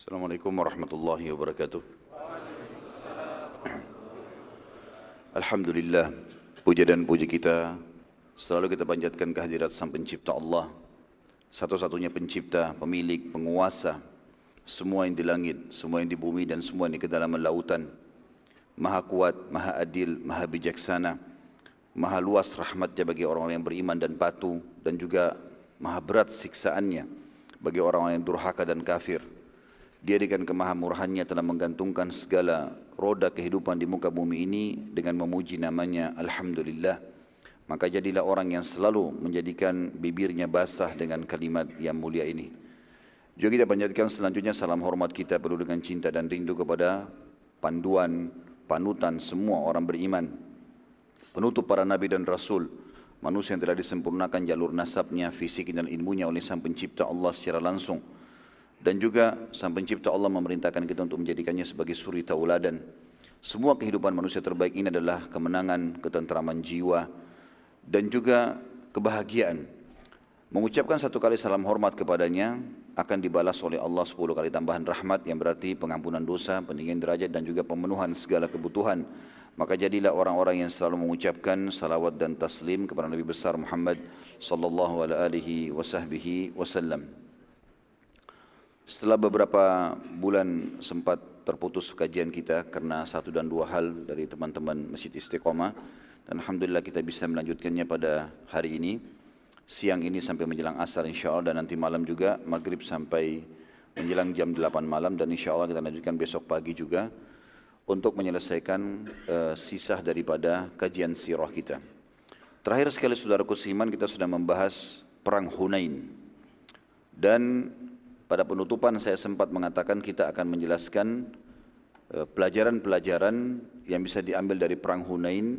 Assalamualaikum warahmatullahi wabarakatuh. Alhamdulillah, puja dan puji kita selalu kita panjatkan kehadirat Sang Pencipta Allah, satu-satunya pencipta, pemilik, penguasa, semua yang di langit, semua yang di bumi dan semua yang di kedalaman lautan. Maha kuat, maha adil, maha bijaksana, maha luas rahmatnya bagi orang-orang yang beriman dan patuh dan juga maha berat siksaannya bagi orang-orang yang durhaka dan kafir. Dia dengan kemahamurahannya telah menggantungkan segala roda kehidupan di muka bumi ini dengan memuji namanya Alhamdulillah. Maka jadilah orang yang selalu menjadikan bibirnya basah dengan kalimat yang mulia ini. Juga kita panjatkan selanjutnya salam hormat kita perlu dengan cinta dan rindu kepada panduan, panutan semua orang beriman. Penutup para nabi dan rasul, manusia yang telah disempurnakan jalur nasabnya, fisik dan ilmunya oleh sang pencipta Allah secara langsung dan juga sang pencipta Allah memerintahkan kita untuk menjadikannya sebagai suri tauladan. Semua kehidupan manusia terbaik ini adalah kemenangan, ketentraman jiwa dan juga kebahagiaan. Mengucapkan satu kali salam hormat kepadanya akan dibalas oleh Allah sepuluh kali tambahan rahmat yang berarti pengampunan dosa, peninggian derajat dan juga pemenuhan segala kebutuhan. Maka jadilah orang-orang yang selalu mengucapkan salawat dan taslim kepada Nabi besar Muhammad sallallahu alaihi wasallam. Setelah beberapa bulan sempat terputus kajian kita karena satu dan dua hal dari teman-teman Masjid Istiqomah dan Alhamdulillah kita bisa melanjutkannya pada hari ini siang ini sampai menjelang asar insya Allah dan nanti malam juga maghrib sampai menjelang jam 8 malam dan insya Allah kita lanjutkan besok pagi juga untuk menyelesaikan uh, sisa daripada kajian sirah kita. Terakhir sekali saudara kusiman kita sudah membahas perang Hunain dan pada penutupan saya sempat mengatakan kita akan menjelaskan eh, pelajaran-pelajaran yang bisa diambil dari perang Hunain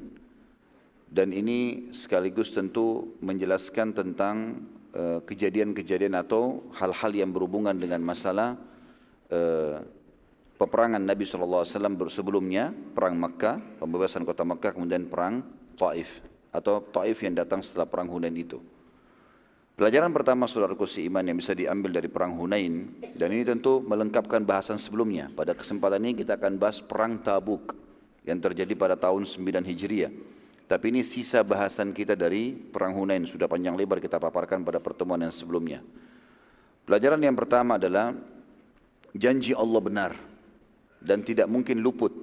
dan ini sekaligus tentu menjelaskan tentang eh, kejadian-kejadian atau hal-hal yang berhubungan dengan masalah uh, peperangan Nabi SAW sebelumnya, perang Makkah, pembebasan kota Makkah, kemudian perang Taif atau Taif yang datang setelah perang Hunain itu. Pelajaran pertama saudaraku iman yang bisa diambil dari perang Hunain dan ini tentu melengkapkan bahasan sebelumnya. Pada kesempatan ini kita akan bahas perang Tabuk yang terjadi pada tahun 9 Hijriah. Tapi ini sisa bahasan kita dari perang Hunain sudah panjang lebar kita paparkan pada pertemuan yang sebelumnya. Pelajaran yang pertama adalah janji Allah benar dan tidak mungkin luput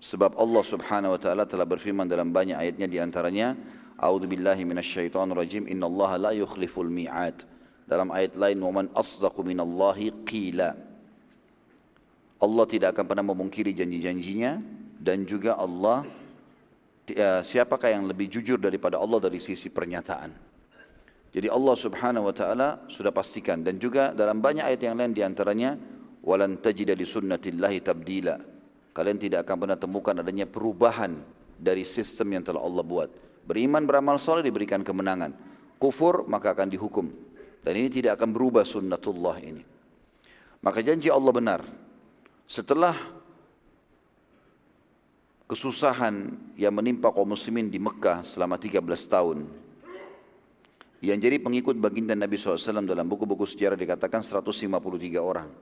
sebab Allah Subhanahu wa taala telah berfirman dalam banyak ayatnya di antaranya A'udzu billahi minasyaitonir rajim. Innallaha la yukhliful mi'ad. Dalam ayat lain, "Wa man asdaqu minallahi qila." Allah tidak akan pernah memungkiri janji-janjinya dan juga Allah siapakah yang lebih jujur daripada Allah dari sisi pernyataan. Jadi Allah Subhanahu wa taala sudah pastikan dan juga dalam banyak ayat yang lain di antaranya walan tajida li sunnatillahi tabdila. Kalian tidak akan pernah temukan adanya perubahan dari sistem yang telah Allah buat. Beriman beramal soleh diberikan kemenangan. Kufur maka akan dihukum. Dan ini tidak akan berubah sunnatullah ini. Maka janji Allah benar. Setelah kesusahan yang menimpa kaum muslimin di Mekah selama 13 tahun. Yang jadi pengikut baginda Nabi SAW dalam buku-buku sejarah dikatakan 153 orang.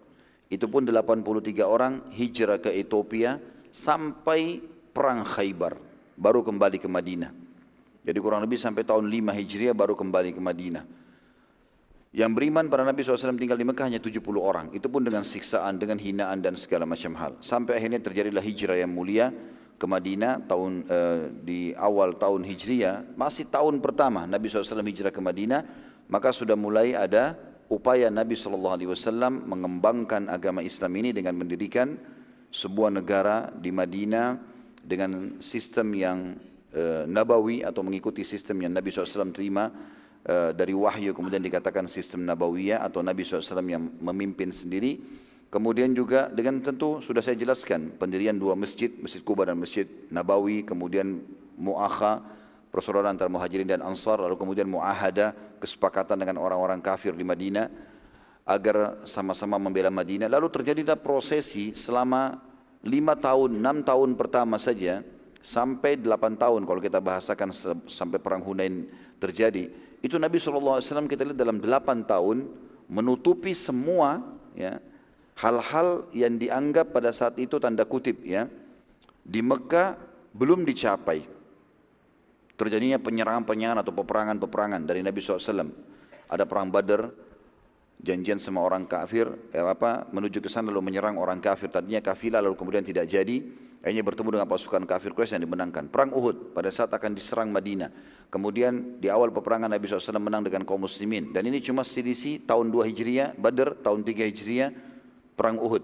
Itu pun 83 orang hijrah ke Ethiopia sampai perang Khaybar. Baru kembali ke Madinah. Jadi kurang lebih sampai tahun 5 Hijriah baru kembali ke Madinah. Yang beriman pada Nabi SAW tinggal di Mekah hanya 70 orang. Itu pun dengan siksaan, dengan hinaan dan segala macam hal. Sampai akhirnya terjadilah hijrah yang mulia ke Madinah tahun uh, di awal tahun Hijriah. Masih tahun pertama Nabi SAW hijrah ke Madinah. Maka sudah mulai ada upaya Nabi SAW mengembangkan agama Islam ini dengan mendirikan sebuah negara di Madinah dengan sistem yang uh, nabawi atau mengikuti sistem yang Nabi SAW terima uh, dari wahyu kemudian dikatakan sistem nabawiyah atau Nabi SAW yang memimpin sendiri. Kemudian juga dengan tentu sudah saya jelaskan pendirian dua masjid Masjid Kuba dan Masjid Nabawi kemudian mu'akha persaudaraan antara muhajirin dan ansar lalu kemudian mu'ahada kesepakatan dengan orang-orang kafir di Madinah agar sama-sama membela Madinah. Lalu terjadilah prosesi selama lima tahun, enam tahun pertama saja sampai 8 tahun kalau kita bahasakan sampai perang Hunain terjadi itu Nabi SAW kita lihat dalam 8 tahun menutupi semua ya hal-hal yang dianggap pada saat itu tanda kutip ya di Mekah belum dicapai. Terjadinya penyerangan-penyerangan atau peperangan-peperangan dari Nabi SAW. Ada perang Badar, janjian sama orang kafir, ya apa, menuju ke sana lalu menyerang orang kafir. Tadinya kafilah lalu kemudian tidak jadi. Akhirnya bertemu dengan pasukan kafir Quraisy yang dimenangkan. Perang Uhud pada saat akan diserang Madinah. Kemudian di awal peperangan Nabi SAW menang dengan kaum muslimin. Dan ini cuma selisih tahun 2 Hijriah, Badr tahun 3 Hijriah, perang Uhud.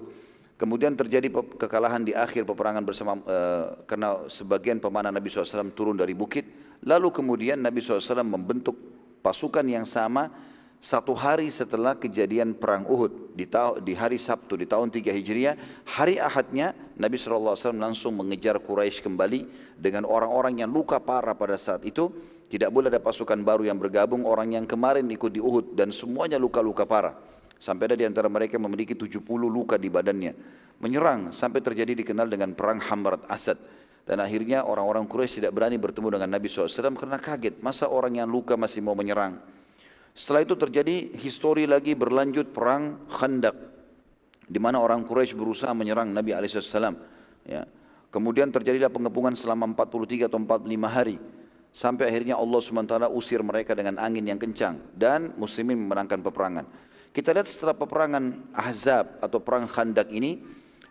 Kemudian terjadi kekalahan di akhir peperangan bersama uh, karena sebagian pemanah Nabi SAW turun dari bukit. Lalu kemudian Nabi SAW membentuk pasukan yang sama satu hari setelah kejadian perang Uhud di, di hari Sabtu di tahun 3 Hijriah, hari Ahadnya Nabi SAW langsung mengejar Quraisy kembali dengan orang-orang yang luka parah pada saat itu. Tidak boleh ada pasukan baru yang bergabung, orang yang kemarin ikut di Uhud dan semuanya luka-luka parah. Sampai ada di antara mereka memiliki 70 luka di badannya. Menyerang sampai terjadi dikenal dengan perang Hamrat Asad. Dan akhirnya orang-orang Quraisy tidak berani bertemu dengan Nabi SAW karena kaget. Masa orang yang luka masih mau menyerang? Setelah itu terjadi histori lagi berlanjut perang Khandak di mana orang Quraisy berusaha menyerang Nabi alaihissalam. Ya. Kemudian terjadilah pengepungan selama 43 atau 45 hari sampai akhirnya Allah SWT usir mereka dengan angin yang kencang dan muslimin memenangkan peperangan. Kita lihat setelah peperangan Ahzab atau perang Khandak ini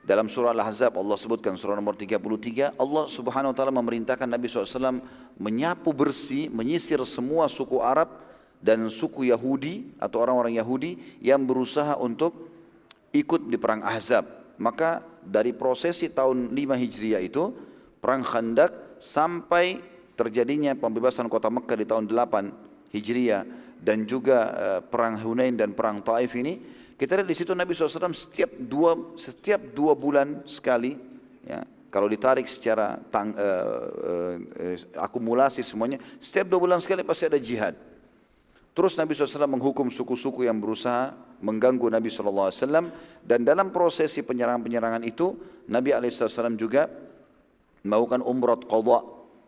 dalam surah Al-Ahzab Allah sebutkan surah nomor 33 Allah Subhanahu wa taala memerintahkan Nabi SAW menyapu bersih menyisir semua suku Arab dan suku Yahudi atau orang-orang Yahudi yang berusaha untuk ikut di perang Ahzab. Maka dari prosesi tahun 5 Hijriah itu, perang Khandak sampai terjadinya pembebasan kota Mekah di tahun 8 Hijriah dan juga uh, perang Hunain dan perang Taif ini, kita lihat di situ Nabi SAW setiap dua setiap dua bulan sekali, ya, kalau ditarik secara tang, uh, uh, akumulasi semuanya, setiap dua bulan sekali pasti ada jihad. Terus Nabi SAW menghukum suku-suku yang berusaha mengganggu Nabi SAW dan dalam prosesi penyerangan-penyerangan itu Nabi SAW juga melakukan umrah qadha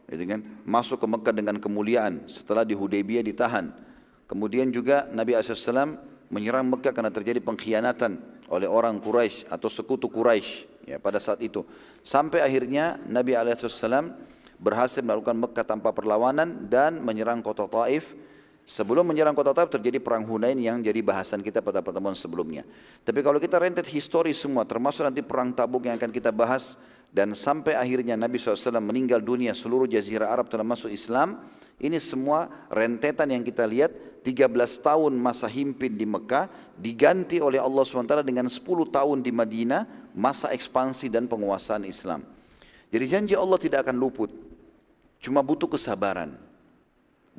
gitu kan? masuk ke Mekah dengan kemuliaan setelah di Hudaybiyah ditahan. Kemudian juga Nabi SAW menyerang Mekah karena terjadi pengkhianatan oleh orang Quraisy atau sekutu Quraisy ya pada saat itu. Sampai akhirnya Nabi SAW berhasil melakukan Mekah tanpa perlawanan dan menyerang kota Taif Sebelum menyerang kota Taif terjadi perang Hunain yang jadi bahasan kita pada pertemuan sebelumnya. Tapi kalau kita rentet histori semua termasuk nanti perang Tabuk yang akan kita bahas dan sampai akhirnya Nabi SAW meninggal dunia seluruh jazirah Arab termasuk Islam. Ini semua rentetan yang kita lihat 13 tahun masa himpin di Mekah diganti oleh Allah SWT dengan 10 tahun di Madinah masa ekspansi dan penguasaan Islam. Jadi janji Allah tidak akan luput. Cuma butuh kesabaran.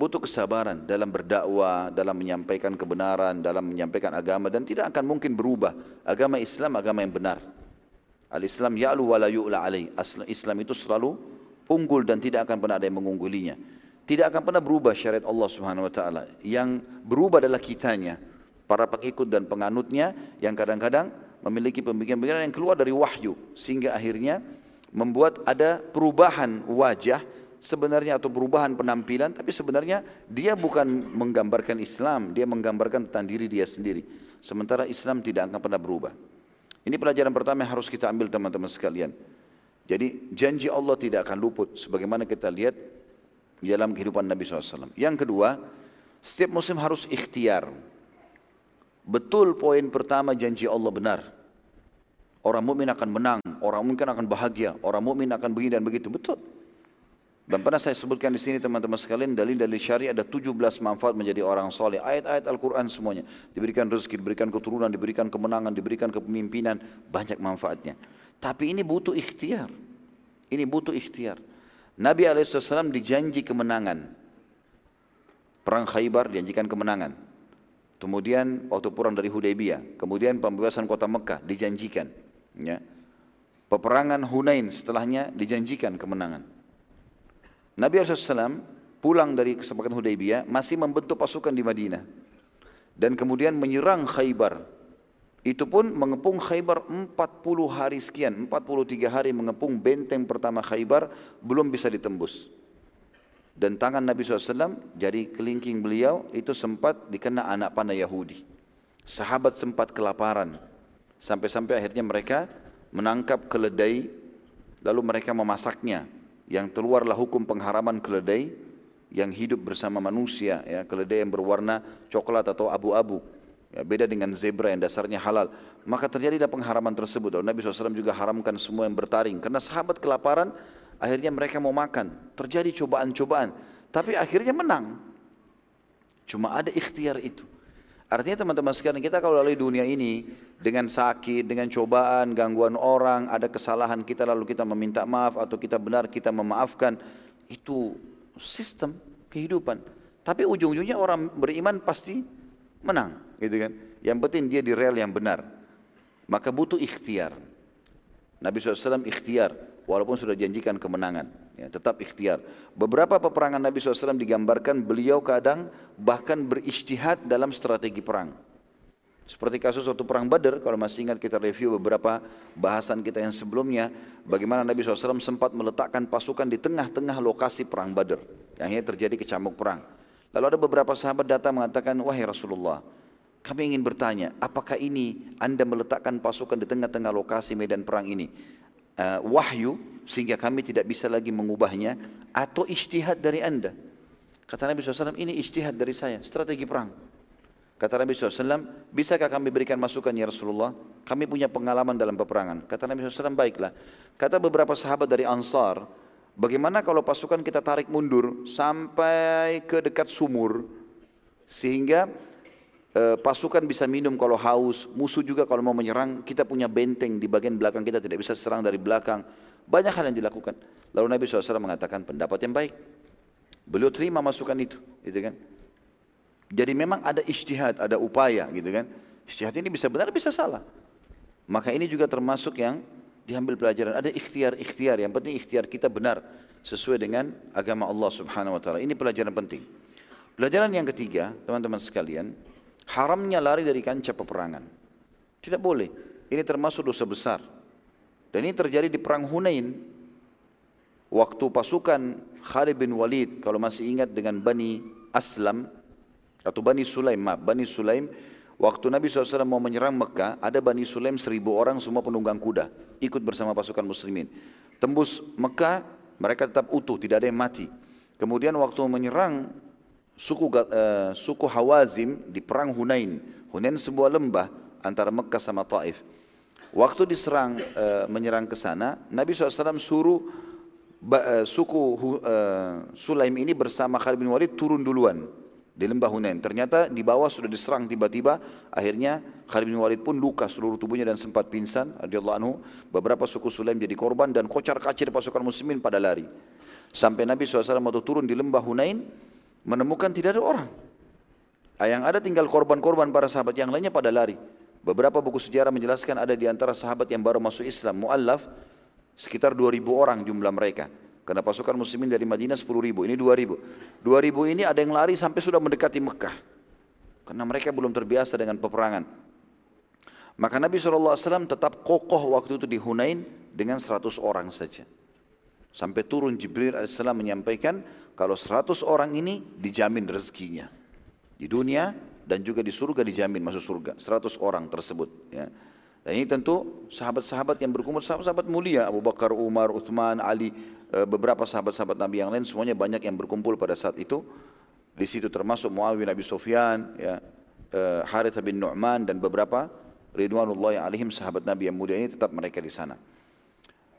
Butuh kesabaran dalam berdakwah, dalam menyampaikan kebenaran, dalam menyampaikan agama dan tidak akan mungkin berubah. Agama Islam agama yang benar. Al-Islam ya'lu wa la yu'la alaih. Islam itu selalu unggul dan tidak akan pernah ada yang mengunggulinya. Tidak akan pernah berubah syariat Allah Subhanahu wa taala. Yang berubah adalah kitanya, para pengikut dan penganutnya yang kadang-kadang memiliki pemikiran-pemikiran yang keluar dari wahyu sehingga akhirnya membuat ada perubahan wajah sebenarnya atau perubahan penampilan tapi sebenarnya dia bukan menggambarkan Islam dia menggambarkan tentang diri dia sendiri. Sementara Islam tidak akan pernah berubah. Ini pelajaran pertama yang harus kita ambil teman-teman sekalian. Jadi janji Allah tidak akan luput sebagaimana kita lihat dalam kehidupan Nabi SAW yang kedua setiap muslim harus ikhtiar. Betul poin pertama janji Allah benar. Orang mukmin akan menang orang mungkin akan bahagia orang mukmin akan begini dan begitu. Betul dan pernah saya sebutkan di sini teman-teman sekalian dalil-dalil syariah ada 17 manfaat menjadi orang soleh. Ayat-ayat Al-Quran semuanya. Diberikan rezeki, diberikan keturunan, diberikan kemenangan, diberikan kepemimpinan. Banyak manfaatnya. Tapi ini butuh ikhtiar. Ini butuh ikhtiar. Nabi SAW dijanji kemenangan. Perang Khaybar dijanjikan kemenangan. Kemudian waktu pulang dari Hudaybiyah. Kemudian pembebasan kota Mekah dijanjikan. Ya. Peperangan Hunain setelahnya dijanjikan kemenangan. Nabi SAW pulang dari kesepakatan Hudaybiyah masih membentuk pasukan di Madinah. Dan kemudian menyerang Khaybar. Itu pun mengepung Khaybar 40 hari sekian, 43 hari mengepung benteng pertama Khaybar belum bisa ditembus. Dan tangan Nabi SAW, jari kelingking beliau itu sempat dikena anak panah Yahudi. Sahabat sempat kelaparan. Sampai-sampai akhirnya mereka menangkap keledai lalu mereka memasaknya. Yang keluarlah hukum pengharaman keledai yang hidup bersama manusia, ya, keledai yang berwarna coklat atau abu-abu. Ya, beda dengan zebra yang dasarnya halal. Maka terjadilah pengharaman tersebut. Dan Nabi SAW juga haramkan semua yang bertaring. Karena sahabat kelaparan, akhirnya mereka mau makan. Terjadi cobaan-cobaan. Tapi akhirnya menang. Cuma ada ikhtiar itu. Artinya teman-teman sekalian kita kalau lalui dunia ini dengan sakit, dengan cobaan, gangguan orang, ada kesalahan kita lalu kita meminta maaf atau kita benar kita memaafkan, itu sistem kehidupan. Tapi ujung-ujungnya orang beriman pasti menang, gitu kan? Yang penting dia di rel yang benar. Maka butuh ikhtiar. Nabi SAW ikhtiar, walaupun sudah janjikan kemenangan ya, tetap ikhtiar. Beberapa peperangan Nabi SAW digambarkan beliau kadang bahkan beristihad dalam strategi perang. Seperti kasus waktu perang Badar, kalau masih ingat kita review beberapa bahasan kita yang sebelumnya, bagaimana Nabi SAW sempat meletakkan pasukan di tengah-tengah lokasi perang Badar, yang akhirnya terjadi kecamuk perang. Lalu ada beberapa sahabat datang mengatakan, wahai Rasulullah, kami ingin bertanya, apakah ini anda meletakkan pasukan di tengah-tengah lokasi medan perang ini? Uh, wahyu sehingga kami tidak bisa lagi mengubahnya atau istihad dari anda. Kata Nabi SAW, ini istihad dari saya, strategi perang. Kata Nabi SAW, bisakah kami berikan masukan ya Rasulullah? Kami punya pengalaman dalam peperangan. Kata Nabi SAW, baiklah. Kata beberapa sahabat dari Ansar, bagaimana kalau pasukan kita tarik mundur sampai ke dekat sumur, sehingga e, pasukan bisa minum kalau haus, musuh juga kalau mau menyerang, kita punya benteng di bagian belakang kita tidak bisa serang dari belakang. Banyak hal yang dilakukan. Lalu Nabi SAW mengatakan pendapat yang baik. Beliau terima masukan itu, gitu kan? Jadi memang ada istihad, ada upaya, gitu kan? Istihad ini bisa benar, bisa salah. Maka ini juga termasuk yang diambil pelajaran. Ada ikhtiar-ikhtiar, yang penting ikhtiar kita benar sesuai dengan agama Allah Subhanahu wa taala. Ini pelajaran penting. Pelajaran yang ketiga, teman-teman sekalian, haramnya lari dari kancah peperangan. Tidak boleh. Ini termasuk dosa besar. Dan ini terjadi di perang Hunain. Waktu pasukan Khalid bin Walid, kalau masih ingat dengan Bani Aslam, atau Bani Sulaim, maaf, Bani Sulaim, waktu Nabi SAW mau menyerang Mekah, ada Bani Sulaim seribu orang semua penunggang kuda, ikut bersama pasukan muslimin. Tembus Mekah, mereka tetap utuh, tidak ada yang mati. Kemudian waktu menyerang suku uh, suku Hawazim di perang Hunain. Hunain sebuah lembah antara Mekah sama Taif. Waktu diserang uh, menyerang ke sana, Nabi SAW suruh uh, suku uh, Sulaim ini bersama Khalid bin Walid turun duluan di lembah Hunain. Ternyata di bawah sudah diserang tiba-tiba, akhirnya Khalid bin Walid pun luka seluruh tubuhnya dan sempat pingsan. Radhiyallahu anhu, beberapa suku Sulaim jadi korban dan kocar-kacir pasukan muslimin pada lari. Sampai Nabi SAW waktu turun di lembah Hunain, menemukan tidak ada orang. Yang ada tinggal korban-korban para sahabat yang lainnya pada lari. Beberapa buku sejarah menjelaskan ada di antara sahabat yang baru masuk Islam, mu'allaf, sekitar 2000 orang jumlah mereka. Karena pasukan muslimin dari Madinah 10 ribu, ini 2 ribu. 2 ribu ini ada yang lari sampai sudah mendekati Mekah. Karena mereka belum terbiasa dengan peperangan. Maka Nabi SAW tetap kokoh waktu itu di Hunain dengan 100 orang saja. Sampai turun Jibril AS menyampaikan kalau 100 orang ini dijamin rezekinya. Di dunia dan juga di surga dijamin masuk surga 100 orang tersebut ya. Dan ini tentu sahabat-sahabat yang berkumpul sahabat-sahabat mulia Abu Bakar, Umar, Uthman, Ali, eh, beberapa sahabat-sahabat Nabi yang lain semuanya banyak yang berkumpul pada saat itu. Di situ termasuk Muawiyah bin Abi Sufyan, ya, eh, Harith bin Nu'man dan beberapa ridwanullah yang alihim sahabat Nabi yang mulia ini tetap mereka di sana.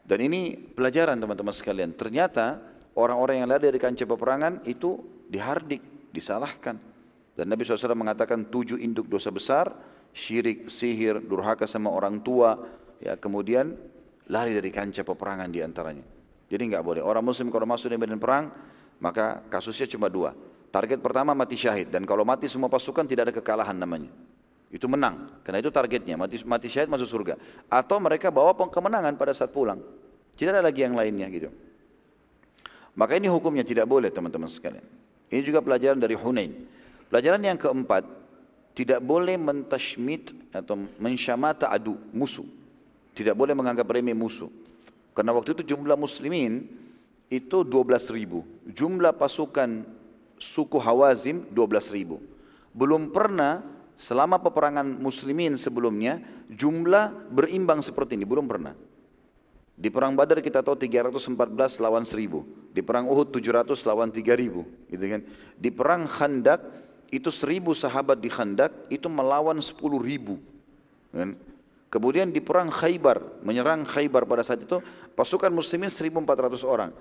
Dan ini pelajaran teman-teman sekalian. Ternyata orang-orang yang lari dari kancah peperangan itu dihardik, disalahkan. Dan Nabi SAW mengatakan tujuh induk dosa besar, syirik, sihir, durhaka sama orang tua, ya kemudian lari dari kancah peperangan di antaranya. Jadi nggak boleh. Orang muslim kalau masuk di medan perang, maka kasusnya cuma dua. Target pertama mati syahid. Dan kalau mati semua pasukan tidak ada kekalahan namanya. Itu menang. Karena itu targetnya. Mati, mati syahid masuk surga. Atau mereka bawa kemenangan pada saat pulang. Tidak ada lagi yang lainnya gitu. Maka ini hukumnya tidak boleh teman-teman sekalian. Ini juga pelajaran dari Hunain. Pelajaran yang keempat, tidak boleh mentashmit atau mensyamata adu, musuh. Tidak boleh menganggap remeh musuh. Karena waktu itu jumlah muslimin itu 12 ribu. Jumlah pasukan suku Hawazim 12 ribu. Belum pernah selama peperangan muslimin sebelumnya jumlah berimbang seperti ini belum pernah. Di perang Badar kita tahu 314 lawan 1000. Di perang Uhud 700 lawan 3000, gitu kan. Di perang Khandak itu 1000 sahabat di Khandak itu melawan 10.000. Kan? Kemudian di perang Khaybar, menyerang Khaybar pada saat itu pasukan muslimin 1400 orang.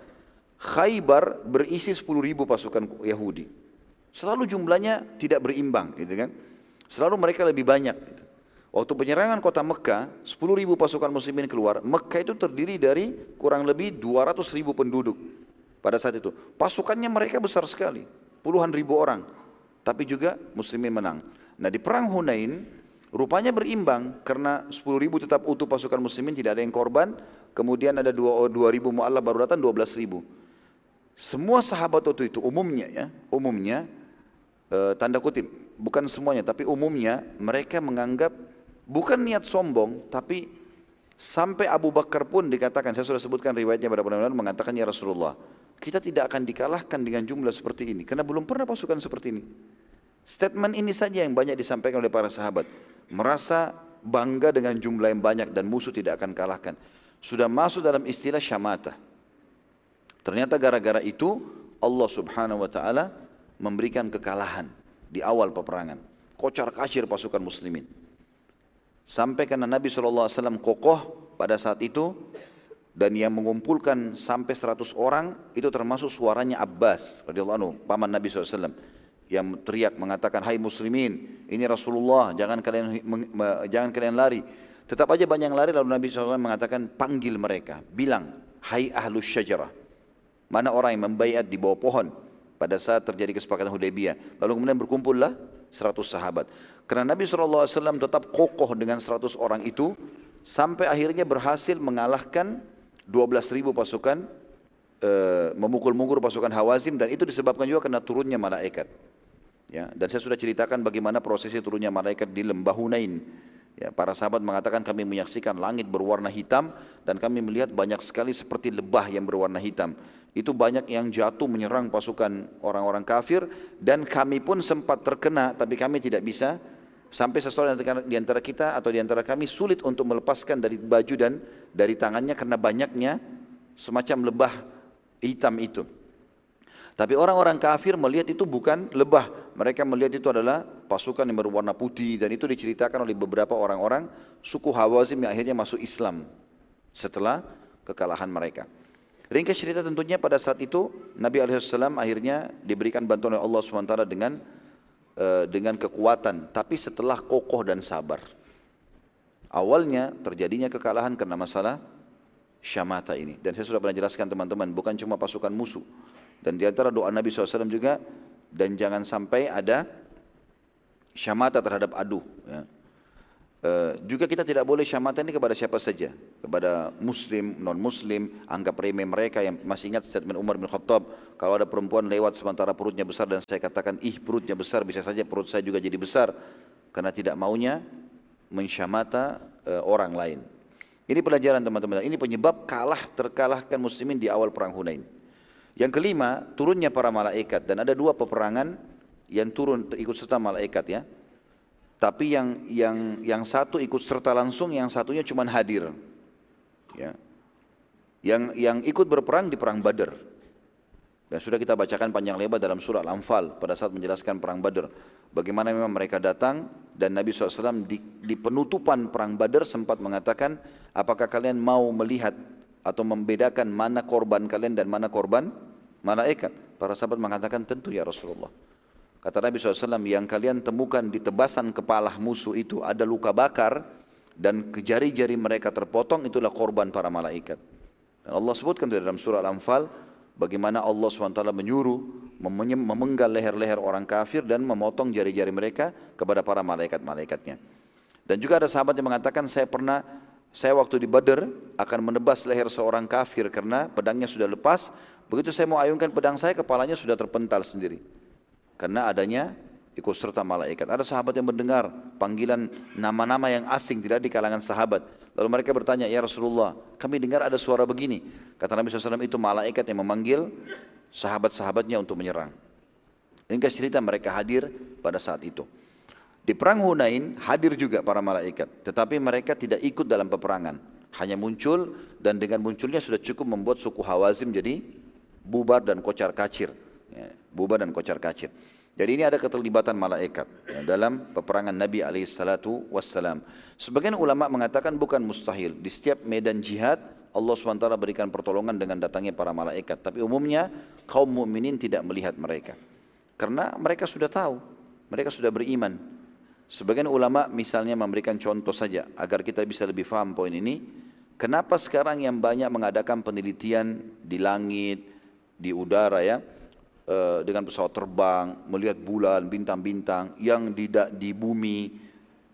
Khaybar berisi 10.000 pasukan Yahudi. Selalu jumlahnya tidak berimbang, gitu kan. Selalu mereka lebih banyak. Waktu penyerangan kota Mekah, 10 ribu pasukan muslimin keluar. Mekah itu terdiri dari kurang lebih 200 ribu penduduk pada saat itu. Pasukannya mereka besar sekali, puluhan ribu orang. Tapi juga muslimin menang. Nah di perang Hunain, rupanya berimbang karena 10 ribu tetap utuh pasukan muslimin, tidak ada yang korban. Kemudian ada 2, 2 ribu mu'allaf baru datang 12 ribu. Semua sahabat waktu itu umumnya ya, umumnya e, tanda kutip, bukan semuanya tapi umumnya mereka menganggap Bukan niat sombong, tapi sampai Abu Bakar pun dikatakan, saya sudah sebutkan riwayatnya pada benar mengatakan ya Rasulullah, kita tidak akan dikalahkan dengan jumlah seperti ini, karena belum pernah pasukan seperti ini. Statement ini saja yang banyak disampaikan oleh para sahabat. Merasa bangga dengan jumlah yang banyak dan musuh tidak akan kalahkan. Sudah masuk dalam istilah syamata. Ternyata gara-gara itu Allah subhanahu wa ta'ala memberikan kekalahan di awal peperangan. Kocar kacir pasukan muslimin. Sampai karena Nabi SAW kokoh pada saat itu dan yang mengumpulkan sampai 100 orang itu termasuk suaranya Abbas radhiyallahu anhu, paman Nabi SAW yang teriak mengatakan hai muslimin ini Rasulullah jangan kalian jangan kalian lari. Tetap aja banyak yang lari lalu Nabi SAW mengatakan panggil mereka. Bilang hai ahlus syajarah. Mana orang yang membaiat di bawah pohon pada saat terjadi kesepakatan Hudaybiyah. Lalu kemudian berkumpullah 100 sahabat karena Nabi SAW tetap kokoh dengan 100 orang itu sampai akhirnya berhasil mengalahkan 12 ribu pasukan e, memukul-mukul pasukan Hawazim dan itu disebabkan juga karena turunnya malaikat. Ya, dan saya sudah ceritakan bagaimana prosesnya turunnya malaikat di lembah Hunain. Ya, para sahabat mengatakan kami menyaksikan langit berwarna hitam dan kami melihat banyak sekali seperti lebah yang berwarna hitam itu banyak yang jatuh menyerang pasukan orang-orang kafir dan kami pun sempat terkena tapi kami tidak bisa sampai seseorang di antara kita atau di antara kami sulit untuk melepaskan dari baju dan dari tangannya karena banyaknya semacam lebah hitam itu. Tapi orang-orang kafir melihat itu bukan lebah, mereka melihat itu adalah pasukan yang berwarna putih dan itu diceritakan oleh beberapa orang-orang suku Hawazim yang akhirnya masuk Islam setelah kekalahan mereka. Ringkas cerita tentunya pada saat itu Nabi Alaihissalam akhirnya diberikan bantuan oleh Allah SWT dengan uh, dengan kekuatan, tapi setelah kokoh dan sabar. Awalnya terjadinya kekalahan karena masalah syamata ini. Dan saya sudah pernah jelaskan teman-teman, bukan cuma pasukan musuh. Dan di antara doa Nabi SAW juga, dan jangan sampai ada syamata terhadap adu. Ya. Uh, juga kita tidak boleh syamatan ini kepada siapa saja. Kepada muslim, non muslim anggap remeh mereka yang masih ingat statement Umar bin Khattab. Kalau ada perempuan lewat sementara perutnya besar dan saya katakan ih perutnya besar bisa saja perut saya juga jadi besar. Karena tidak maunya mensyamata uh, orang lain. Ini pelajaran teman-teman. Ini penyebab kalah terkalahkan muslimin di awal perang Hunain. Yang kelima turunnya para malaikat. Dan ada dua peperangan yang turun ikut serta malaikat ya tapi yang yang yang satu ikut serta langsung, yang satunya cuma hadir. Ya. Yang yang ikut berperang di perang Badar. Dan sudah kita bacakan panjang lebar dalam surah Al-Anfal pada saat menjelaskan perang Badar. Bagaimana memang mereka datang dan Nabi SAW di, di penutupan perang Badar sempat mengatakan, apakah kalian mau melihat atau membedakan mana korban kalian dan mana korban malaikat? Para sahabat mengatakan tentu ya Rasulullah. Kata Nabi SAW, yang kalian temukan di tebasan kepala musuh itu ada luka bakar dan jari-jari mereka terpotong itulah korban para malaikat. Dan Allah sebutkan dalam surah Al-Anfal bagaimana Allah SWT menyuruh memenggal leher-leher orang kafir dan memotong jari-jari mereka kepada para malaikat-malaikatnya. Dan juga ada sahabat yang mengatakan saya pernah saya waktu di Badr akan menebas leher seorang kafir karena pedangnya sudah lepas. Begitu saya mau ayunkan pedang saya kepalanya sudah terpental sendiri karena adanya ikut serta malaikat. Ada sahabat yang mendengar panggilan nama-nama yang asing tidak di kalangan sahabat. Lalu mereka bertanya, ya Rasulullah, kami dengar ada suara begini. Kata Nabi SAW itu malaikat yang memanggil sahabat-sahabatnya untuk menyerang. Ringkas cerita mereka hadir pada saat itu. Di perang Hunain hadir juga para malaikat, tetapi mereka tidak ikut dalam peperangan. Hanya muncul dan dengan munculnya sudah cukup membuat suku Hawazim jadi bubar dan kocar kacir. Ya, bubar dan kocar kacir. Jadi ini ada keterlibatan malaikat ya, dalam peperangan Nabi alaihissalatu wassalam. Sebagian ulama mengatakan bukan mustahil. Di setiap medan jihad Allah SWT berikan pertolongan dengan datangnya para malaikat. Tapi umumnya kaum mukminin tidak melihat mereka. Karena mereka sudah tahu, mereka sudah beriman. Sebagian ulama misalnya memberikan contoh saja agar kita bisa lebih faham poin ini. Kenapa sekarang yang banyak mengadakan penelitian di langit, di udara ya, eh, dengan pesawat terbang, melihat bulan, bintang-bintang, yang di, di bumi,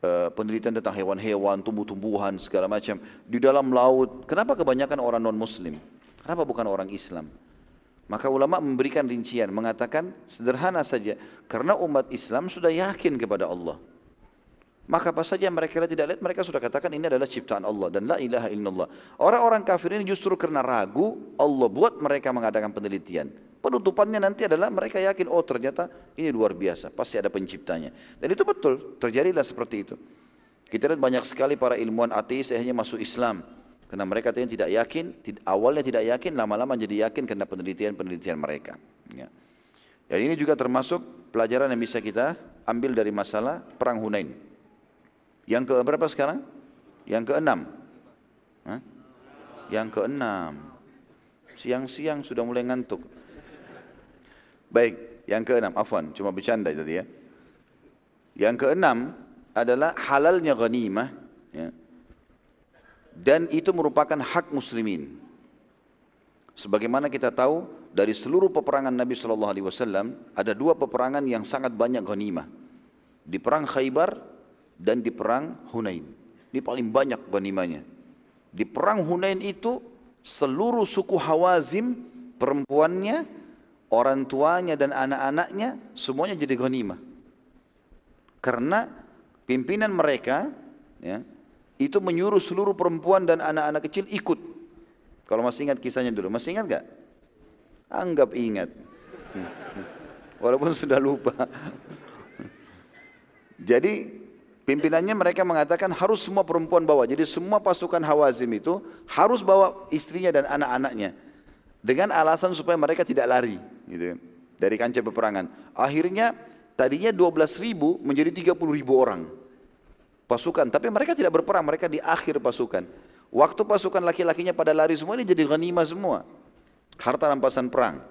eh, penelitian tentang hewan-hewan, tumbuh-tumbuhan, segala macam, di dalam laut. Kenapa kebanyakan orang non-muslim? Kenapa bukan orang Islam? Maka ulama memberikan rincian, mengatakan sederhana saja, karena umat Islam sudah yakin kepada Allah. Maka apa saja mereka tidak lihat, mereka sudah katakan ini adalah ciptaan Allah dan la ilaha illallah. Orang-orang kafir ini justru karena ragu, Allah buat mereka mengadakan penelitian. Penutupannya nanti adalah mereka yakin, oh ternyata ini luar biasa, pasti ada penciptanya. Dan itu betul, terjadilah seperti itu. Kita lihat banyak sekali para ilmuwan ateis akhirnya masuk Islam. Karena mereka tidak yakin, awalnya tidak yakin, lama-lama jadi yakin karena penelitian-penelitian mereka. Ya. Dan ini juga termasuk pelajaran yang bisa kita ambil dari masalah perang Hunain. Yang ke berapa sekarang? Yang keenam. Hah? Yang keenam. Siang-siang sudah mulai ngantuk. Baik, yang keenam. Afwan, cuma bercanda tadi ya. Yang keenam adalah halalnya ghanimah. Ya. Dan itu merupakan hak muslimin. Sebagaimana kita tahu dari seluruh peperangan Nabi Shallallahu Alaihi Wasallam ada dua peperangan yang sangat banyak ghanimah. Di perang Khaybar dan di perang Hunain. Ini paling banyak ganimanya. Di perang Hunain itu seluruh suku Hawazim perempuannya, orang tuanya dan anak-anaknya semuanya jadi ghanimah. Karena pimpinan mereka ya, itu menyuruh seluruh perempuan dan anak-anak kecil ikut. Kalau masih ingat kisahnya dulu, masih ingat gak? Anggap ingat. Walaupun sudah lupa. Jadi Pimpinannya mereka mengatakan harus semua perempuan bawa. Jadi semua pasukan Hawazim itu harus bawa istrinya dan anak-anaknya. Dengan alasan supaya mereka tidak lari gitu, dari kancah peperangan. Akhirnya tadinya 12 ribu menjadi 30 ribu orang pasukan. Tapi mereka tidak berperang, mereka di akhir pasukan. Waktu pasukan laki-lakinya pada lari semua ini jadi ghanimah semua. Harta rampasan perang.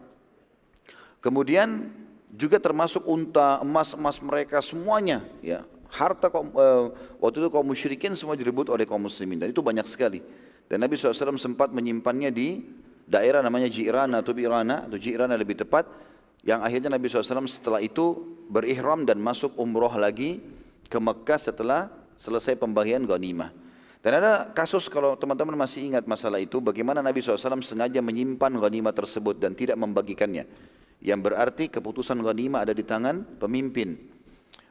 Kemudian juga termasuk unta, emas-emas mereka semuanya ya harta kaum, uh, waktu itu kaum musyrikin semua direbut oleh kaum muslimin dan itu banyak sekali. Dan Nabi SAW sempat menyimpannya di daerah namanya Jirana atau Birana atau Jirana lebih tepat yang akhirnya Nabi SAW setelah itu berihram dan masuk umroh lagi ke Mekah setelah selesai pembagian ghanimah. Dan ada kasus kalau teman-teman masih ingat masalah itu, bagaimana Nabi SAW sengaja menyimpan ghanimah tersebut dan tidak membagikannya. Yang berarti keputusan ghanimah ada di tangan pemimpin.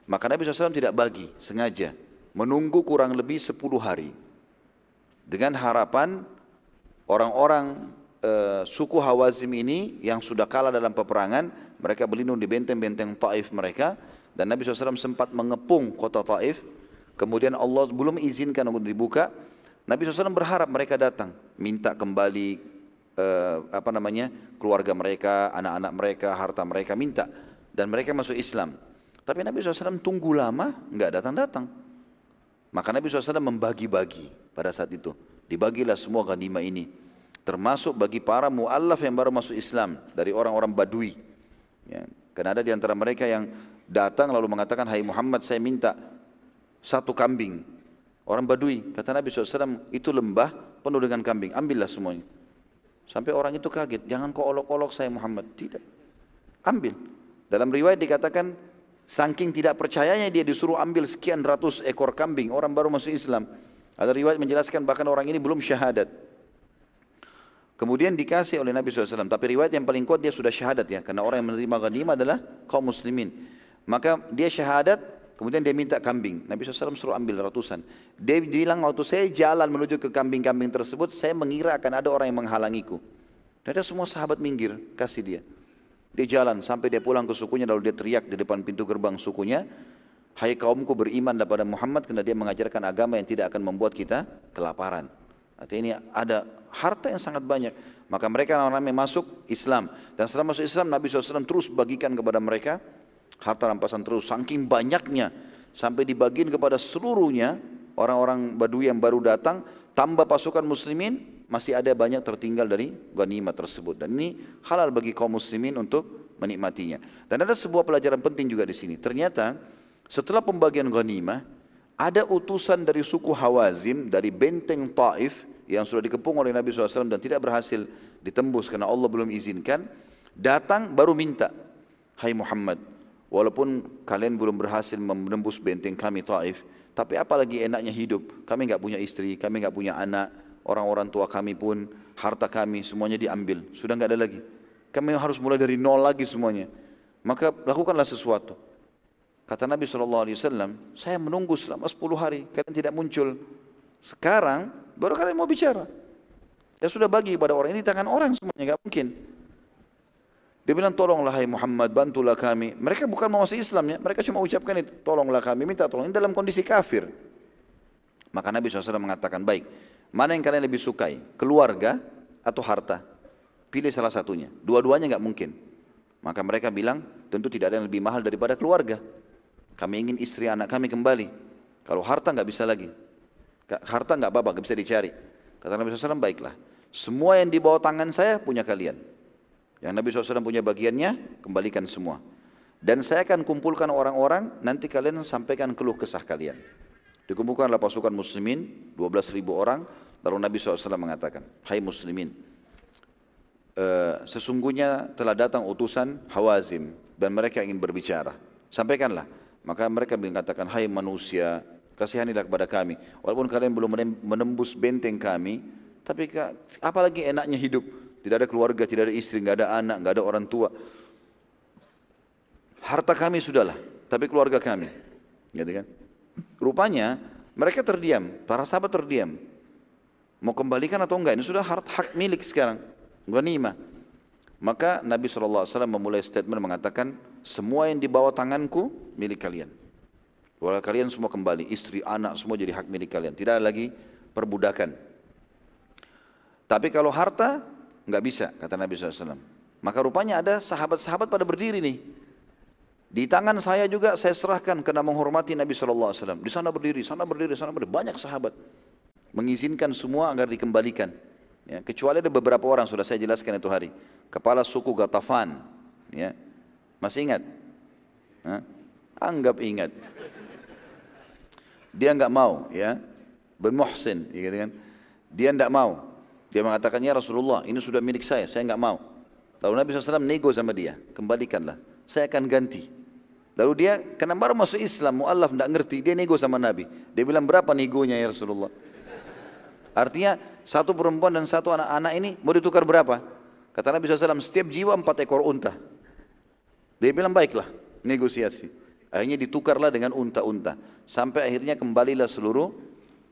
Maka Nabi SAW tidak bagi, sengaja. Menunggu kurang lebih 10 hari. Dengan harapan orang-orang e, suku Hawazim ini yang sudah kalah dalam peperangan, mereka berlindung di benteng-benteng Taif mereka. Dan Nabi SAW sempat mengepung kota Taif. Kemudian Allah belum izinkan untuk dibuka. Nabi SAW berharap mereka datang, minta kembali e, apa namanya keluarga mereka, anak-anak mereka, harta mereka, minta. Dan mereka masuk Islam. Tapi Nabi SAW tunggu lama, nggak datang-datang. Maka Nabi SAW membagi-bagi pada saat itu. Dibagilah semua ghanimah ini. Termasuk bagi para mu'allaf yang baru masuk Islam. Dari orang-orang badui. Ya. Karena ada di antara mereka yang datang lalu mengatakan, Hai Muhammad saya minta satu kambing. Orang badui. Kata Nabi SAW, itu lembah penuh dengan kambing. Ambillah semuanya. Sampai orang itu kaget. Jangan kau olok-olok saya Muhammad. Tidak. Ambil. Dalam riwayat dikatakan Saking tidak percayanya dia disuruh ambil sekian ratus ekor kambing. Orang baru masuk Islam. Ada riwayat menjelaskan bahkan orang ini belum syahadat. Kemudian dikasih oleh Nabi SAW. Tapi riwayat yang paling kuat dia sudah syahadat ya. Karena orang yang menerima ghanimah adalah kaum muslimin. Maka dia syahadat, kemudian dia minta kambing. Nabi SAW suruh ambil ratusan. Dia bilang waktu saya jalan menuju ke kambing-kambing tersebut, saya mengira akan ada orang yang menghalangiku. Dan ada semua sahabat minggir, kasih dia. Dia jalan sampai dia pulang ke sukunya lalu dia teriak di depan pintu gerbang sukunya. Hai kaumku beriman kepada Muhammad karena dia mengajarkan agama yang tidak akan membuat kita kelaparan. Artinya ini ada harta yang sangat banyak. Maka mereka orang-orang yang masuk Islam. Dan setelah masuk Islam Nabi SAW terus bagikan kepada mereka harta rampasan terus. Saking banyaknya sampai dibagiin kepada seluruhnya orang-orang Badui yang baru datang tambah pasukan muslimin masih ada banyak tertinggal dari ghanimah tersebut. Dan ini halal bagi kaum muslimin untuk menikmatinya. Dan ada sebuah pelajaran penting juga di sini. Ternyata setelah pembagian ghanimah, ada utusan dari suku Hawazim dari benteng Taif yang sudah dikepung oleh Nabi SAW dan tidak berhasil ditembus karena Allah belum izinkan, datang baru minta, Hai Muhammad, walaupun kalian belum berhasil menembus benteng kami Taif, tapi apalagi enaknya hidup, kami nggak punya istri, kami nggak punya anak, orang-orang tua kami pun, harta kami semuanya diambil, sudah nggak ada lagi. Kami harus mulai dari nol lagi semuanya. Maka lakukanlah sesuatu. Kata Nabi SAW, saya menunggu selama 10 hari, kalian tidak muncul. Sekarang baru kalian mau bicara. Ya sudah bagi kepada orang ini tangan orang semuanya, nggak mungkin. Dia bilang tolonglah hai Muhammad, bantulah kami. Mereka bukan mau masuk Islam ya, mereka cuma ucapkan itu, tolonglah kami, minta tolong. Ini dalam kondisi kafir. Maka Nabi SAW mengatakan, baik, mana yang kalian lebih sukai, keluarga atau harta? Pilih salah satunya. Dua-duanya nggak mungkin. Maka mereka bilang, tentu tidak ada yang lebih mahal daripada keluarga. Kami ingin istri anak kami kembali. Kalau harta nggak bisa lagi. Harta nggak apa-apa, bisa dicari. Kata Nabi SAW, baiklah. Semua yang di bawah tangan saya punya kalian. Yang Nabi SAW punya bagiannya, kembalikan semua. Dan saya akan kumpulkan orang-orang, nanti kalian sampaikan keluh kesah kalian. Dikumpulkanlah pasukan muslimin, 12 ribu orang, lalu Nabi SAW mengatakan, Hai muslimin, uh, sesungguhnya telah datang utusan Hawazim, dan mereka ingin berbicara. Sampaikanlah, maka mereka mengatakan, hai manusia, kasihanilah kepada kami. Walaupun kalian belum menembus benteng kami, tapi apalagi enaknya hidup. Tidak ada keluarga, tidak ada istri, nggak ada anak, nggak ada orang tua. Harta kami sudahlah, tapi keluarga kami. Gitu kan? Rupanya mereka terdiam, para sahabat terdiam. Mau kembalikan atau enggak? Ini sudah hak, hak milik sekarang. Ghanimah. Maka Nabi SAW memulai statement mengatakan, semua yang di bawah tanganku milik kalian. Walau kalian semua kembali, istri, anak semua jadi hak milik kalian. Tidak ada lagi perbudakan. Tapi kalau harta, nggak bisa, kata Nabi SAW. Maka rupanya ada sahabat-sahabat pada berdiri nih. Di tangan saya juga saya serahkan karena menghormati Nabi SAW. Di sana berdiri, sana berdiri, sana berdiri. Banyak sahabat. Mengizinkan semua agar dikembalikan. Ya, kecuali ada beberapa orang, sudah saya jelaskan itu hari. Kepala suku Gatafan. Ya, masih ingat? Hah? Anggap ingat. Dia enggak mau, ya. Ben Muhsin, ya gitu kan. Dia enggak mau. Dia mengatakan, ya Rasulullah, ini sudah milik saya, saya enggak mau. Lalu Nabi SAW nego sama dia, kembalikanlah, saya akan ganti. Lalu dia, karena baru masuk Islam, mu'allaf enggak ngerti, dia nego sama Nabi. Dia bilang, berapa negonya ya Rasulullah? Artinya, satu perempuan dan satu anak-anak ini mau ditukar berapa? Kata Nabi SAW, setiap jiwa empat ekor unta. Dia bilang baiklah, negosiasi. Akhirnya ditukarlah dengan unta-unta. Sampai akhirnya kembalilah seluruh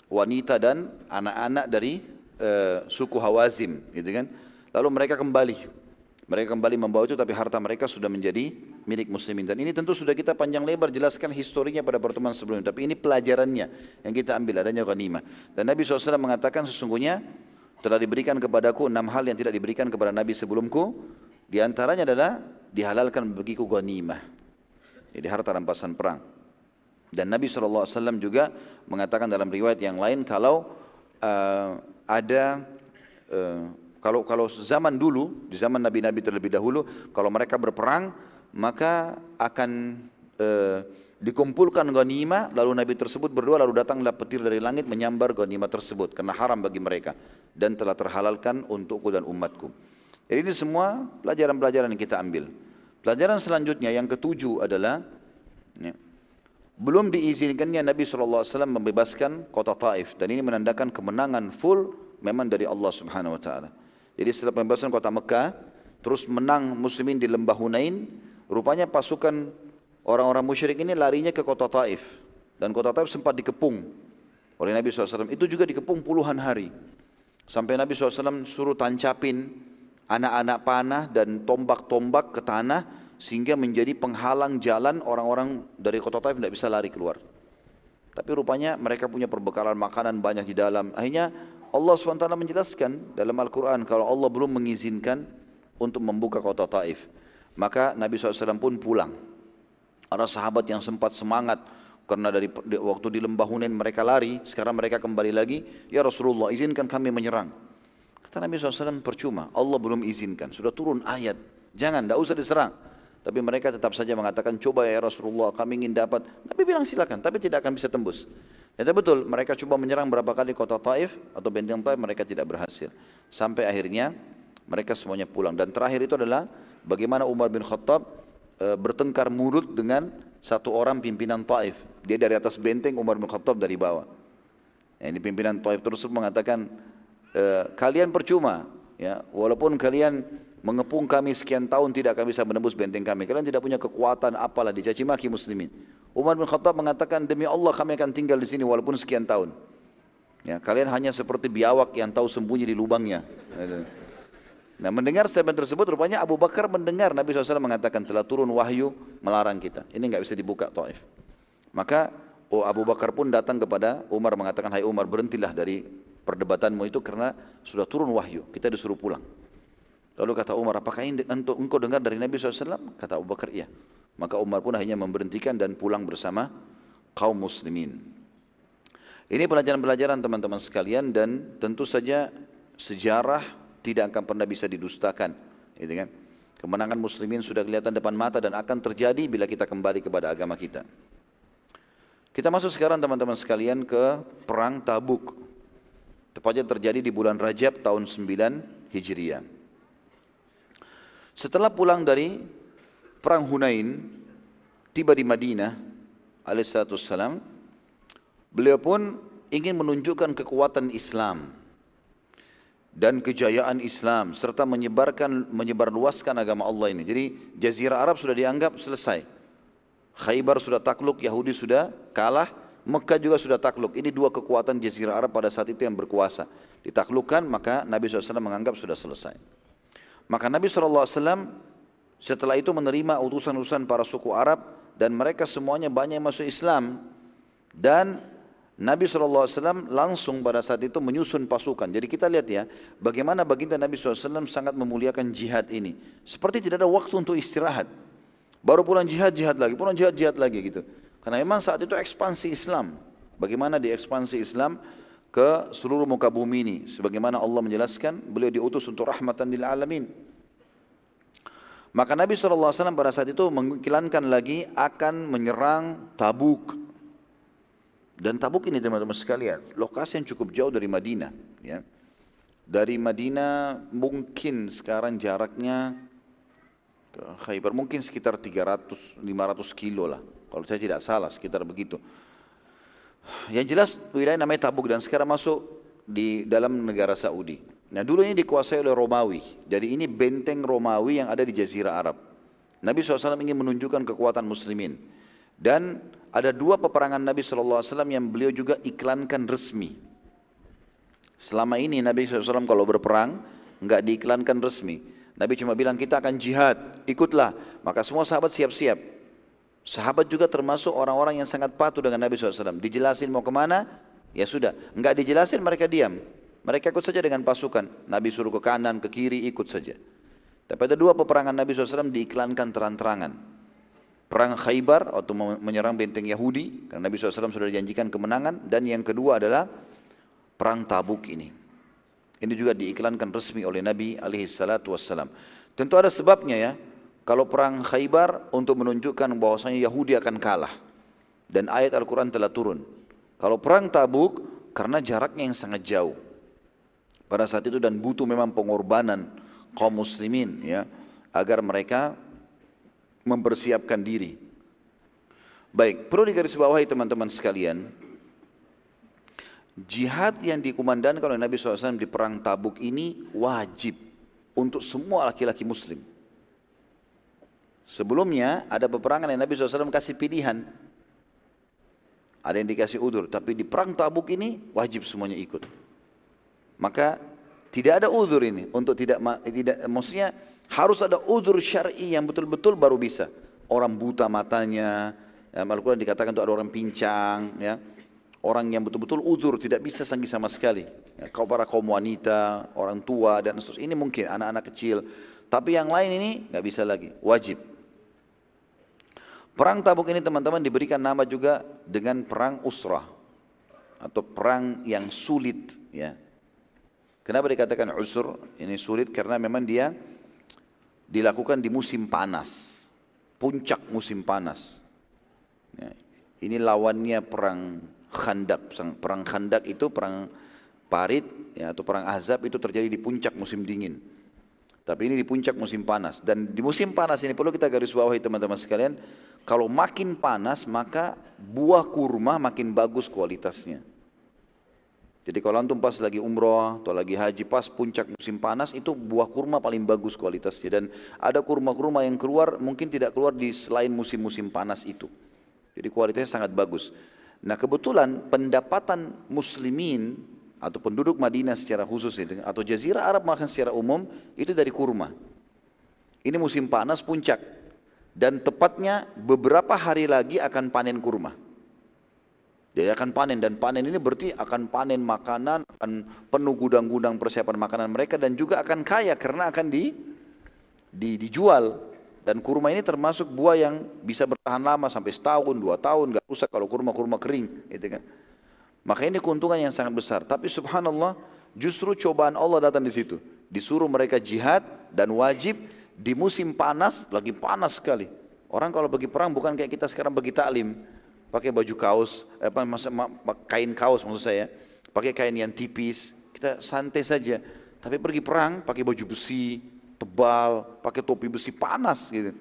wanita dan anak-anak dari uh, suku Hawazim, gitu kan. Lalu mereka kembali. Mereka kembali membawa itu tapi harta mereka sudah menjadi milik muslimin. Dan ini tentu sudah kita panjang lebar jelaskan historinya pada pertemuan sebelumnya. Tapi ini pelajarannya yang kita ambil adanya ghanimah. Dan Nabi SAW mengatakan sesungguhnya telah diberikan kepadaku enam hal yang tidak diberikan kepada Nabi sebelumku. Di antaranya adalah dihalalkan bagiku ghanimah. Jadi harta rampasan perang. Dan Nabi SAW juga mengatakan dalam riwayat yang lain kalau uh, ada uh, kalau kalau zaman dulu di zaman nabi-nabi terlebih dahulu kalau mereka berperang maka akan uh, dikumpulkan ghanimah lalu nabi tersebut berdoa lalu datanglah petir dari langit menyambar ghanimah tersebut karena haram bagi mereka dan telah terhalalkan untukku dan umatku. Jadi ini semua pelajaran-pelajaran yang kita ambil. Pelajaran selanjutnya yang ketujuh adalah ya, belum diizinkannya Nabi SAW membebaskan kota Taif dan ini menandakan kemenangan full memang dari Allah Subhanahu Wa Taala. Jadi setelah pembebasan kota Mekah, terus menang muslimin di lembah Hunain, rupanya pasukan orang-orang musyrik ini larinya ke kota Taif dan kota Taif sempat dikepung oleh Nabi SAW. Itu juga dikepung puluhan hari sampai Nabi SAW suruh tancapin anak-anak panah dan tombak-tombak ke tanah sehingga menjadi penghalang jalan orang-orang dari kota Taif tidak bisa lari keluar. Tapi rupanya mereka punya perbekalan makanan banyak di dalam. Akhirnya Allah SWT menjelaskan dalam Al-Quran kalau Allah belum mengizinkan untuk membuka kota Taif. Maka Nabi SAW pun pulang. Ada sahabat yang sempat semangat karena dari waktu di lembah Hunain mereka lari, sekarang mereka kembali lagi, ya Rasulullah izinkan kami menyerang. Kata Nabi SAW percuma, Allah belum izinkan, sudah turun ayat, jangan, tidak usah diserang. Tapi mereka tetap saja mengatakan, coba ya Rasulullah kami ingin dapat. Nabi bilang silakan, tapi tidak akan bisa tembus. Dan betul, mereka coba menyerang berapa kali kota Taif atau benteng Taif, mereka tidak berhasil. Sampai akhirnya mereka semuanya pulang. Dan terakhir itu adalah bagaimana Umar bin Khattab e, bertengkar mulut dengan satu orang pimpinan Taif. Dia dari atas benteng, Umar bin Khattab dari bawah. Ya, ini pimpinan Taif terus mengatakan, e, kalian percuma, ya, walaupun kalian mengepung kami sekian tahun tidak akan bisa menembus benteng kami. Kalian tidak punya kekuatan apalah dicaci maki muslimin. Umar bin Khattab mengatakan demi Allah kami akan tinggal di sini walaupun sekian tahun. Ya, kalian hanya seperti biawak yang tahu sembunyi di lubangnya. Nah mendengar statement tersebut rupanya Abu Bakar mendengar Nabi SAW mengatakan telah turun wahyu melarang kita. Ini nggak bisa dibuka Taif. Maka oh Abu Bakar pun datang kepada Umar mengatakan Hai Umar berhentilah dari perdebatanmu itu karena sudah turun wahyu. Kita disuruh pulang. Lalu kata Umar, apakah ini untuk engkau dengar dari Nabi SAW? Kata Abu Bakar, iya. Maka Umar pun akhirnya memberhentikan dan pulang bersama kaum muslimin. Ini pelajaran-pelajaran teman-teman sekalian dan tentu saja sejarah tidak akan pernah bisa didustakan. Gitu kan? Kemenangan muslimin sudah kelihatan depan mata dan akan terjadi bila kita kembali kepada agama kita. Kita masuk sekarang teman-teman sekalian ke perang Tabuk. Tepatnya terjadi di bulan Rajab tahun 9 Hijriah. Setelah pulang dari perang Hunain, tiba di Madinah, alaihissalam, beliau pun ingin menunjukkan kekuatan Islam dan kejayaan Islam serta menyebarkan menyebarluaskan agama Allah ini. Jadi Jazirah Arab sudah dianggap selesai. Khaybar sudah takluk, Yahudi sudah kalah, Mekah juga sudah takluk. Ini dua kekuatan Jazirah Arab pada saat itu yang berkuasa. Ditaklukkan maka Nabi SAW menganggap sudah selesai. Maka Nabi SAW setelah itu menerima utusan-utusan para suku Arab dan mereka semuanya banyak yang masuk Islam dan Nabi SAW langsung pada saat itu menyusun pasukan. Jadi kita lihat ya, bagaimana baginda Nabi SAW sangat memuliakan jihad ini. Seperti tidak ada waktu untuk istirahat. Baru pulang jihad, jihad lagi, pulang jihad, jihad lagi gitu. Karena memang saat itu ekspansi Islam. Bagaimana di ekspansi Islam ke seluruh muka bumi ini? Sebagaimana Allah menjelaskan beliau diutus untuk rahmatan lil alamin. Maka Nabi SAW pada saat itu mengiklankan lagi akan menyerang Tabuk. Dan Tabuk ini teman-teman sekalian lokasi yang cukup jauh dari Madinah ya. Dari Madinah mungkin sekarang jaraknya ke Khaybar mungkin sekitar 300 500 kilo lah kalau saya tidak salah sekitar begitu yang jelas wilayah namanya Tabuk dan sekarang masuk di dalam negara Saudi. Nah dulu ini dikuasai oleh Romawi. Jadi ini benteng Romawi yang ada di Jazirah Arab. Nabi SAW ingin menunjukkan kekuatan muslimin. Dan ada dua peperangan Nabi SAW yang beliau juga iklankan resmi. Selama ini Nabi SAW kalau berperang enggak diiklankan resmi. Nabi cuma bilang kita akan jihad, ikutlah. Maka semua sahabat siap-siap. Sahabat juga termasuk orang-orang yang sangat patuh dengan Nabi SAW. Dijelasin mau ke mana, ya sudah. Enggak dijelasin mereka diam. Mereka ikut saja dengan pasukan. Nabi suruh ke kanan, ke kiri, ikut saja. Tapi ada dua peperangan Nabi SAW diiklankan terang-terangan. Perang Khaybar atau menyerang benteng Yahudi. Karena Nabi SAW sudah dijanjikan kemenangan. Dan yang kedua adalah perang Tabuk ini. Ini juga diiklankan resmi oleh Nabi SAW. Tentu ada sebabnya ya. Kalau perang Khaybar untuk menunjukkan bahwasanya Yahudi akan kalah. Dan ayat Al-Quran telah turun. Kalau perang Tabuk karena jaraknya yang sangat jauh. Pada saat itu dan butuh memang pengorbanan kaum muslimin ya agar mereka mempersiapkan diri. Baik, perlu digarisbawahi teman-teman sekalian, jihad yang dikumandangkan oleh Nabi SAW di perang Tabuk ini wajib untuk semua laki-laki muslim. Sebelumnya ada peperangan yang Nabi SAW kasih pilihan. Ada yang dikasih udur. Tapi di perang tabuk ini wajib semuanya ikut. Maka tidak ada udur ini untuk tidak tidak maksudnya Harus ada udur syar'i yang betul-betul baru bisa. Orang buta matanya, ya, Al-Quran dikatakan itu ada orang pincang, ya. Orang yang betul-betul udur tidak bisa sanggi sama sekali. Ya, kau para kaum wanita, orang tua dan seterusnya. Ini mungkin anak-anak kecil. Tapi yang lain ini nggak bisa lagi, wajib. Perang Tabuk ini teman-teman diberikan nama juga dengan perang usrah atau perang yang sulit ya. Kenapa dikatakan usur? Ini sulit karena memang dia dilakukan di musim panas. Puncak musim panas. Ya. Ini lawannya perang Khandak. Perang Khandak itu perang Parit ya, atau perang Azab itu terjadi di puncak musim dingin. Tapi ini di puncak musim panas. Dan di musim panas ini perlu kita garis bawahi teman-teman sekalian. Kalau makin panas maka buah kurma makin bagus kualitasnya. Jadi kalau antum pas lagi umroh atau lagi haji pas puncak musim panas itu buah kurma paling bagus kualitasnya dan ada kurma-kurma yang keluar mungkin tidak keluar di selain musim-musim panas itu. Jadi kualitasnya sangat bagus. Nah kebetulan pendapatan muslimin atau penduduk Madinah secara khusus atau jazirah Arab makan secara umum itu dari kurma. Ini musim panas puncak dan tepatnya beberapa hari lagi akan panen kurma. Dia akan panen dan panen ini berarti akan panen makanan, akan penuh gudang-gudang persiapan makanan mereka dan juga akan kaya karena akan di, di dijual. Dan kurma ini termasuk buah yang bisa bertahan lama sampai setahun, dua tahun, nggak rusak kalau kurma-kurma kering, gitu kan. Maka ini keuntungan yang sangat besar. Tapi subhanallah, justru cobaan Allah datang di situ. Disuruh mereka jihad dan wajib di musim panas, lagi panas sekali. Orang kalau bagi perang bukan kayak kita sekarang bagi taklim pakai baju kaos, apa kain kaos maksud saya, pakai kain yang tipis, kita santai saja. Tapi pergi perang pakai baju besi tebal, pakai topi besi panas gitu.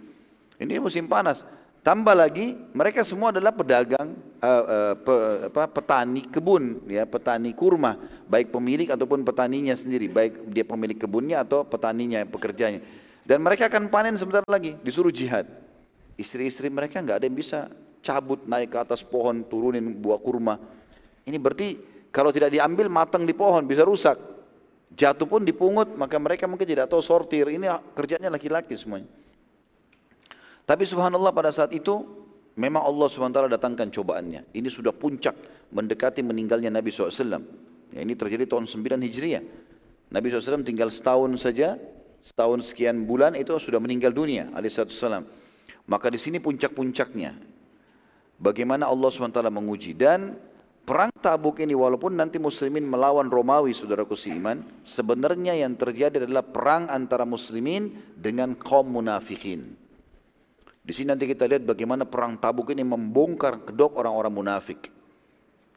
Ini musim panas. Tambah lagi mereka semua adalah pedagang, uh, uh, pe, apa, petani kebun, ya petani kurma, baik pemilik ataupun petaninya sendiri, baik dia pemilik kebunnya atau petaninya, pekerjanya. Dan mereka akan panen sebentar lagi, disuruh jihad. Istri-istri mereka nggak ada yang bisa cabut naik ke atas pohon turunin buah kurma. Ini berarti kalau tidak diambil matang di pohon bisa rusak. Jatuh pun dipungut maka mereka mungkin tidak tahu sortir. Ini kerjanya laki-laki semuanya. Tapi subhanallah pada saat itu memang Allah SWT datangkan cobaannya. Ini sudah puncak mendekati meninggalnya Nabi SAW. Ya, ini terjadi tahun 9 Hijriah. Nabi SAW tinggal setahun saja, setahun sekian bulan itu sudah meninggal dunia alaihissalam. Maka di sini puncak-puncaknya bagaimana Allah SWT menguji. Dan perang tabuk ini walaupun nanti muslimin melawan Romawi saudaraku seiman, sebenarnya yang terjadi adalah perang antara muslimin dengan kaum munafikin. Di sini nanti kita lihat bagaimana perang tabuk ini membongkar kedok orang-orang munafik.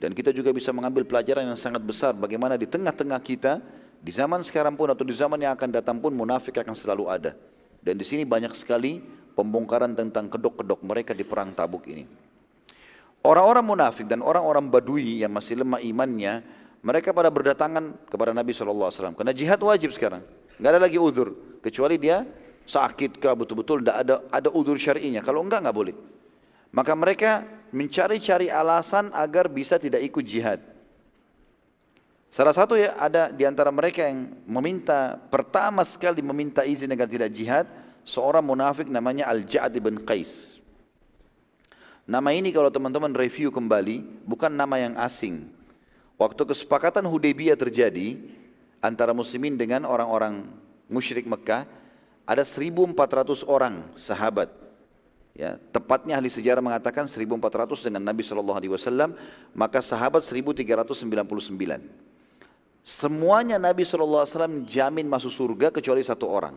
Dan kita juga bisa mengambil pelajaran yang sangat besar bagaimana di tengah-tengah kita, di zaman sekarang pun atau di zaman yang akan datang pun munafik akan selalu ada. Dan di sini banyak sekali pembongkaran tentang kedok-kedok mereka di perang tabuk ini. Orang-orang munafik dan orang-orang badui yang masih lemah imannya, mereka pada berdatangan kepada Nabi SAW. Karena jihad wajib sekarang. Nggak ada lagi udur. Kecuali dia sakit kah betul-betul tidak ada ada udur syar'inya. Kalau enggak nggak boleh. Maka mereka mencari-cari alasan agar bisa tidak ikut jihad. Salah satu ya ada di antara mereka yang meminta pertama sekali meminta izin agar tidak jihad seorang munafik namanya Al-Ja'ad bin Qais. Nama ini kalau teman-teman review kembali bukan nama yang asing. Waktu kesepakatan Hudaybiyah terjadi antara muslimin dengan orang-orang musyrik Mekah, ada 1400 orang sahabat. Ya, tepatnya ahli sejarah mengatakan 1400 dengan Nabi Shallallahu alaihi wasallam, maka sahabat 1399. Semuanya Nabi wasallam jamin masuk surga kecuali satu orang.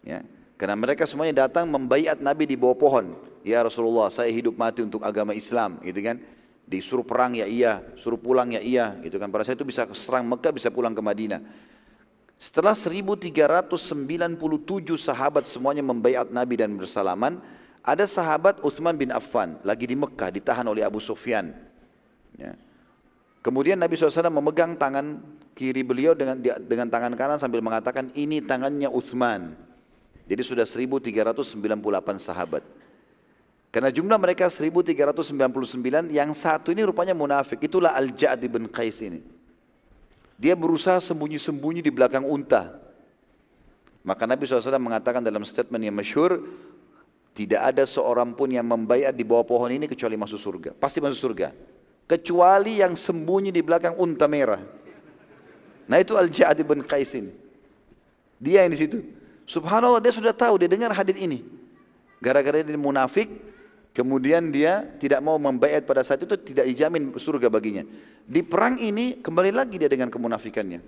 Ya, karena mereka semuanya datang membaiat Nabi di bawah pohon. Ya Rasulullah, saya hidup mati untuk agama Islam, gitu kan? Disuruh perang ya iya, suruh pulang ya iya, gitu kan? Pada saat itu bisa serang Mekah, bisa pulang ke Madinah. Setelah 1397 sahabat semuanya membaiat Nabi dan bersalaman, ada sahabat Uthman bin Affan lagi di Mekah ditahan oleh Abu Sufyan. Ya. Kemudian Nabi SAW memegang tangan kiri beliau dengan dengan tangan kanan sambil mengatakan ini tangannya Uthman. Jadi sudah 1398 sahabat. Karena jumlah mereka 1399, yang satu ini rupanya munafik. Itulah Al-Ja'ad bin Qais ini. Dia berusaha sembunyi-sembunyi di belakang unta. Maka Nabi SAW mengatakan dalam statement yang masyhur, tidak ada seorang pun yang membayar di bawah pohon ini kecuali masuk surga. Pasti masuk surga. Kecuali yang sembunyi di belakang unta merah. Nah itu Al-Ja'ad bin Qais ini. Dia yang di situ. Subhanallah dia sudah tahu, dia dengar hadis ini. Gara-gara dia munafik, kemudian dia tidak mau membayar pada saat itu tidak dijamin surga baginya. Di perang ini kembali lagi dia dengan kemunafikannya.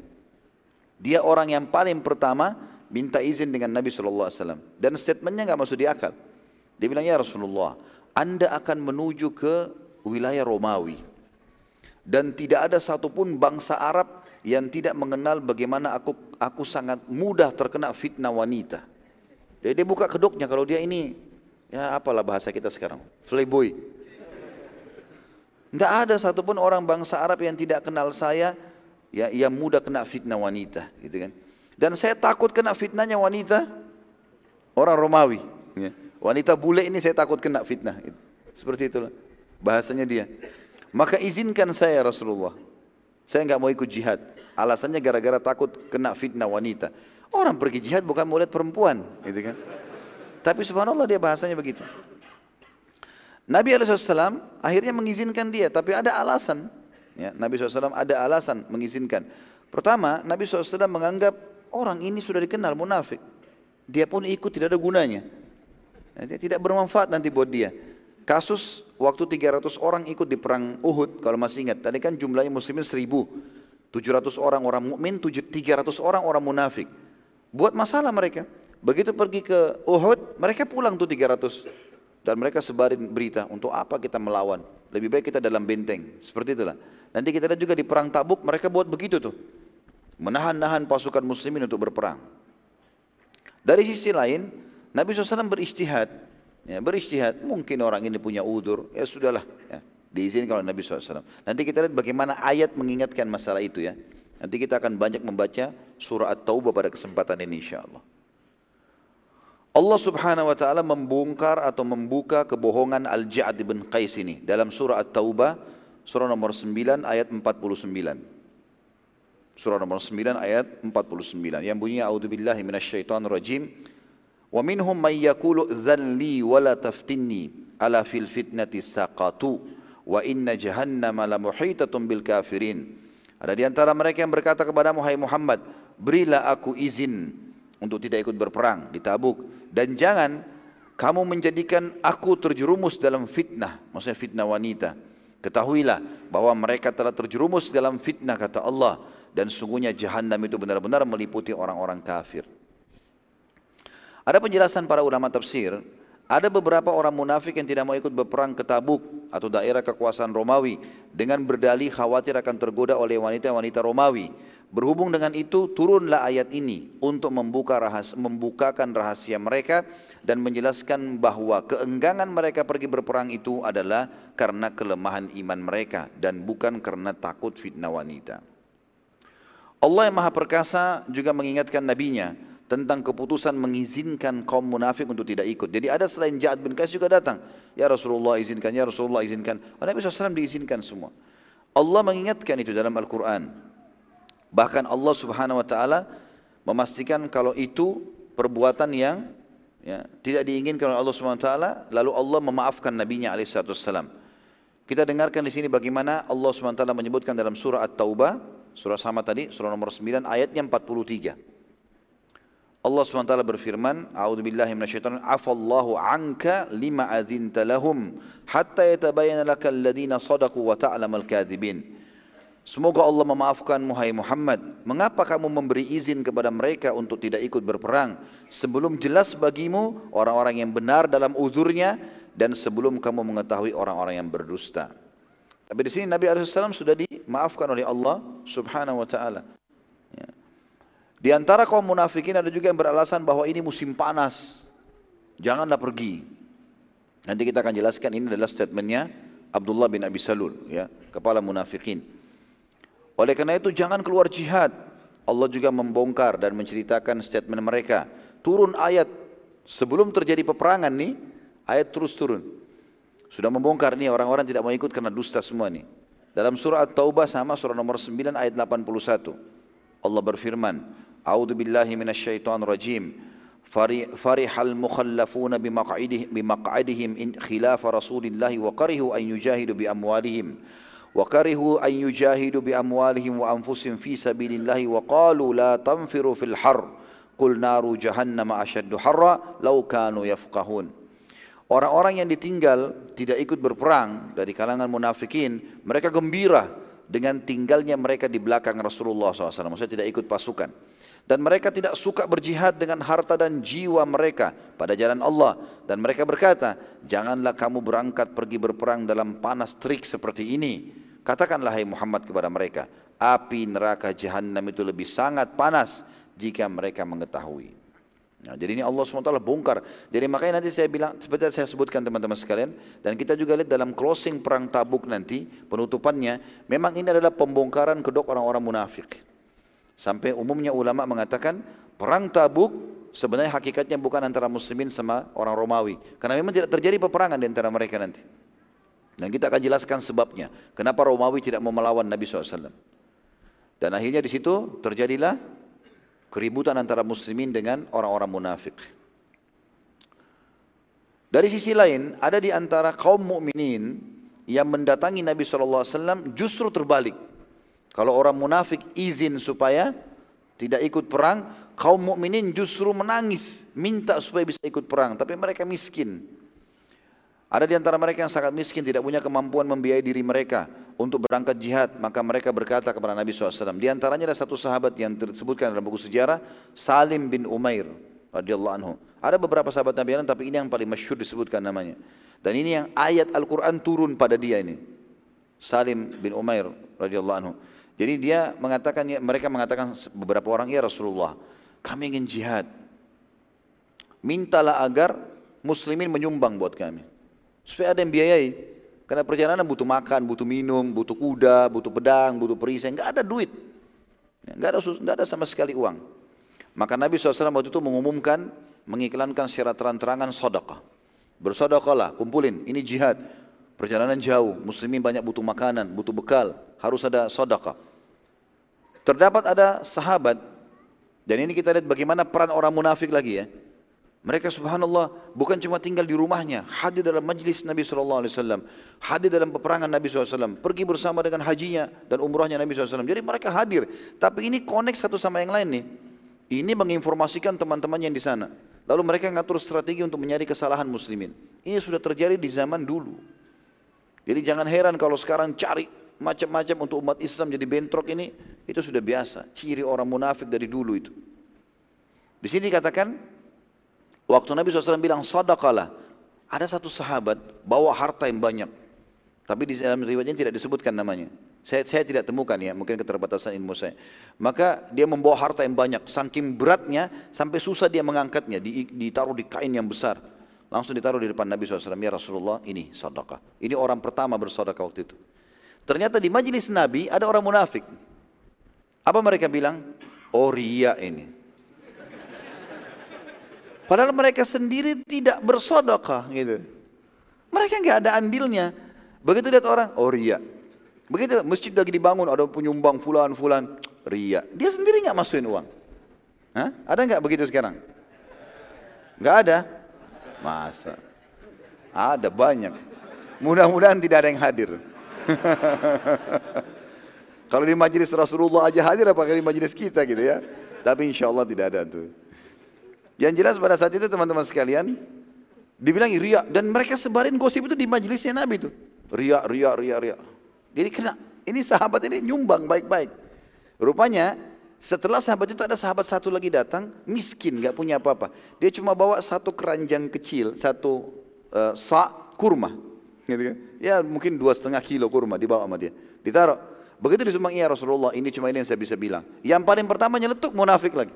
Dia orang yang paling pertama minta izin dengan Nabi SAW. Dan statementnya nggak masuk di akal. Dia bilang, ya Rasulullah, Anda akan menuju ke wilayah Romawi. Dan tidak ada satupun bangsa Arab yang tidak mengenal bagaimana aku aku sangat mudah terkena fitnah wanita. Jadi dia buka kedoknya kalau dia ini, ya apalah bahasa kita sekarang, playboy. Tidak ada satupun orang bangsa Arab yang tidak kenal saya ya yang mudah kena fitnah wanita, gitu kan. Dan saya takut kena fitnahnya wanita orang Romawi. Ya. Wanita bule ini saya takut kena fitnah. Seperti itulah bahasanya dia. Maka izinkan saya Rasulullah. Saya nggak mau ikut jihad. Alasannya gara-gara takut kena fitnah wanita. Orang pergi jihad bukan mau lihat perempuan, gitu kan? Tapi subhanallah dia bahasanya begitu. Nabi SAW akhirnya mengizinkan dia, tapi ada alasan. Ya, Nabi SAW ada alasan mengizinkan. Pertama, Nabi SAW menganggap orang ini sudah dikenal munafik. Dia pun ikut tidak ada gunanya. Dia tidak bermanfaat nanti buat dia. Kasus waktu 300 orang ikut di perang Uhud, kalau masih ingat. Tadi kan jumlahnya muslimin 1000. 700 orang orang mukmin, 300 orang orang munafik. Buat masalah mereka. Begitu pergi ke Uhud, mereka pulang tuh 300. Dan mereka sebarin berita, untuk apa kita melawan? Lebih baik kita dalam benteng. Seperti itulah. Nanti kita lihat juga di perang tabuk, mereka buat begitu tuh. Menahan-nahan pasukan muslimin untuk berperang. Dari sisi lain, Nabi SAW beristihad. Ya, beristihad, mungkin orang ini punya udur, ya sudahlah. Ya, diizinkan oleh Nabi SAW. Nanti kita lihat bagaimana ayat mengingatkan masalah itu ya. Nanti kita akan banyak membaca surah At-Taubah pada kesempatan ini insya Allah. Allah subhanahu wa ta'ala membongkar atau membuka kebohongan Al-Ja'ad bin Qais ini dalam surah At-Taubah surah nomor 9 ayat 49. Surah nomor 9 ayat 49 yang bunyinya a'udzubillahi minasyaitonir rajim wa minhum may yaqulu dzalli wa la taftinni ala fil fitnati saqatu wa inna jahannama. Ada di antara mereka yang berkata kepada Muhammad, berilah aku izin untuk tidak ikut berperang di Tabuk dan jangan kamu menjadikan aku terjerumus dalam fitnah, maksudnya fitnah wanita. Ketahuilah bahwa mereka telah terjerumus dalam fitnah kata Allah dan sungguhnya jahanam itu benar-benar meliputi orang-orang kafir. Ada penjelasan para ulama tafsir, ada beberapa orang munafik yang tidak mau ikut berperang ke Tabuk atau daerah kekuasaan Romawi dengan berdalih khawatir akan tergoda oleh wanita-wanita Romawi. Berhubung dengan itu turunlah ayat ini untuk membuka rahas, membukakan rahasia mereka dan menjelaskan bahwa keenggangan mereka pergi berperang itu adalah karena kelemahan iman mereka dan bukan karena takut fitnah wanita. Allah yang Maha Perkasa juga mengingatkan nabinya tentang keputusan mengizinkan kaum munafik untuk tidak ikut. Jadi ada selain Ja'ad bin Qais juga datang. Ya Rasulullah izinkan, ya Rasulullah izinkan. Nabi SAW diizinkan semua. Allah mengingatkan itu dalam Al-Quran. Bahkan Allah Subhanahu wa taala memastikan kalau itu perbuatan yang ya, tidak diinginkan oleh Allah Subhanahu wa taala, lalu Allah memaafkan nabinya alaihi wasallam. Kita dengarkan di sini bagaimana Allah Subhanahu wa taala menyebutkan dalam surah At-Taubah, surah sama tadi, surah nomor 9 ayatnya 43. Allah SWT berfirman, A'udzu billahi minasyaitonir afallahu anka lima adzinta lahum hatta yatabayyana lakal ladzina sadaqu wa ta'lamal kadzibin. Semoga Allah memaafkan Muhai Muhammad. Mengapa kamu memberi izin kepada mereka untuk tidak ikut berperang sebelum jelas bagimu orang-orang yang benar dalam uzurnya dan sebelum kamu mengetahui orang-orang yang berdusta. Tapi di sini Nabi SAW sudah dimaafkan oleh Allah Subhanahu Wa Taala. Di antara kaum munafikin ada juga yang beralasan bahwa ini musim panas, janganlah pergi. Nanti kita akan jelaskan ini adalah statementnya Abdullah bin Abi Salul, ya, kepala munafikin. Oleh karena itu jangan keluar jihad. Allah juga membongkar dan menceritakan statement mereka. Turun ayat sebelum terjadi peperangan nih, ayat terus turun. Sudah membongkar nih orang-orang tidak mau ikut karena dusta semua nih. Dalam surah At-Taubah sama surah nomor 9 ayat 81. Allah berfirman, A'udzu billahi minasyaitonir rajim. فرح المخلفون بمقعدهم, خلاف رسول الله وكرهوا أن يجاهدوا بأموالهم وكرهوا أن يجاهدوا بأموالهم وأنفسهم في سبيل الله وقالوا لا تنفروا في الحر قل نار جهنم أشد حرا لو كانوا يفقهون Orang-orang yang ditinggal tidak ikut berperang dari kalangan munafikin, mereka gembira dengan tinggalnya mereka di belakang Rasulullah SAW. Maksudnya tidak ikut pasukan. Dan mereka tidak suka berjihad dengan harta dan jiwa mereka pada jalan Allah. Dan mereka berkata, janganlah kamu berangkat pergi berperang dalam panas terik seperti ini. Katakanlah hai Muhammad kepada mereka, api neraka jahanam itu lebih sangat panas jika mereka mengetahui. Nah, jadi ini Allah SWT bongkar. Jadi makanya nanti saya bilang, seperti saya sebutkan teman-teman sekalian, dan kita juga lihat dalam closing perang tabuk nanti, penutupannya, memang ini adalah pembongkaran kedok orang-orang munafik. Sampai umumnya ulama mengatakan, perang tabuk sebenarnya hakikatnya bukan antara muslimin sama orang Romawi. Karena memang tidak terjadi peperangan di antara mereka nanti. Dan kita akan jelaskan sebabnya. Kenapa Romawi tidak mau melawan Nabi SAW. Dan akhirnya di situ terjadilah keributan antara muslimin dengan orang-orang munafik. Dari sisi lain, ada di antara kaum mukminin yang mendatangi Nabi SAW justru terbalik. Kalau orang munafik izin supaya tidak ikut perang, kaum mukminin justru menangis, minta supaya bisa ikut perang, tapi mereka miskin. Ada di antara mereka yang sangat miskin, tidak punya kemampuan membiayai diri mereka untuk berangkat jihad, maka mereka berkata kepada Nabi SAW. Di antaranya ada satu sahabat yang disebutkan dalam buku sejarah, Salim bin Umair radhiyallahu anhu. Ada beberapa sahabat Nabi lain, tapi ini yang paling masyhur disebutkan namanya. Dan ini yang ayat Al-Quran turun pada dia ini. Salim bin Umair radhiyallahu anhu. Jadi dia mengatakan, mereka mengatakan beberapa orang, ya Rasulullah, kami ingin jihad. Mintalah agar muslimin menyumbang buat kami. Supaya ada yang biayai. Karena perjalanan butuh makan, butuh minum, butuh kuda, butuh pedang, butuh perisai. Enggak ada duit. Enggak ada, enggak ada sama sekali uang. Maka Nabi SAW waktu itu mengumumkan, mengiklankan secara terang-terangan sodakah. Bersodakahlah, kumpulin, ini jihad. Perjalanan jauh, muslimin banyak butuh makanan, butuh bekal, harus ada sodakah. Terdapat ada sahabat, dan ini kita lihat bagaimana peran orang munafik lagi ya. Mereka subhanallah bukan cuma tinggal di rumahnya, hadir dalam majlis Nabi SAW, hadir dalam peperangan Nabi SAW, pergi bersama dengan hajinya dan umrahnya Nabi SAW. Jadi mereka hadir, tapi ini connect satu sama yang lain nih. Ini menginformasikan teman-teman yang di sana. Lalu mereka ngatur strategi untuk mencari kesalahan muslimin. Ini sudah terjadi di zaman dulu. Jadi jangan heran kalau sekarang cari macam-macam untuk umat Islam jadi bentrok ini, itu sudah biasa. Ciri orang munafik dari dulu itu. Di sini dikatakan, Waktu Nabi SAW bilang sadaqalah, ada satu sahabat bawa harta yang banyak. Tapi di dalam riwayatnya tidak disebutkan namanya. Saya, saya tidak temukan ya, mungkin keterbatasan ilmu saya. Maka dia membawa harta yang banyak, saking beratnya sampai susah dia mengangkatnya, ditaruh di kain yang besar. Langsung ditaruh di depan Nabi SAW, ya Rasulullah ini sadaqah. Ini orang pertama bersadaqah waktu itu. Ternyata di majelis Nabi ada orang munafik. Apa mereka bilang? Oh ria ini. Padahal mereka sendiri tidak bersodokah gitu. Mereka nggak ada andilnya. Begitu lihat orang, oh ria. Begitu masjid lagi dibangun, ada penyumbang fulan fulan, ria. Dia sendiri nggak masukin uang. Hah? Ada nggak begitu sekarang? Nggak ada? Masa? Ada banyak. Mudah-mudahan tidak ada yang hadir. Kalau di majelis Rasulullah aja hadir, apakah di majelis kita gitu ya? Tapi insya Allah tidak ada tuh. Yang jelas pada saat itu teman-teman sekalian, dibilang ria dan mereka sebarin gosip itu di majelisnya Nabi itu. Ria, ria, ria, ria. Jadi kena ini sahabat ini nyumbang baik-baik. Rupanya setelah sahabat itu ada sahabat satu lagi datang, miskin, nggak punya apa-apa. Dia cuma bawa satu keranjang kecil, satu uh, sa kurma, gitu kan? Ya mungkin dua setengah kilo kurma dibawa sama dia. Ditaruh. Begitu disumbang, iya Rasulullah, ini cuma ini yang saya bisa bilang. Yang paling pertama nyeletuk munafik lagi.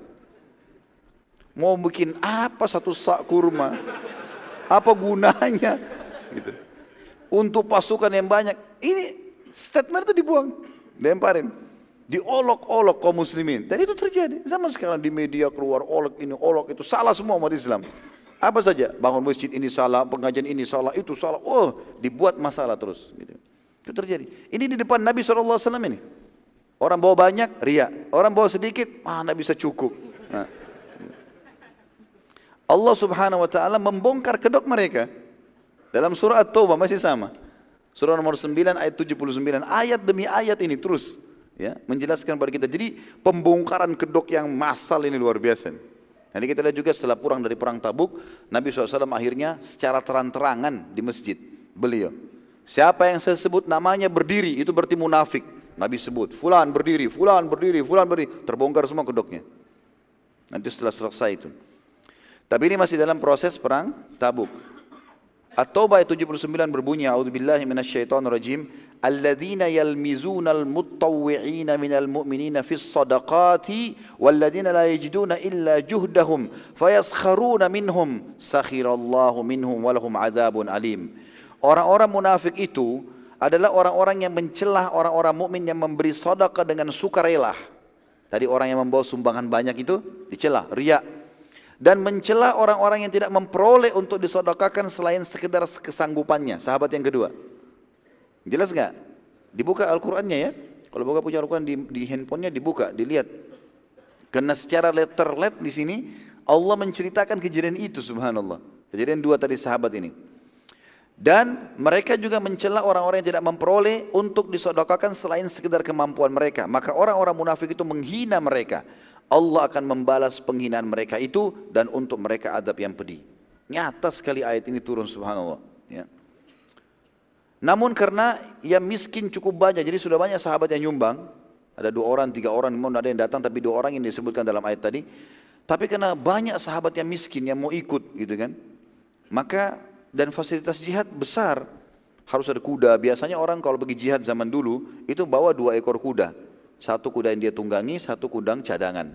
Mau bikin apa satu sak kurma? Apa gunanya? Gitu. Untuk pasukan yang banyak. Ini statement itu dibuang. Lemparin. Diolok-olok kaum muslimin. Dan itu terjadi. Zaman sekarang di media keluar olok ini, olok itu. Salah semua umat Islam. Apa saja? Bangun masjid ini salah, pengajian ini salah, itu salah. Oh, dibuat masalah terus. Gitu. Itu terjadi. Ini di depan Nabi SAW ini. Orang bawa banyak, ria. Orang bawa sedikit, mana bisa cukup. Nah. Allah subhanahu wa ta'ala membongkar kedok mereka. Dalam surah At-Taubah masih sama. Surah nomor 9 ayat 79. Ayat demi ayat ini terus. ya Menjelaskan kepada kita. Jadi pembongkaran kedok yang massal ini luar biasa. Nanti kita lihat juga setelah pulang dari perang tabuk. Nabi SAW akhirnya secara terang-terangan di masjid. Beliau. Siapa yang saya sebut namanya berdiri itu berarti munafik. Nabi sebut. Fulan berdiri, fulan berdiri, fulan berdiri. Terbongkar semua kedoknya. Nanti setelah selesai itu. Tapi ini masih dalam proses perang tabuk. At-Taubah ayat 79 berbunyi A'udzubillahi minasyaitonirrajim Alladzina yalmizuna al-muttawwi'ina minal mu'minina fis sadaqati walladzina la yajiduna illa juhdahum fayaskharuna minhum sakhirallahu minhum walahum adzabun alim Orang-orang munafik itu adalah orang-orang yang mencelah orang-orang mukmin yang memberi sedekah dengan sukarela. Tadi orang yang membawa sumbangan banyak itu dicela, riak dan mencela orang-orang yang tidak memperoleh untuk disodokahkan selain sekedar kesanggupannya. Sahabat yang kedua. Jelas nggak? Dibuka Al-Qur'annya ya. Kalau buka punya Al-Quran di, di handphonenya dibuka, dilihat. Karena secara letterlet di sini Allah menceritakan kejadian itu subhanallah. Kejadian dua tadi sahabat ini. Dan mereka juga mencela orang-orang yang tidak memperoleh untuk disodokakan selain sekedar kemampuan mereka. Maka orang-orang munafik itu menghina mereka. Allah akan membalas penghinaan mereka itu dan untuk mereka adab yang pedih. Nyata sekali ayat ini turun subhanallah. Ya. Namun karena yang miskin cukup banyak, jadi sudah banyak sahabat yang nyumbang. Ada dua orang, tiga orang, mau ada yang datang, tapi dua orang yang disebutkan dalam ayat tadi. Tapi karena banyak sahabat yang miskin yang mau ikut gitu kan. Maka dan fasilitas jihad besar. Harus ada kuda. Biasanya orang kalau pergi jihad zaman dulu itu bawa dua ekor kuda. Satu kuda yang dia tunggangi, satu kudang cadangan.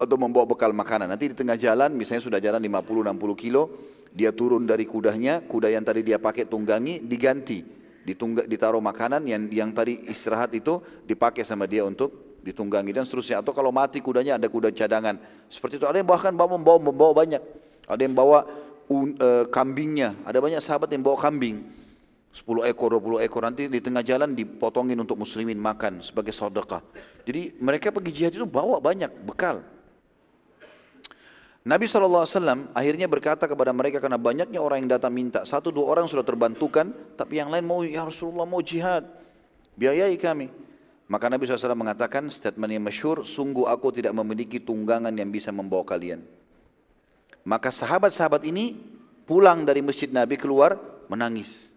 Atau membawa bekal makanan. Nanti di tengah jalan, misalnya sudah jalan 50-60 kilo, dia turun dari kudanya, kuda yang tadi dia pakai tunggangi, diganti. Ditungga, ditaruh makanan yang yang tadi istirahat itu dipakai sama dia untuk ditunggangi dan seterusnya. Atau kalau mati kudanya ada kuda cadangan. Seperti itu. Ada yang bahkan bawa membawa, membawa banyak. Ada yang bawa uh, kambingnya. Ada banyak sahabat yang bawa kambing. 10 ekor, 20 ekor nanti di tengah jalan dipotongin untuk muslimin makan sebagai sedekah. Jadi mereka pergi jihad itu bawa banyak bekal. Nabi SAW akhirnya berkata kepada mereka karena banyaknya orang yang datang minta. Satu dua orang sudah terbantukan, tapi yang lain mau, ya Rasulullah mau jihad. Biayai kami. Maka Nabi SAW mengatakan statement yang masyur, sungguh aku tidak memiliki tunggangan yang bisa membawa kalian. Maka sahabat-sahabat ini pulang dari masjid Nabi keluar menangis.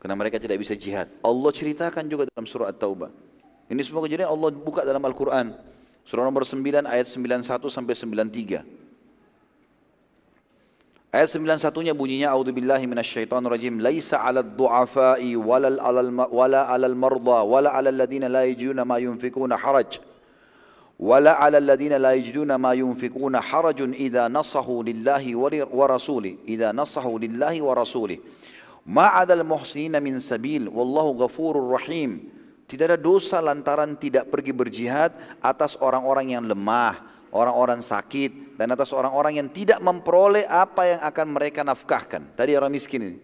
Karena mereka tidak bisa jihad. Allah ceritakan juga dalam surah At-Taubah. Ini semua kejadian Allah buka dalam Al-Quran. Surah nomor 9 ayat 91 sampai 93. Ayat 91-nya bunyinya A'udzubillahi minasyaitonirrajim laisa 'alal du'afa'i wala 'alal wala 'alal marda wala 'alal ladina la yajiduna ma yunfikuna haraj wala 'alal ladina la yajiduna ma yunfikuna harajun idza nasahu lillahi wa rasulih idza nasahu lillahi wa rasulih Ma'adal muhsinina min sabil wallahu ghafurur rahim. Tidak ada dosa lantaran tidak pergi berjihad atas orang-orang yang lemah, orang-orang sakit dan atas orang-orang yang tidak memperoleh apa yang akan mereka nafkahkan. Tadi orang miskin ini.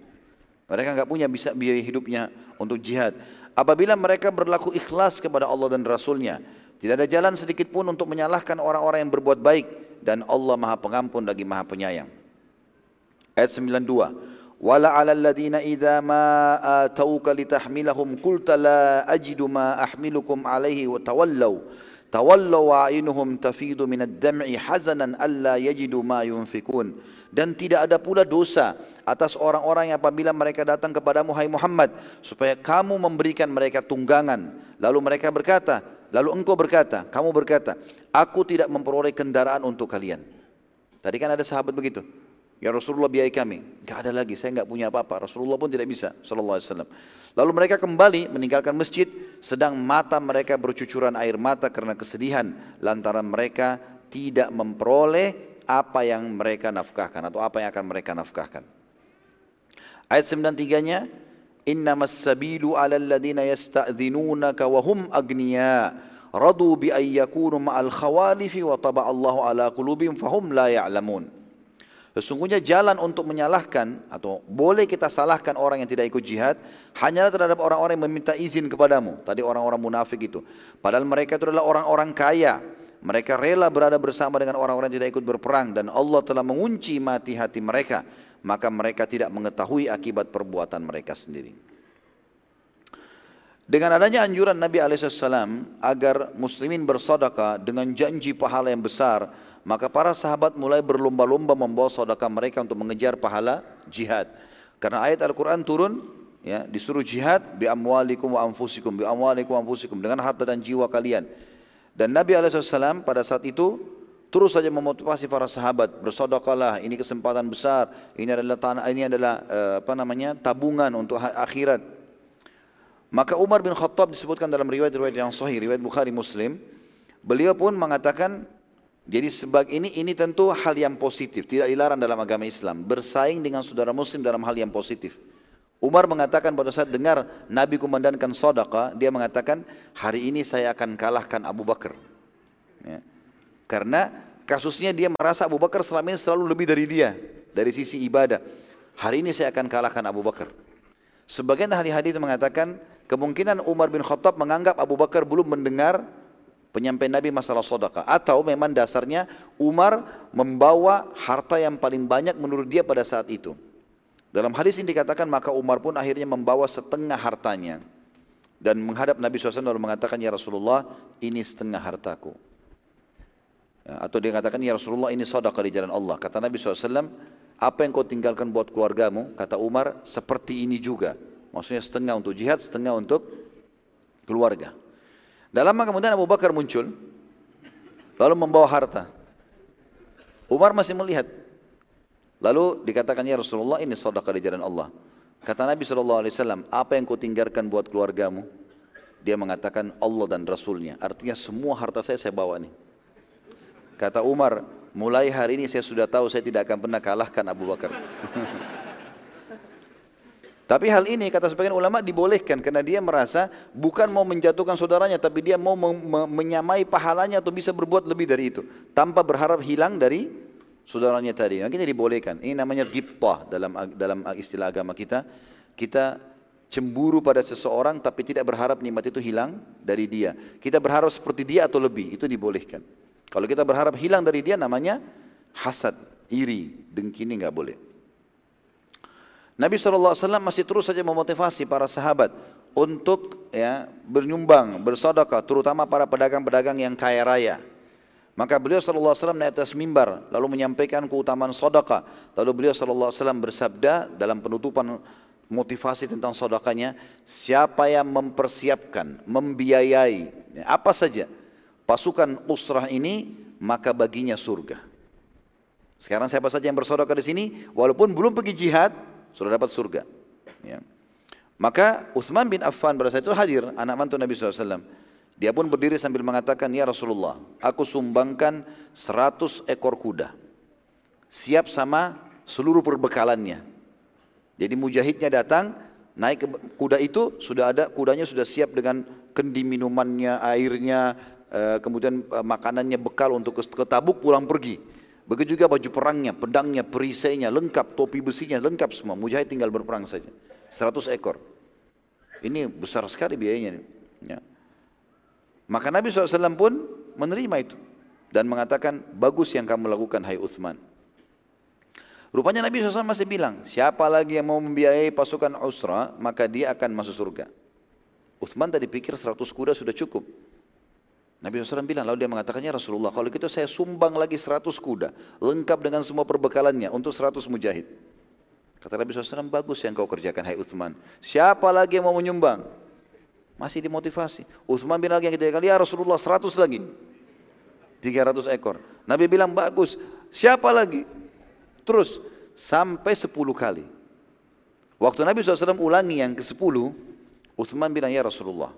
Mereka enggak punya bisa biaya hidupnya untuk jihad. Apabila mereka berlaku ikhlas kepada Allah dan Rasulnya, tidak ada jalan sedikit pun untuk menyalahkan orang-orang yang berbuat baik dan Allah Maha Pengampun lagi Maha Penyayang. Ayat 92. Wala 'alal ladzina idza ma atauka litahmilahum qulta la ajidu ma ahmilukum 'alaihi wa tawallaw tawallaw a'inuhum tafidu min ad-dam'i hazanan alla yajidu ma yunfikun dan tidak ada pula dosa atas orang-orang yang apabila mereka datang kepadamu hai Muhammad supaya kamu memberikan mereka tunggangan lalu mereka berkata lalu engkau berkata kamu berkata aku tidak memperoleh kendaraan untuk kalian tadi kan ada sahabat begitu Ya Rasulullah biayai kami. Enggak ada lagi, saya enggak punya apa-apa. Rasulullah pun tidak bisa, sallallahu alaihi wasallam. Lalu mereka kembali meninggalkan masjid, sedang mata mereka bercucuran air mata karena kesedihan lantaran mereka tidak memperoleh apa yang mereka nafkahkan atau apa yang akan mereka nafkahkan. Ayat 93-nya, "Innamas sabilu 'alal ladzina yasta'dzinunaka wa hum agniya." Radu bi ayyakunu ma'al khawalifi wa taba Allahu ala qulubihim fahum la ya'lamun. Sesungguhnya jalan untuk menyalahkan atau boleh kita salahkan orang yang tidak ikut jihad hanyalah terhadap orang-orang yang meminta izin kepadamu. Tadi orang-orang munafik itu. Padahal mereka itu adalah orang-orang kaya mereka rela berada bersama dengan orang-orang yang tidak ikut berperang dan Allah telah mengunci mati hati mereka maka mereka tidak mengetahui akibat perbuatan mereka sendiri. Dengan adanya anjuran Nabi Alaihissalam agar muslimin bersedekah dengan janji pahala yang besar, maka para sahabat mulai berlomba-lomba membawa sedekah mereka untuk mengejar pahala jihad. Karena ayat Al-Quran turun, ya, disuruh jihad bi amwalikum wa anfusikum, bi amwalikum wa anfusikum dengan harta dan jiwa kalian. Dan Nabi Alaihissalam pada saat itu terus saja memotivasi para sahabat bersedekahlah ini kesempatan besar ini adalah tanah ini adalah uh, apa namanya tabungan untuk akhirat maka Umar bin Khattab disebutkan dalam riwayat-riwayat yang sahih, riwayat Bukhari Muslim, beliau pun mengatakan jadi sebagai ini ini tentu hal yang positif, tidak dilarang dalam agama Islam, bersaing dengan saudara muslim dalam hal yang positif. Umar mengatakan pada saat dengar Nabi kumandankan sodaka, dia mengatakan hari ini saya akan kalahkan Abu Bakar. Ya. Karena kasusnya dia merasa Abu Bakar selama ini selalu lebih dari dia dari sisi ibadah. Hari ini saya akan kalahkan Abu Bakar. Sebagian ahli hadis mengatakan Kemungkinan Umar bin Khattab menganggap Abu Bakar belum mendengar penyampaian Nabi masalah sodaka. Atau memang dasarnya Umar membawa harta yang paling banyak menurut dia pada saat itu. Dalam hadis ini dikatakan maka Umar pun akhirnya membawa setengah hartanya. Dan menghadap Nabi SAW lalu mengatakan, Ya Rasulullah ini setengah hartaku. Ya, atau dia katakan, Ya Rasulullah ini sodaka di jalan Allah. Kata Nabi SAW, apa yang kau tinggalkan buat keluargamu? Kata Umar, seperti ini juga. Maksudnya setengah untuk jihad, setengah untuk keluarga. Dalam kemudian Abu Bakar muncul, lalu membawa harta. Umar masih melihat. Lalu dikatakan ya Rasulullah ini sedekah di jalan Allah. Kata Nabi SAW, apa yang kau tinggalkan buat keluargamu? Dia mengatakan Allah dan Rasulnya. Artinya semua harta saya saya bawa nih. Kata Umar, mulai hari ini saya sudah tahu saya tidak akan pernah kalahkan Abu Bakar. Tapi hal ini kata sebagian ulama dibolehkan karena dia merasa bukan mau menjatuhkan saudaranya tapi dia mau menyamai pahalanya atau bisa berbuat lebih dari itu tanpa berharap hilang dari saudaranya tadi. Makanya dibolehkan. Ini namanya giptah dalam dalam istilah agama kita. Kita cemburu pada seseorang tapi tidak berharap nikmat itu hilang dari dia. Kita berharap seperti dia atau lebih, itu dibolehkan. Kalau kita berharap hilang dari dia namanya hasad, iri, dengki ini nggak boleh. Nabi SAW masih terus saja memotivasi para sahabat untuk ya bernyumbang, bersedekah, terutama para pedagang-pedagang yang kaya raya. Maka beliau SAW naik atas mimbar lalu menyampaikan keutamaan sedekah. Lalu beliau SAW bersabda dalam penutupan motivasi tentang sedekahnya, siapa yang mempersiapkan, membiayai ya, apa saja pasukan usrah ini, maka baginya surga. Sekarang siapa saja yang bersedekah di sini, walaupun belum pergi jihad, sudah dapat surga. Ya. Maka Uthman bin Affan pada saat itu hadir, anak mantu Nabi SAW. Dia pun berdiri sambil mengatakan, Ya Rasulullah, aku sumbangkan 100 ekor kuda. Siap sama seluruh perbekalannya. Jadi mujahidnya datang, naik ke kuda itu, sudah ada kudanya sudah siap dengan kendi minumannya, airnya, kemudian eh, makanannya bekal untuk ke Tabuk pulang pergi. Begitu juga baju perangnya, pedangnya, perisainya, lengkap, topi besinya, lengkap semua. Mujahid tinggal berperang saja. 100 ekor. Ini besar sekali biayanya. Ya. Maka Nabi SAW pun menerima itu. Dan mengatakan, bagus yang kamu lakukan, hai Uthman. Rupanya Nabi SAW masih bilang, siapa lagi yang mau membiayai pasukan Usra, maka dia akan masuk surga. Uthman tadi pikir 100 kuda sudah cukup. Nabi SAW bilang, lalu dia mengatakannya Rasulullah, kalau gitu saya sumbang lagi 100 kuda, lengkap dengan semua perbekalannya untuk 100 mujahid. Kata Nabi SAW, bagus yang kau kerjakan, hai Uthman. Siapa lagi yang mau menyumbang? Masih dimotivasi. Uthman bin lagi yang ketiga kali, ya Rasulullah 100 lagi. 300 ekor. Nabi bilang, bagus. Siapa lagi? Terus, sampai 10 kali. Waktu Nabi SAW ulangi yang ke-10, Uthman bilang, ya Rasulullah,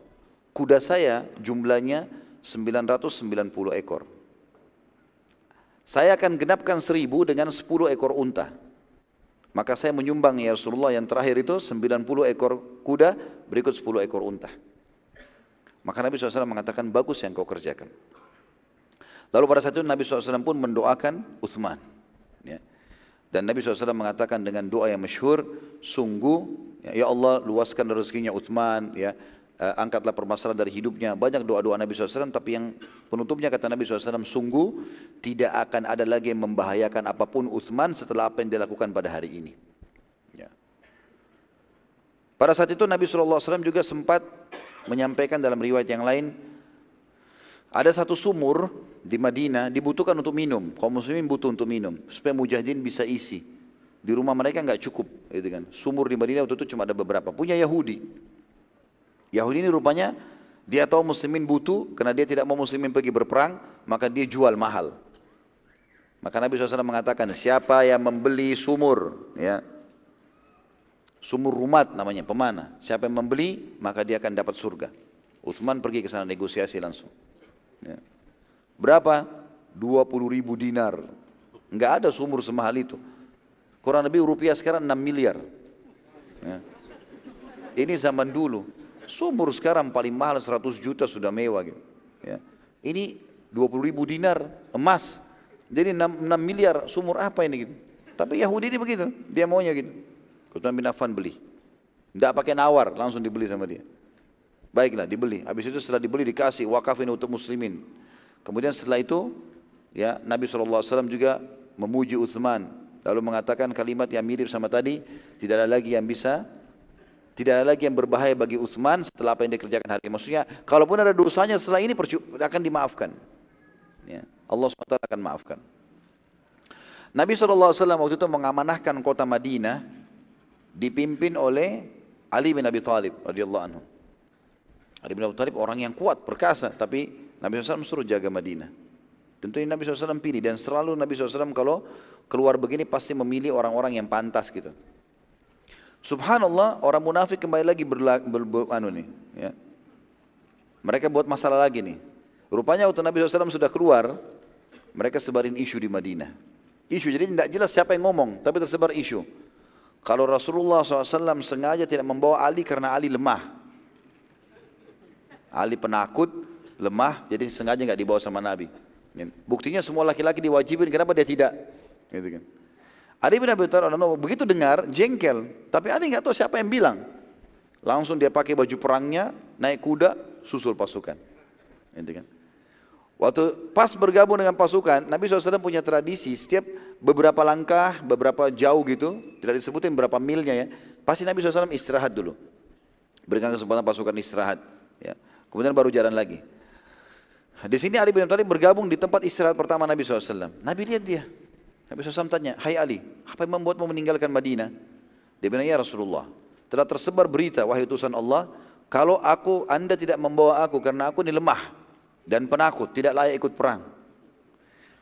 kuda saya jumlahnya 990 ekor. Saya akan genapkan seribu dengan 10 ekor unta. Maka saya menyumbang ya Rasulullah yang terakhir itu 90 ekor kuda berikut 10 ekor unta. Maka Nabi SAW mengatakan bagus yang kau kerjakan. Lalu pada saat itu Nabi SAW pun mendoakan Uthman. Ya. Dan Nabi SAW mengatakan dengan doa yang masyhur, sungguh ya, ya Allah luaskan rezekinya Uthman, ya uh, angkatlah permasalahan dari hidupnya. Banyak doa-doa Nabi SAW, tapi yang penutupnya kata Nabi SAW, sungguh tidak akan ada lagi yang membahayakan apa pun Uthman setelah apa yang dilakukan pada hari ini. Ya. Pada saat itu Nabi SAW juga sempat menyampaikan dalam riwayat yang lain, ada satu sumur di Madinah dibutuhkan untuk minum. Kaum muslimin butuh untuk minum supaya mujahidin bisa isi. Di rumah mereka nggak cukup, gitu kan. Sumur di Madinah waktu itu cuma ada beberapa. Punya Yahudi. Yahudi ini rupanya dia tahu muslimin butuh karena dia tidak mau muslimin pergi berperang, maka dia jual mahal. Maka Nabi SAW mengatakan, siapa yang membeli sumur, ya, sumur rumat namanya, pemana. Siapa yang membeli, maka dia akan dapat surga. Uthman pergi ke sana negosiasi langsung. Ya. Berapa? 20 ribu dinar. Enggak ada sumur semahal itu. Kurang lebih rupiah sekarang 6 miliar. Ya. Ini zaman dulu. Sumur sekarang paling mahal 100 juta sudah mewah gitu. Ya. Ini 20 ribu dinar emas. Jadi 6, 6 miliar sumur apa ini gitu. Tapi Yahudi ini begitu, dia maunya gitu. Utsman bin Affan beli. Tidak pakai nawar, langsung dibeli sama dia. Baiklah, dibeli. Habis itu setelah dibeli dikasih wakafin untuk muslimin. Kemudian setelah itu, ya Nabi SAW juga memuji Uthman. Lalu mengatakan kalimat yang mirip sama tadi, tidak ada lagi yang bisa, tidak ada lagi yang berbahaya bagi Uthman setelah apa yang dikerjakan hari ini. Maksudnya, kalaupun ada dosanya setelah ini akan dimaafkan. Ya, Allah SWT akan maafkan. Nabi SAW waktu itu mengamanahkan kota Madinah dipimpin oleh Ali bin Abi Thalib radhiyallahu anhu. Ali bin Abi Thalib orang yang kuat, perkasa, tapi Nabi SAW suruh jaga Madinah. Tentunya Nabi SAW pilih dan selalu Nabi SAW kalau keluar begini pasti memilih orang-orang yang pantas gitu. Subhanallah orang munafik kembali lagi berla, ber, ber, anu nih, ya. Mereka buat masalah lagi nih. Rupanya waktu Nabi SAW sudah keluar, mereka sebarin isu di Madinah. Isu jadi tidak jelas siapa yang ngomong, tapi tersebar isu. Kalau Rasulullah SAW sengaja tidak membawa Ali karena Ali lemah. Ali penakut, lemah, jadi sengaja nggak dibawa sama Nabi. Buktinya semua laki-laki diwajibin, kenapa dia tidak? Gitu kan. Ali bin Abi Thalib begitu dengar jengkel, tapi Ali nggak tahu siapa yang bilang. Langsung dia pakai baju perangnya, naik kuda, susul pasukan. Gitu kan. Waktu pas bergabung dengan pasukan, Nabi SAW punya tradisi setiap beberapa langkah, beberapa jauh gitu, tidak disebutin berapa milnya ya, pasti Nabi SAW istirahat dulu. Berikan kesempatan pasukan istirahat. Ya. Kemudian baru jalan lagi. Di sini Ali bin Abi Thalib bergabung di tempat istirahat pertama Nabi SAW. Nabi lihat dia. Nabi SAW tanya, Hai Ali, apa yang membuatmu meninggalkan Madinah? Dia bilang, ya Rasulullah, telah tersebar berita, wahai utusan Allah, kalau aku, anda tidak membawa aku karena aku ini lemah dan penakut, tidak layak ikut perang.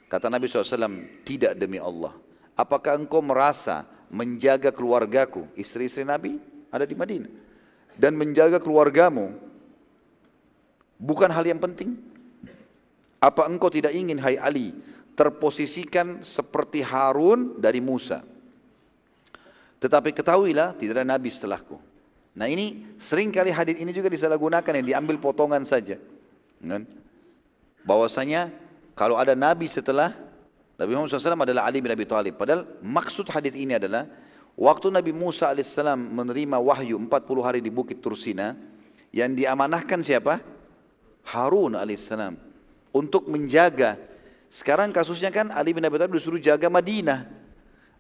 Kata Nabi SAW, tidak demi Allah. Apakah engkau merasa menjaga keluargaku, istri-istri Nabi ada di Madinah, dan menjaga keluargamu Bukan hal yang penting? Apa engkau tidak ingin hai Ali terposisikan seperti Harun dari Musa? Tetapi ketahuilah tidak ada nabi setelahku. Nah ini sering kali hadis ini juga disalahgunakan yang diambil potongan saja. Kan? Bahwasanya kalau ada nabi setelah Nabi Muhammad SAW adalah Ali bin Abi Thalib. Padahal maksud hadis ini adalah waktu Nabi Musa AS menerima wahyu 40 hari di Bukit Tursina yang diamanahkan siapa? Harun alaihissalam untuk menjaga. Sekarang kasusnya kan Ali bin Abi Thalib disuruh jaga Madinah.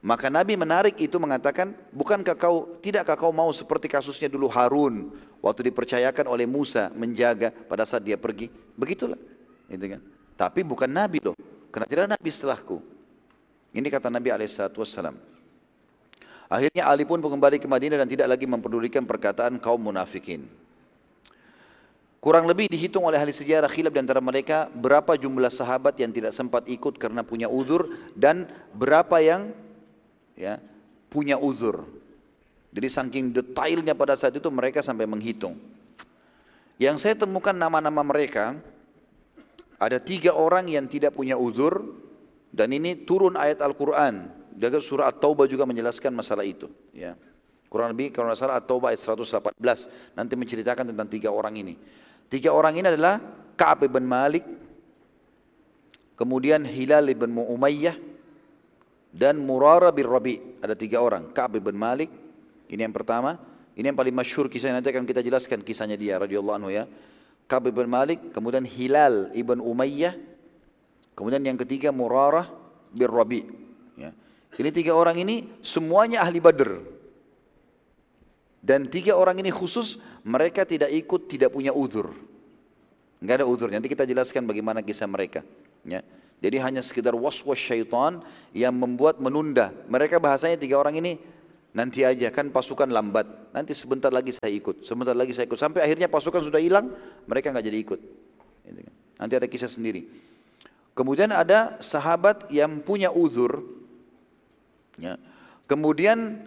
Maka Nabi menarik itu mengatakan, bukankah kau, tidakkah kau mau seperti kasusnya dulu Harun waktu dipercayakan oleh Musa menjaga pada saat dia pergi? Begitulah. Gitu kan. Tapi bukan Nabi loh, karena tidak Nabi setelahku. Ini kata Nabi Alaihissalam. Akhirnya Ali pun kembali ke Madinah dan tidak lagi mempedulikan perkataan kaum munafikin. Kurang lebih dihitung oleh ahli sejarah khilaf di antara mereka berapa jumlah sahabat yang tidak sempat ikut karena punya uzur dan berapa yang ya punya uzur. Jadi saking detailnya pada saat itu mereka sampai menghitung. Yang saya temukan nama-nama mereka ada tiga orang yang tidak punya uzur dan ini turun ayat Al-Quran. Jaga surah At-Taubah juga menjelaskan masalah itu. Ya. Kurang lebih kalau tidak salah At-Taubah ayat 118 nanti menceritakan tentang tiga orang ini. Tiga orang ini adalah Ka'ab bin Malik, kemudian Hilal bin Umayyah, dan Murara bin Rabi. Ada tiga orang. Ka'ab bin Malik, ini yang pertama. Ini yang paling masyhur kisah nanti akan kita jelaskan kisahnya dia radhiyallahu anhu ya. Ka'ab bin Malik, kemudian Hilal ibn Umayyah, kemudian yang ketiga Murarah bin Rabi. Ya. Ini tiga orang ini semuanya ahli Badr. Dan tiga orang ini khusus mereka tidak ikut, tidak punya uzur. Enggak ada uzur. Nanti kita jelaskan bagaimana kisah mereka. Ya. Jadi hanya sekedar was-was syaitan yang membuat menunda. Mereka bahasanya tiga orang ini nanti aja kan pasukan lambat. Nanti sebentar lagi saya ikut, sebentar lagi saya ikut. Sampai akhirnya pasukan sudah hilang, mereka nggak jadi ikut. Gitu kan. Nanti ada kisah sendiri. Kemudian ada sahabat yang punya uzur. Ya. Kemudian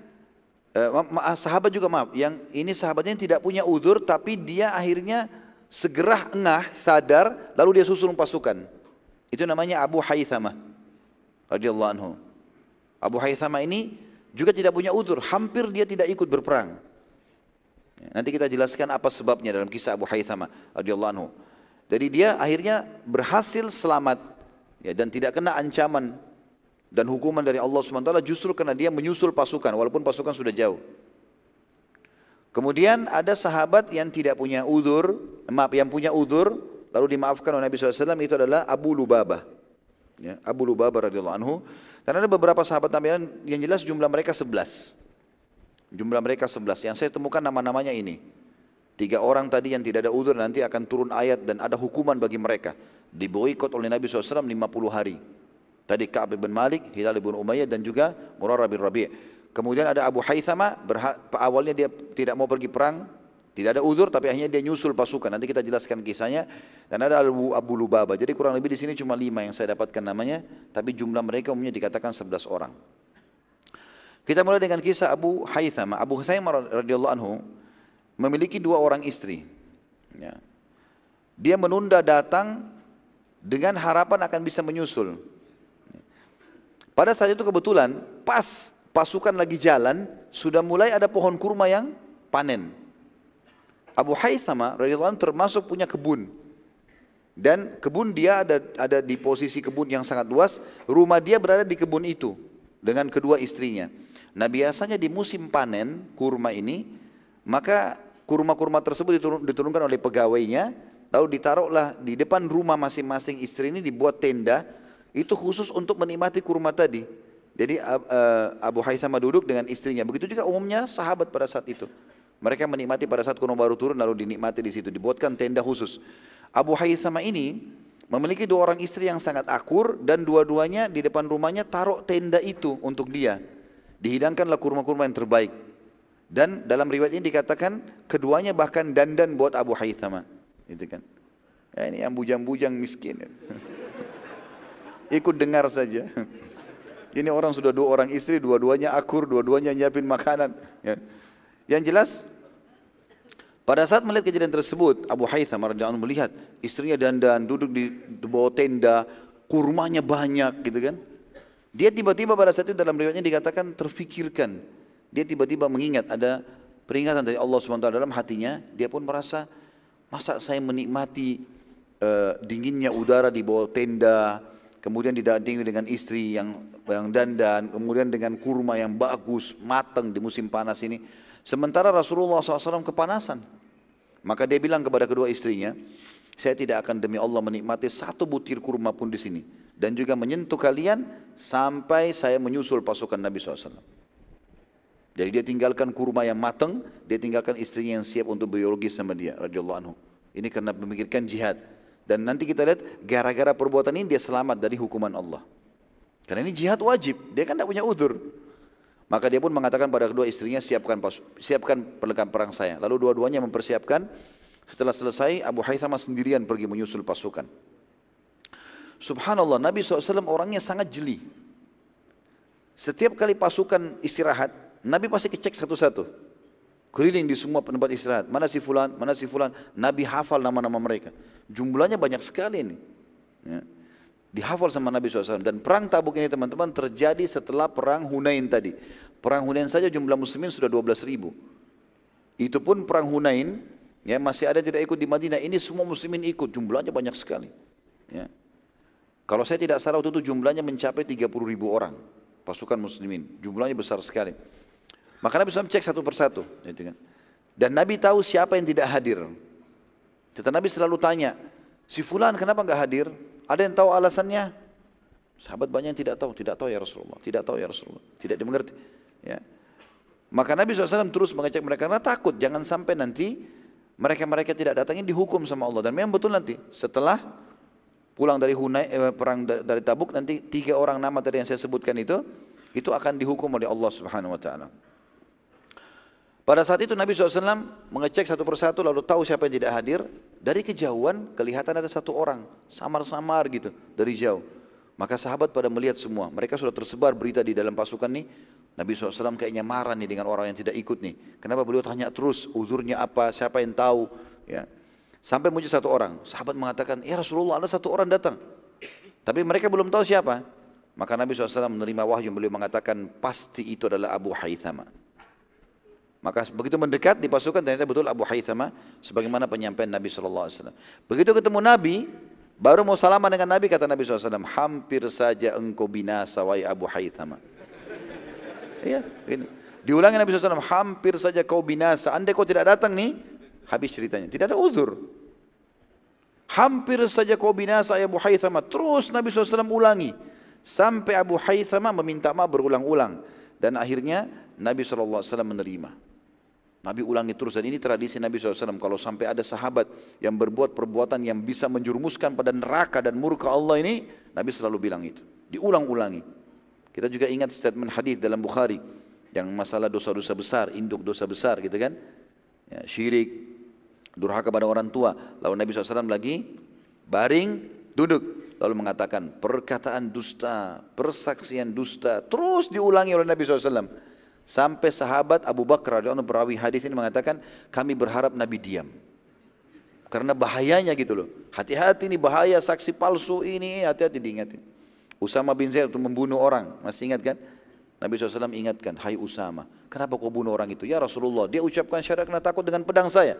eh, sahabat juga maaf, yang ini sahabatnya tidak punya uzur tapi dia akhirnya segera engah, sadar, lalu dia susul pasukan. Itu namanya Abu Haythamah radhiyallahu anhu. Abu Haythamah ini juga tidak punya uzur, hampir dia tidak ikut berperang. Nanti kita jelaskan apa sebabnya dalam kisah Abu Haythamah radhiyallahu anhu. Jadi dia akhirnya berhasil selamat ya, dan tidak kena ancaman dan hukuman dari Allah SWT justru karena dia menyusul pasukan walaupun pasukan sudah jauh. Kemudian ada sahabat yang tidak punya udur, maaf yang punya udur, lalu dimaafkan oleh Nabi SAW itu adalah Abu Lubabah. Ya, Abu Lubabah radhiyallahu anhu. Dan ada beberapa sahabat Nabi yang jelas jumlah mereka 11. Jumlah mereka 11. Yang saya temukan nama-namanya ini. Tiga orang tadi yang tidak ada udur nanti akan turun ayat dan ada hukuman bagi mereka. Diboikot oleh Nabi SAW 50 hari. Tadi Ka'ab bin Malik, Hilal bin Umayyah dan juga Murarah bin Rabi'. Kemudian ada Abu Haythama, awalnya dia tidak mau pergi perang, tidak ada udur tapi akhirnya dia nyusul pasukan. Nanti kita jelaskan kisahnya. Dan ada Abu, Abu Lubaba. Jadi kurang lebih di sini cuma lima yang saya dapatkan namanya, tapi jumlah mereka umumnya dikatakan sebelas orang. Kita mulai dengan kisah Abu Haythama. Abu Haythama radhiyallahu anhu memiliki dua orang istri. Ya. Dia menunda datang dengan harapan akan bisa menyusul. Pada saat itu kebetulan pas pasukan lagi jalan, sudah mulai ada pohon kurma yang panen. Abu Haythama radhiyallahu termasuk punya kebun. Dan kebun dia ada ada di posisi kebun yang sangat luas, rumah dia berada di kebun itu dengan kedua istrinya. Nah biasanya di musim panen kurma ini, maka kurma-kurma tersebut diturun, diturunkan oleh pegawainya, lalu ditaruhlah di depan rumah masing-masing istri ini dibuat tenda, itu khusus untuk menikmati kurma tadi. Jadi uh, Abu Haythama duduk dengan istrinya. Begitu juga umumnya sahabat pada saat itu. Mereka menikmati pada saat kurma baru turun lalu dinikmati di situ. Dibuatkan tenda khusus. Abu Haythama ini memiliki dua orang istri yang sangat akur dan dua-duanya di depan rumahnya taruh tenda itu untuk dia. Dihidangkanlah kurma-kurma yang terbaik. Dan dalam riwayat ini dikatakan keduanya bahkan dandan buat Abu Haythama. Itu kan. Ya, ini yang bujang-bujang miskin. Ikut dengar saja. Ini orang sudah dua orang istri, dua-duanya akur, dua-duanya nyiapin makanan. Ya. Yang jelas, pada saat melihat kejadian tersebut, Abu Haytham radhiyallahu melihat istrinya dandan, duduk di, di bawah tenda, kurmanya banyak gitu kan. Dia tiba-tiba pada saat itu dalam riwayatnya dikatakan terfikirkan. Dia tiba-tiba mengingat ada peringatan dari Allah SWT dalam hatinya, dia pun merasa masa saya menikmati uh, dinginnya udara di bawah tenda, kemudian didampingi dengan istri yang yang dandan, kemudian dengan kurma yang bagus, matang di musim panas ini. Sementara Rasulullah SAW kepanasan. Maka dia bilang kepada kedua istrinya, saya tidak akan demi Allah menikmati satu butir kurma pun di sini. Dan juga menyentuh kalian sampai saya menyusul pasukan Nabi SAW. Jadi dia tinggalkan kurma yang matang, dia tinggalkan istrinya yang siap untuk biologi sama dia, anhu. Ini karena memikirkan jihad. Dan nanti kita lihat gara-gara perbuatan ini dia selamat dari hukuman Allah. Karena ini jihad wajib, dia kan tidak punya udur. Maka dia pun mengatakan pada kedua istrinya, siapkan siapkan perlengkapan perang saya. Lalu dua-duanya mempersiapkan. Setelah selesai, Abu Haythama sendirian pergi menyusul pasukan. Subhanallah, Nabi SAW orangnya sangat jeli. Setiap kali pasukan istirahat, Nabi pasti kecek satu-satu. Keliling di semua tempat istirahat. Mana si fulan, mana si fulan. Nabi hafal nama-nama mereka. Jumlahnya banyak sekali ini. Ya dihafal sama Nabi SAW. Dan perang tabuk ini teman-teman terjadi setelah perang Hunain tadi. Perang Hunain saja jumlah muslimin sudah 12 ribu. Itu pun perang Hunain, ya masih ada tidak ikut di Madinah. Ini semua muslimin ikut, jumlahnya banyak sekali. Ya. Kalau saya tidak salah waktu itu jumlahnya mencapai 30 ribu orang. Pasukan muslimin, jumlahnya besar sekali. Maka Nabi SAW cek satu persatu. Gitu kan. Dan Nabi tahu siapa yang tidak hadir. Kata Nabi selalu tanya, si fulan kenapa nggak hadir? Ada yang tahu alasannya? Sahabat banyak yang tidak tahu, tidak tahu ya Rasulullah, tidak tahu ya Rasulullah, tidak dimengerti. Ya. Maka Nabi SAW terus mengecek mereka karena takut jangan sampai nanti mereka-mereka tidak datang ini dihukum sama Allah dan memang betul nanti setelah pulang dari Hunay, eh, perang dari Tabuk nanti tiga orang nama tadi yang saya sebutkan itu itu akan dihukum oleh Allah Subhanahu Wa Taala. Pada saat itu Nabi SAW mengecek satu persatu lalu tahu siapa yang tidak hadir. Dari kejauhan kelihatan ada satu orang samar-samar gitu dari jauh. Maka sahabat pada melihat semua. Mereka sudah tersebar berita di dalam pasukan nih. Nabi SAW kayaknya marah nih dengan orang yang tidak ikut nih. Kenapa beliau tanya terus uzurnya apa, siapa yang tahu. Ya. Sampai muncul satu orang. Sahabat mengatakan, ya Rasulullah ada satu orang datang. Tapi mereka belum tahu siapa. Maka Nabi SAW menerima wahyu beliau mengatakan pasti itu adalah Abu Haythama. Maka begitu mendekat di pasukan ternyata betul Abu Haythama sebagaimana penyampaian Nabi SAW. Begitu ketemu Nabi, baru mau salaman dengan Nabi kata Nabi SAW, hampir saja engkau binasa wahai Abu Haythama. Iya. Diulangi Nabi SAW, hampir saja kau binasa. Andai kau tidak datang nih, habis ceritanya. Tidak ada uzur. Hampir saja kau binasa ya Abu Haythama. Terus Nabi SAW ulangi. Sampai Abu Haythama meminta maaf berulang-ulang. Dan akhirnya Nabi SAW menerima. Nabi ulangi terus dan ini tradisi Nabi SAW. Kalau sampai ada sahabat yang berbuat perbuatan yang bisa menjurumuskan pada neraka dan murka Allah ini, Nabi selalu bilang itu. Diulang-ulangi. Kita juga ingat statement hadis dalam Bukhari yang masalah dosa-dosa besar, induk dosa besar gitu kan. Ya, syirik, durhaka pada orang tua. Lalu Nabi SAW lagi baring, duduk. Lalu mengatakan perkataan dusta, persaksian dusta. Terus diulangi oleh Nabi SAW. Sampai sahabat Abu Bakar radhiyallahu perawi hadis ini mengatakan kami berharap Nabi diam. Karena bahayanya gitu loh. Hati-hati ini bahaya saksi palsu ini hati-hati diingatin. Usama bin Zaid untuk membunuh orang. Masih ingat kan? Nabi SAW ingatkan, hai Usama, kenapa kau bunuh orang itu? Ya Rasulullah, dia ucapkan syarat karena takut dengan pedang saya.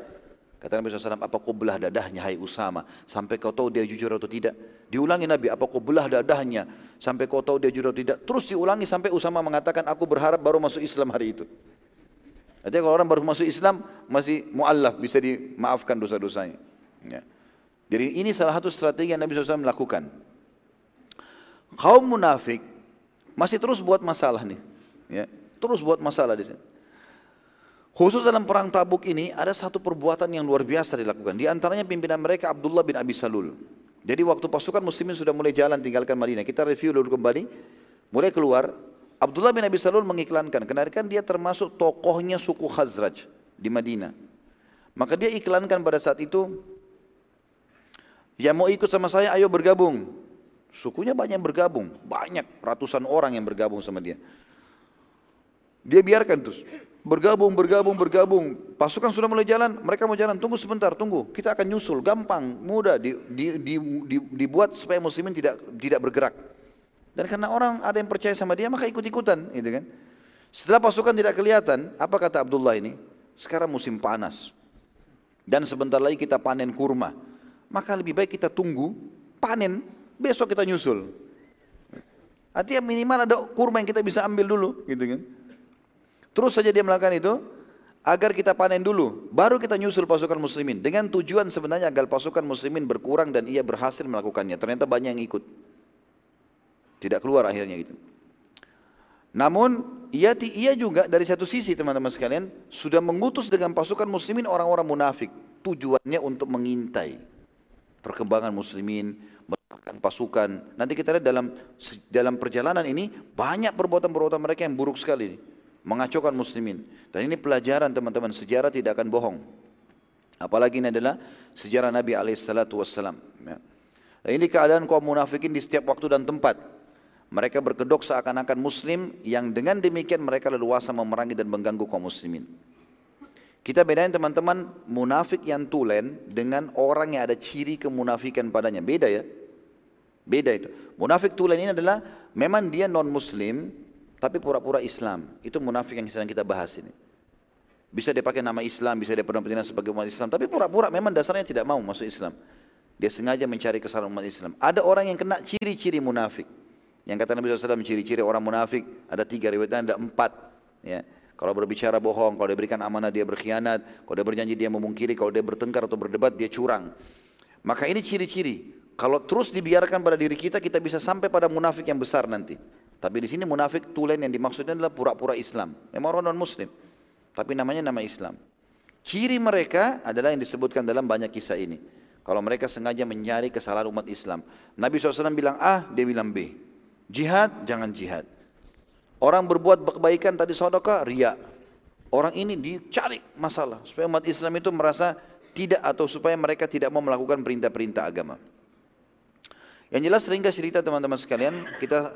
Kata Nabi SAW, apa kau belah dadahnya hai Usama sampai kau tahu dia jujur atau tidak? Diulangi Nabi, apa kau belah dadahnya sampai kau tahu dia jujur atau tidak? Terus diulangi sampai Usama mengatakan, aku berharap baru masuk Islam hari itu. Artinya kalau orang baru masuk Islam masih mu'allaf, bisa dimaafkan dosa-dosanya. Ya. Jadi ini salah satu strategi yang Nabi SAW melakukan. Kaum munafik masih terus buat masalah nih. Ya. Terus buat masalah di sini. Khusus dalam perang tabuk ini ada satu perbuatan yang luar biasa dilakukan. Di antaranya pimpinan mereka Abdullah bin Abi Salul. Jadi waktu pasukan muslimin sudah mulai jalan tinggalkan Madinah. Kita review dulu kembali. Mulai keluar. Abdullah bin Abi Salul mengiklankan. Karena kan dia termasuk tokohnya suku Khazraj di Madinah. Maka dia iklankan pada saat itu. Yang mau ikut sama saya ayo bergabung. Sukunya banyak bergabung. Banyak ratusan orang yang bergabung sama dia. Dia biarkan terus. Bergabung, bergabung, bergabung. Pasukan sudah mulai jalan, mereka mau jalan. Tunggu sebentar, tunggu. Kita akan nyusul, gampang, mudah. Di, di, di, di, dibuat supaya muslimin tidak tidak bergerak. Dan karena orang ada yang percaya sama dia, maka ikut-ikutan, gitu kan. Setelah pasukan tidak kelihatan, apa kata Abdullah ini? Sekarang musim panas. Dan sebentar lagi kita panen kurma. Maka lebih baik kita tunggu, panen, besok kita nyusul. Artinya minimal ada kurma yang kita bisa ambil dulu, gitu kan. Terus saja dia melakukan itu agar kita panen dulu, baru kita nyusul pasukan muslimin. Dengan tujuan sebenarnya agar pasukan muslimin berkurang dan ia berhasil melakukannya. Ternyata banyak yang ikut. Tidak keluar akhirnya gitu. Namun ia, ia juga dari satu sisi teman-teman sekalian sudah mengutus dengan pasukan muslimin orang-orang munafik. Tujuannya untuk mengintai perkembangan muslimin, melakukan pasukan. Nanti kita lihat dalam dalam perjalanan ini banyak perbuatan-perbuatan mereka yang buruk sekali mengacaukan muslimin. Dan ini pelajaran teman-teman, sejarah tidak akan bohong. Apalagi ini adalah sejarah Nabi alaihissalatu wassalam. Ya. Ini keadaan kaum munafikin di setiap waktu dan tempat. Mereka berkedok seakan-akan muslim yang dengan demikian mereka leluasa memerangi dan mengganggu kaum muslimin. Kita bedain teman-teman munafik yang tulen dengan orang yang ada ciri kemunafikan padanya. Beda ya. Beda itu. Munafik tulen ini adalah memang dia non muslim tapi pura-pura Islam. Itu munafik yang sedang kita bahas ini. Bisa dia pakai nama Islam, bisa dia pernah pendidikan sebagai umat Islam, tapi pura-pura memang dasarnya tidak mau masuk Islam. Dia sengaja mencari kesalahan umat Islam. Ada orang yang kena ciri-ciri munafik. Yang kata Nabi SAW ciri-ciri orang munafik ada tiga riwayatnya ada empat. Ya. Kalau berbicara bohong, kalau dia berikan amanah dia berkhianat, kalau dia berjanji dia memungkiri, kalau dia bertengkar atau berdebat dia curang. Maka ini ciri-ciri. Kalau terus dibiarkan pada diri kita, kita bisa sampai pada munafik yang besar nanti. Tapi di sini munafik tulen yang dimaksudnya adalah pura-pura Islam. Memang orang non Muslim, tapi namanya nama Islam. Ciri mereka adalah yang disebutkan dalam banyak kisah ini. Kalau mereka sengaja mencari kesalahan umat Islam. Nabi SAW bilang A, dia bilang B. Jihad, jangan jihad. Orang berbuat kebaikan tadi saudara ria. Orang ini dicari masalah supaya umat Islam itu merasa tidak atau supaya mereka tidak mau melakukan perintah-perintah agama. Yang jelas ringkas cerita teman-teman sekalian, kita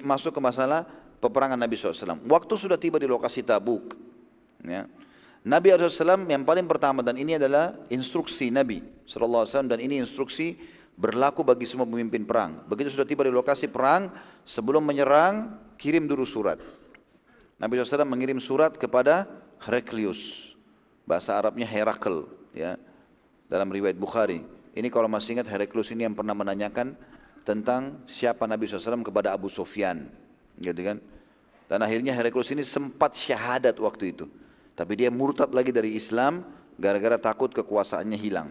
masuk ke masalah peperangan Nabi SAW. Waktu sudah tiba di lokasi Tabuk. Ya. Nabi SAW yang paling pertama dan ini adalah instruksi Nabi SAW dan ini instruksi berlaku bagi semua pemimpin perang. Begitu sudah tiba di lokasi perang, sebelum menyerang, kirim dulu surat. Nabi SAW mengirim surat kepada Heraklius. Bahasa Arabnya Herakl. Ya, dalam riwayat Bukhari. Ini kalau masih ingat Heraklius ini yang pernah menanyakan tentang siapa Nabi SAW kepada Abu Sufyan. Gitu kan? Dan akhirnya Heraklius ini sempat syahadat waktu itu. Tapi dia murtad lagi dari Islam gara-gara takut kekuasaannya hilang.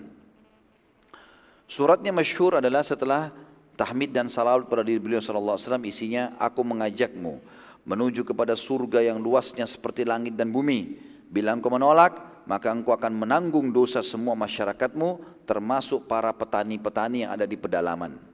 Suratnya masyhur adalah setelah tahmid dan salawat pada diri beliau sallallahu alaihi isinya aku mengajakmu menuju kepada surga yang luasnya seperti langit dan bumi. Bila engkau menolak, maka engkau akan menanggung dosa semua masyarakatmu termasuk para petani-petani yang ada di pedalaman.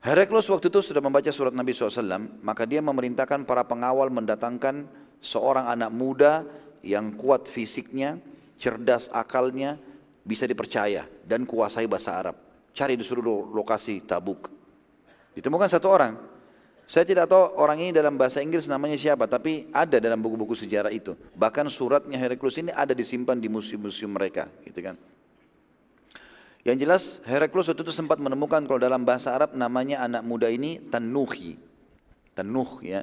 Heraklius waktu itu sudah membaca surat Nabi SAW, maka dia memerintahkan para pengawal mendatangkan seorang anak muda yang kuat fisiknya, cerdas akalnya, bisa dipercaya dan kuasai bahasa Arab. Cari di seluruh lokasi Tabuk. Ditemukan satu orang. Saya tidak tahu orang ini dalam bahasa Inggris namanya siapa, tapi ada dalam buku-buku sejarah itu. Bahkan suratnya Heraklius ini ada disimpan di museum-museum mereka, gitu kan. Yang jelas Heraklius waktu itu sempat menemukan kalau dalam bahasa Arab namanya anak muda ini Tanuhi. Tanuh ya.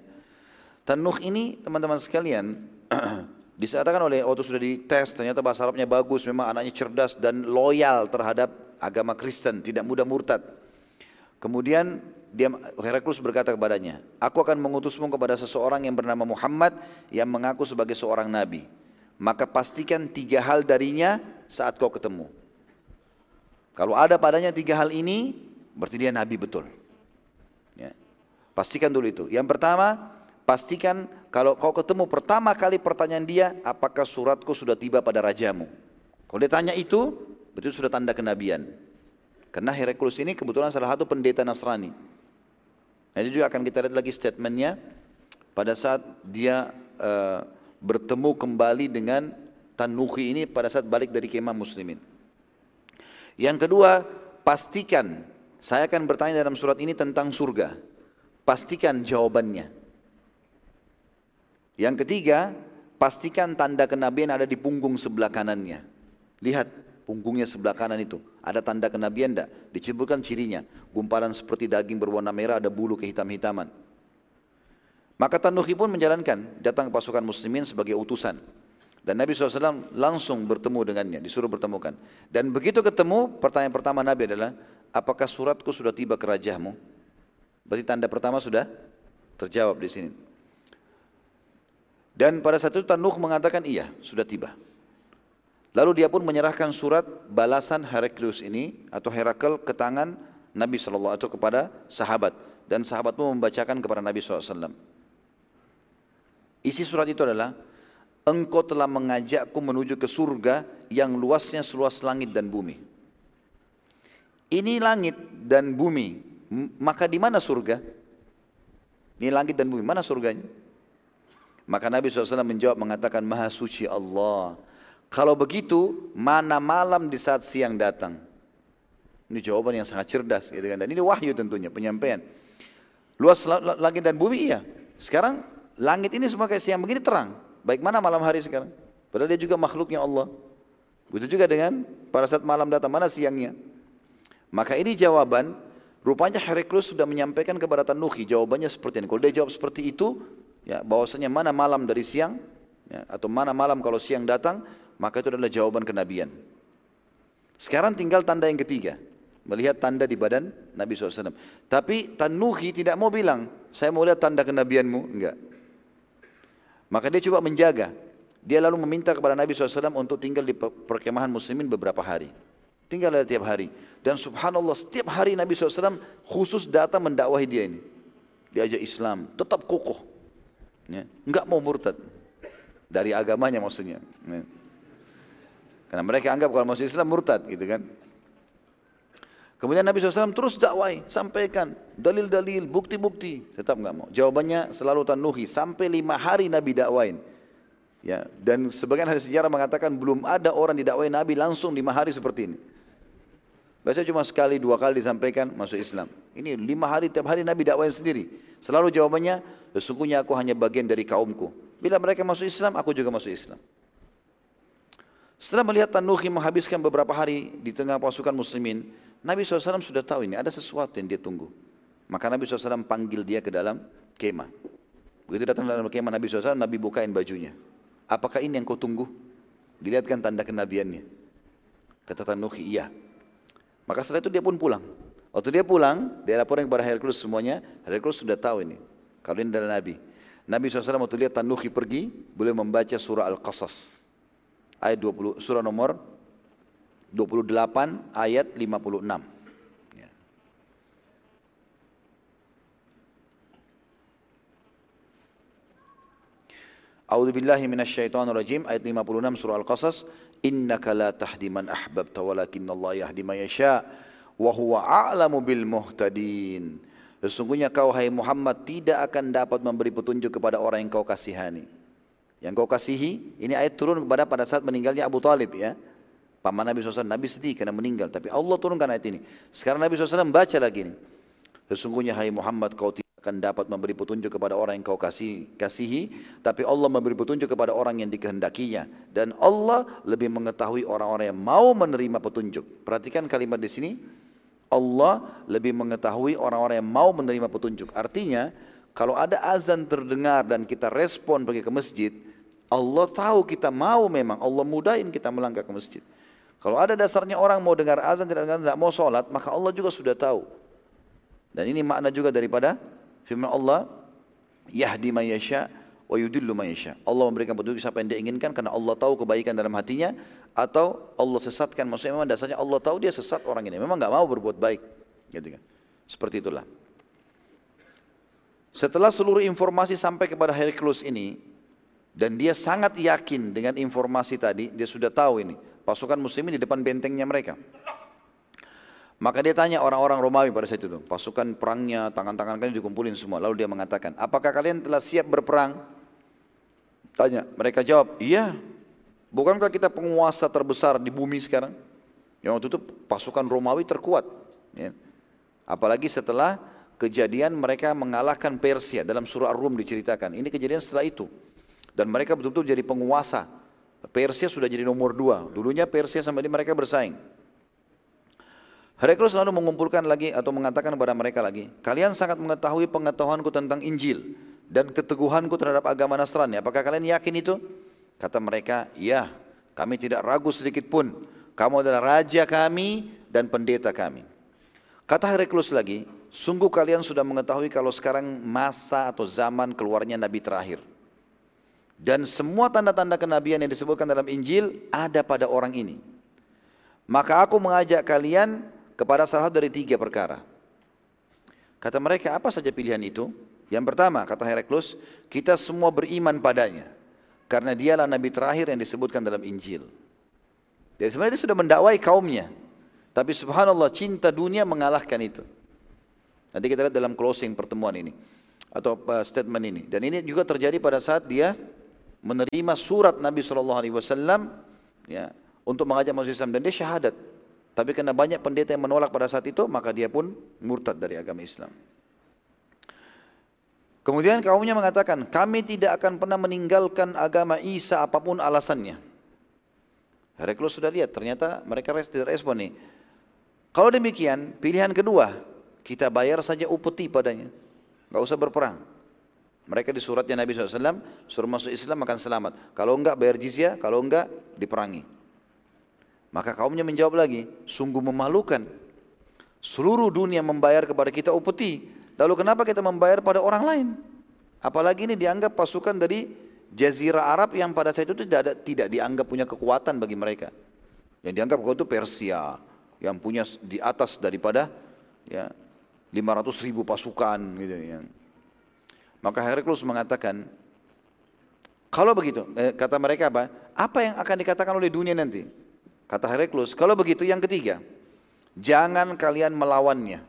Tanuh ini teman-teman sekalian disatakan oleh waktu sudah dites ternyata bahasa Arabnya bagus, memang anaknya cerdas dan loyal terhadap agama Kristen, tidak mudah murtad. Kemudian dia Heraklius berkata kepadanya, "Aku akan mengutusmu kepada seseorang yang bernama Muhammad yang mengaku sebagai seorang nabi. Maka pastikan tiga hal darinya saat kau ketemu. Kalau ada padanya tiga hal ini, berarti dia nabi betul. Ya. Pastikan dulu itu. Yang pertama, Pastikan kalau kau ketemu pertama kali pertanyaan dia, apakah suratku sudah tiba pada rajamu? Kalau dia tanya itu, betul sudah tanda kenabian. Karena Heraklius ini kebetulan salah satu pendeta Nasrani. Itu juga akan kita lihat lagi statementnya pada saat dia uh, bertemu kembali dengan Tanuhi ini pada saat balik dari kemah muslimin. Yang kedua, pastikan, saya akan bertanya dalam surat ini tentang surga. Pastikan jawabannya. Yang ketiga, pastikan tanda kenabian ada di punggung sebelah kanannya. Lihat punggungnya sebelah kanan itu. Ada tanda kenabian tidak? Disebutkan cirinya. Gumpalan seperti daging berwarna merah ada bulu kehitam-hitaman. Maka Tanuhi pun menjalankan datang pasukan muslimin sebagai utusan. Dan Nabi SAW langsung bertemu dengannya, disuruh bertemukan. Dan begitu ketemu, pertanyaan pertama Nabi adalah, apakah suratku sudah tiba ke rajamu? Berarti tanda pertama sudah terjawab di sini. Dan pada saat itu Tanuh mengatakan iya, sudah tiba. Lalu dia pun menyerahkan surat balasan Heraklius ini atau Herakl ke tangan Nabi SAW atau kepada sahabat. Dan sahabat pun membacakan kepada Nabi SAW. Isi surat itu adalah, Engkau telah mengajakku menuju ke surga yang luasnya seluas langit dan bumi. Ini langit dan bumi, maka di mana surga? Ini langit dan bumi, mana surganya? Maka Nabi SAW menjawab mengatakan Maha suci Allah. Kalau begitu, mana malam di saat siang datang? Ini jawaban yang sangat cerdas gitu kan. Dan ini wahyu tentunya, penyampaian. Luas langit dan bumi iya. Sekarang langit ini semua kayak siang begini terang. Baik mana malam hari sekarang? Padahal dia juga makhluknya Allah. Begitu juga dengan pada saat malam datang, mana siangnya? Maka ini jawaban, rupanya Heraklius sudah menyampaikan kepada Tanuhi, jawabannya seperti ini. Kalau dia jawab seperti itu, ya bahwasanya mana malam dari siang ya, atau mana malam kalau siang datang maka itu adalah jawaban kenabian sekarang tinggal tanda yang ketiga melihat tanda di badan Nabi SAW tapi Tanuhi tidak mau bilang saya mau lihat tanda kenabianmu enggak Maka dia coba menjaga. Dia lalu meminta kepada Nabi SAW untuk tinggal di perkemahan muslimin beberapa hari. Tinggal tiap hari. Dan subhanallah setiap hari Nabi SAW khusus datang mendakwahi dia ini. Diajak Islam, tetap kokoh. Ya. Enggak mau murtad. Dari agamanya maksudnya. Ya. Karena mereka anggap kalau masuk Islam murtad gitu kan. Kemudian Nabi SAW terus dakwai, sampaikan dalil-dalil, bukti-bukti. Tetap nggak mau. Jawabannya selalu tanuhi. Sampai lima hari Nabi dakwain. Ya, dan sebagian hadis sejarah mengatakan belum ada orang didakwai Nabi langsung lima hari seperti ini. Biasanya cuma sekali dua kali disampaikan masuk Islam. Ini lima hari tiap hari Nabi dakwain sendiri. Selalu jawabannya, sesungguhnya aku hanya bagian dari kaumku. Bila mereka masuk Islam, aku juga masuk Islam. Setelah melihat Tanuhi menghabiskan beberapa hari di tengah pasukan muslimin, Nabi SAW sudah tahu ini, ada sesuatu yang dia tunggu. Maka Nabi SAW panggil dia ke dalam kemah. Begitu datang dalam kemah Nabi SAW, Nabi bukain bajunya. Apakah ini yang kau tunggu? Dilihatkan tanda kenabiannya. Kata Tanuhi, iya. Maka setelah itu dia pun pulang. Waktu dia pulang, dia laporan kepada Hercules semuanya. Hercules sudah tahu ini. Kalau ini adalah Nabi. Nabi SAW waktu lihat Tanuhi pergi, boleh membaca surah Al-Qasas. Ayat 20, surah nomor 28 ayat 56. Ya. A'udzu billahi minasyaitonir rajim ayat 56 surah Al-Qasas innaka la tahdi man ahbabta walakinna Allah yahdi man yasha wa huwa a'lamu bil muhtadin. Sesungguhnya kau hai Muhammad tidak akan dapat memberi petunjuk kepada orang yang kau kasihani. Yang kau kasihi, ini ayat turun kepada pada saat meninggalnya Abu Talib ya. Paman Nabi SAW, Nabi sedih karena meninggal. Tapi Allah turunkan ayat ini. Sekarang Nabi SAW baca lagi ini. Sesungguhnya hai Muhammad kau tidak akan dapat memberi petunjuk kepada orang yang kau kasih, kasihi. Tapi Allah memberi petunjuk kepada orang yang dikehendakinya. Dan Allah lebih mengetahui orang-orang yang mau menerima petunjuk. Perhatikan kalimat di sini. Allah lebih mengetahui orang-orang yang mau menerima petunjuk. Artinya, kalau ada azan terdengar dan kita respon pergi ke masjid, Allah tahu kita mau memang, Allah mudahin kita melangkah ke masjid. Kalau ada dasarnya orang mau dengar azan tidak dengar, tidak mau sholat, maka Allah juga sudah tahu. Dan ini makna juga daripada firman Allah, Yahdi man yasha wa yudillu man yasha. Allah memberikan petunjuk siapa yang dia inginkan karena Allah tahu kebaikan dalam hatinya atau Allah sesatkan. Maksudnya memang dasarnya Allah tahu dia sesat orang ini. Memang nggak mau berbuat baik. Gitu kan. Seperti itulah. Setelah seluruh informasi sampai kepada Hercules ini, dan dia sangat yakin dengan informasi tadi, dia sudah tahu ini pasukan muslimin di depan bentengnya mereka. Maka dia tanya orang-orang Romawi pada saat itu, pasukan perangnya, tangan-tangan kalian dikumpulin semua. Lalu dia mengatakan, apakah kalian telah siap berperang? Tanya, mereka jawab, iya. Bukankah kita penguasa terbesar di bumi sekarang? Yang waktu itu pasukan Romawi terkuat. Ya. Apalagi setelah kejadian mereka mengalahkan Persia dalam surah Ar-Rum diceritakan. Ini kejadian setelah itu. Dan mereka betul-betul jadi penguasa Persia sudah jadi nomor dua. Dulunya Persia sampai ini mereka bersaing. Heraklius selalu mengumpulkan lagi atau mengatakan kepada mereka lagi, kalian sangat mengetahui pengetahuanku tentang Injil dan keteguhanku terhadap agama Nasrani. Apakah kalian yakin itu? Kata mereka, ya, kami tidak ragu sedikit pun. Kamu adalah raja kami dan pendeta kami. Kata Heraklius lagi, sungguh kalian sudah mengetahui kalau sekarang masa atau zaman keluarnya Nabi terakhir. Dan semua tanda-tanda kenabian yang disebutkan dalam Injil ada pada orang ini. Maka aku mengajak kalian kepada salah satu dari tiga perkara. Kata mereka, apa saja pilihan itu? Yang pertama, kata Heraklus, kita semua beriman padanya. Karena dialah Nabi terakhir yang disebutkan dalam Injil. Jadi sebenarnya dia sudah mendakwai kaumnya. Tapi subhanallah cinta dunia mengalahkan itu. Nanti kita lihat dalam closing pertemuan ini. Atau uh, statement ini. Dan ini juga terjadi pada saat dia menerima surat Nabi Shallallahu Alaihi Wasallam ya untuk mengajak masuk Islam dan dia syahadat. Tapi karena banyak pendeta yang menolak pada saat itu, maka dia pun murtad dari agama Islam. Kemudian kaumnya mengatakan, kami tidak akan pernah meninggalkan agama Isa apa pun alasannya. Heraklius sudah lihat, ternyata mereka tidak respon nih. Kalau demikian, pilihan kedua, kita bayar saja upeti padanya. Gak usah berperang. Mereka di suratnya Nabi SAW, suruh masuk Islam akan selamat. Kalau enggak bayar jizyah, kalau enggak diperangi. Maka kaumnya menjawab lagi, sungguh memalukan. Seluruh dunia membayar kepada kita upeti. Lalu kenapa kita membayar pada orang lain? Apalagi ini dianggap pasukan dari Jazirah Arab yang pada saat itu tidak, ada, tidak dianggap punya kekuatan bagi mereka. Yang dianggap kuat itu Persia, yang punya di atas daripada ya 500 ribu pasukan gitu ya. Maka Heraklius mengatakan, kalau begitu, eh, kata mereka apa? Apa yang akan dikatakan oleh dunia nanti? Kata Heraklius, kalau begitu yang ketiga, jangan kalian melawannya.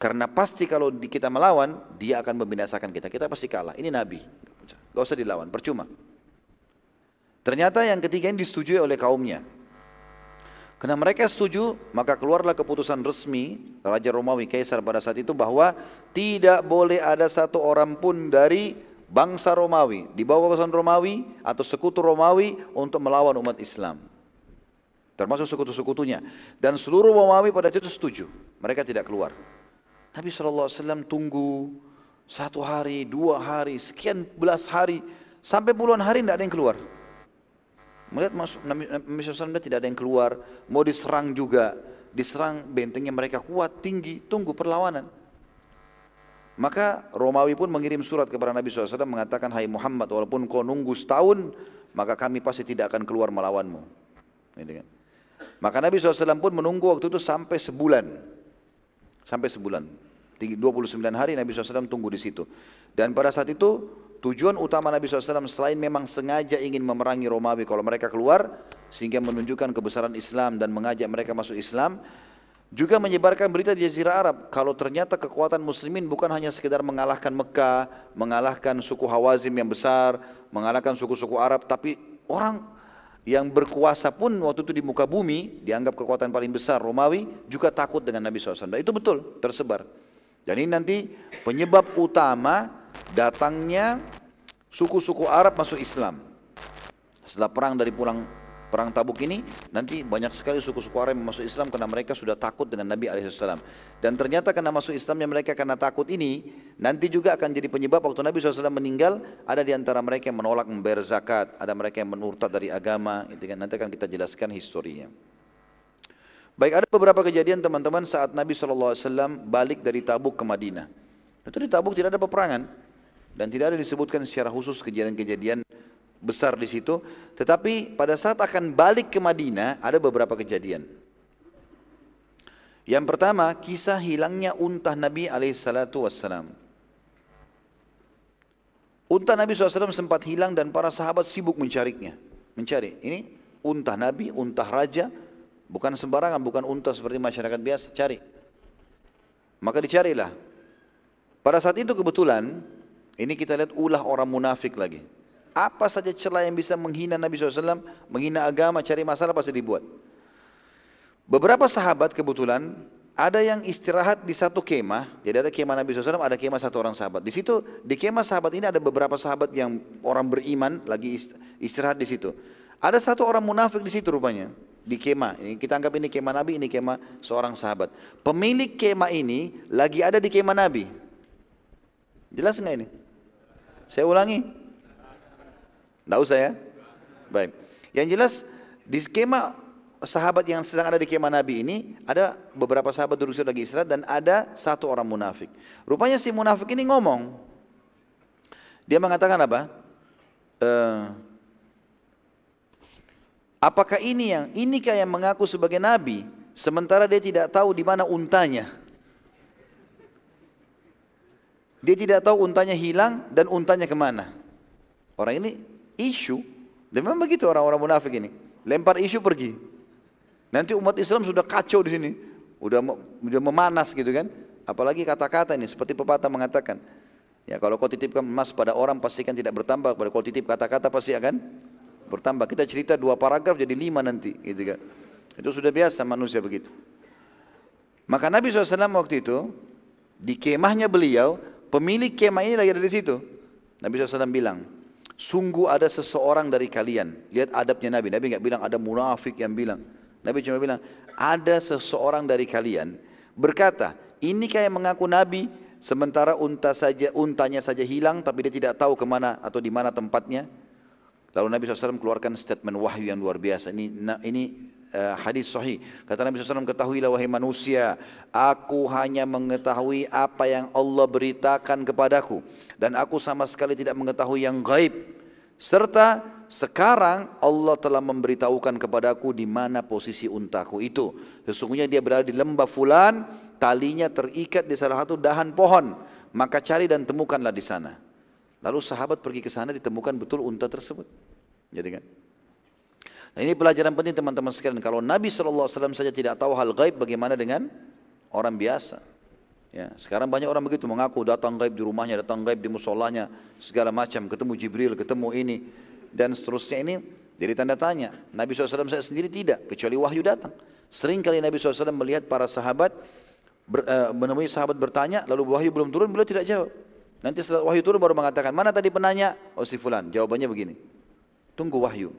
Karena pasti kalau kita melawan, dia akan membinasakan kita. Kita pasti kalah. Ini Nabi. Gak usah dilawan, percuma. Ternyata yang ketiga ini disetujui oleh kaumnya. Karena mereka setuju, maka keluarlah keputusan resmi Raja Romawi Kaisar pada saat itu bahwa tidak boleh ada satu orang pun dari bangsa Romawi di bawah kekuasaan Romawi atau sekutu Romawi untuk melawan umat Islam. Termasuk sekutu-sekutunya. Dan seluruh Romawi pada itu setuju. Mereka tidak keluar. Nabi SAW tunggu satu hari, dua hari, sekian belas hari, sampai puluhan hari tidak ada yang keluar. Melihat Nabi SAW tidak ada yang keluar, mau diserang juga, diserang bentengnya mereka kuat, tinggi, tunggu perlawanan. Maka Romawi pun mengirim surat kepada Nabi SAW mengatakan, Hai Muhammad, walaupun kau nunggu setahun, maka kami pasti tidak akan keluar melawanmu. Maka Nabi SAW pun menunggu waktu itu sampai sebulan. Sampai sebulan. 29 hari Nabi SAW tunggu di situ. Dan pada saat itu Tujuan utama Nabi SAW selain memang sengaja ingin memerangi Romawi kalau mereka keluar sehingga menunjukkan kebesaran Islam dan mengajak mereka masuk Islam juga menyebarkan berita di Jazirah Arab kalau ternyata kekuatan muslimin bukan hanya sekedar mengalahkan Mekah, mengalahkan suku Hawazim yang besar, mengalahkan suku-suku Arab tapi orang yang berkuasa pun waktu itu di muka bumi dianggap kekuatan paling besar Romawi juga takut dengan Nabi SAW. Itu betul tersebar. Ini nanti penyebab utama datangnya suku-suku Arab masuk Islam. Setelah perang dari pulang perang Tabuk ini, nanti banyak sekali suku-suku Arab yang masuk Islam karena mereka sudah takut dengan Nabi SAW. Dan ternyata karena masuk Islamnya mereka karena takut ini, nanti juga akan jadi penyebab waktu Nabi SAW meninggal, ada di antara mereka yang menolak membayar zakat, ada mereka yang menurtad dari agama, gitu kan. nanti akan kita jelaskan historinya. Baik, ada beberapa kejadian teman-teman saat Nabi SAW balik dari Tabuk ke Madinah. Itu di Tabuk tidak ada peperangan. Dan tidak ada disebutkan secara khusus kejadian-kejadian besar di situ. Tetapi pada saat akan balik ke Madinah ada beberapa kejadian. Yang pertama kisah hilangnya unta Nabi alaihissalatu wassalam. Unta Nabi SAW sempat hilang dan para sahabat sibuk mencarinya. Mencari. Ini unta Nabi, unta raja. Bukan sembarangan, bukan unta seperti masyarakat biasa. Cari. Maka dicarilah. Pada saat itu kebetulan ini kita lihat ulah orang munafik lagi. Apa saja celah yang bisa menghina Nabi SAW, menghina agama, cari masalah pasti dibuat. Beberapa sahabat kebetulan ada yang istirahat di satu kemah, jadi ada kemah Nabi SAW, ada kemah satu orang sahabat. Di situ di kemah sahabat ini ada beberapa sahabat yang orang beriman lagi istirahat di situ. Ada satu orang munafik di situ rupanya di kemah. Ini kita anggap ini kemah Nabi, ini kemah seorang sahabat. Pemilik kemah ini lagi ada di kemah Nabi. Jelas nggak ini? Saya ulangi. Tidak usah ya. Baik. Yang jelas di skema sahabat yang sedang ada di kemah Nabi ini ada beberapa sahabat duduk lagi istirahat dan ada satu orang munafik. Rupanya si munafik ini ngomong. Dia mengatakan apa? Uh, apakah ini yang inikah yang mengaku sebagai nabi sementara dia tidak tahu di mana untanya? Dia tidak tahu untanya hilang dan untanya ke mana. Orang ini isu. Dan memang begitu orang-orang munafik ini. Lempar isu pergi. Nanti umat Islam sudah kacau di sini. Udah, memanas gitu kan. Apalagi kata-kata ini. Seperti pepatah mengatakan. Ya kalau kau titipkan emas pada orang pastikan tidak bertambah. Kalau kau titip kata-kata pasti akan bertambah. Kita cerita dua paragraf jadi lima nanti. Gitu kan. Itu sudah biasa manusia begitu. Maka Nabi SAW waktu itu di kemahnya beliau Pemilik kemah ini lagi ada di situ. Nabi SAW bilang, sungguh ada seseorang dari kalian. Lihat adabnya Nabi. Nabi nggak bilang ada munafik yang bilang. Nabi cuma bilang, ada seseorang dari kalian berkata, ini kayak mengaku Nabi sementara unta saja untanya saja hilang tapi dia tidak tahu ke mana atau di mana tempatnya. Lalu Nabi SAW keluarkan statement wahyu yang luar biasa. Ini ini uh, hadis sahih. Kata Nabi SAW, ketahuilah wahai manusia, aku hanya mengetahui apa yang Allah beritakan kepadaku. Dan aku sama sekali tidak mengetahui yang gaib. Serta sekarang Allah telah memberitahukan kepadaku di mana posisi untaku itu. Sesungguhnya dia berada di lembah fulan, talinya terikat di salah satu dahan pohon. Maka cari dan temukanlah di sana. Lalu sahabat pergi ke sana ditemukan betul unta tersebut. Jadi kan? Nah ini pelajaran penting teman-teman sekalian. Kalau Nabi SAW saja tidak tahu hal gaib, bagaimana dengan orang biasa? Ya, sekarang banyak orang begitu mengaku datang gaib di rumahnya, datang gaib di musolanya, segala macam, ketemu Jibril, ketemu ini dan seterusnya ini jadi tanda tanya. Nabi SAW saya sendiri tidak, kecuali wahyu datang. Sering kali Nabi SAW melihat para sahabat, ber, uh, menemui sahabat bertanya, lalu wahyu belum turun, beliau tidak jawab. Nanti setelah wahyu turun baru mengatakan, mana tadi penanya? Oh si fulan, jawabannya begini. Tunggu wahyu.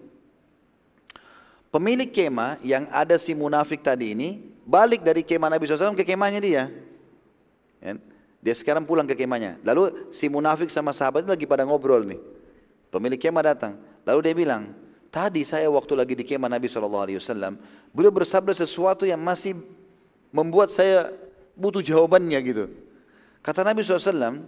Pemilik kemah yang ada si munafik tadi ini, balik dari kemah Nabi SAW ke kemahnya dia. Ya. Dia sekarang pulang ke kemahnya. Lalu si munafik sama sahabat lagi pada ngobrol nih. Pemilik kemah datang. Lalu dia bilang, tadi saya waktu lagi di kemah Nabi SAW, beliau bersabda sesuatu yang masih membuat saya butuh jawabannya gitu. Kata Nabi SAW,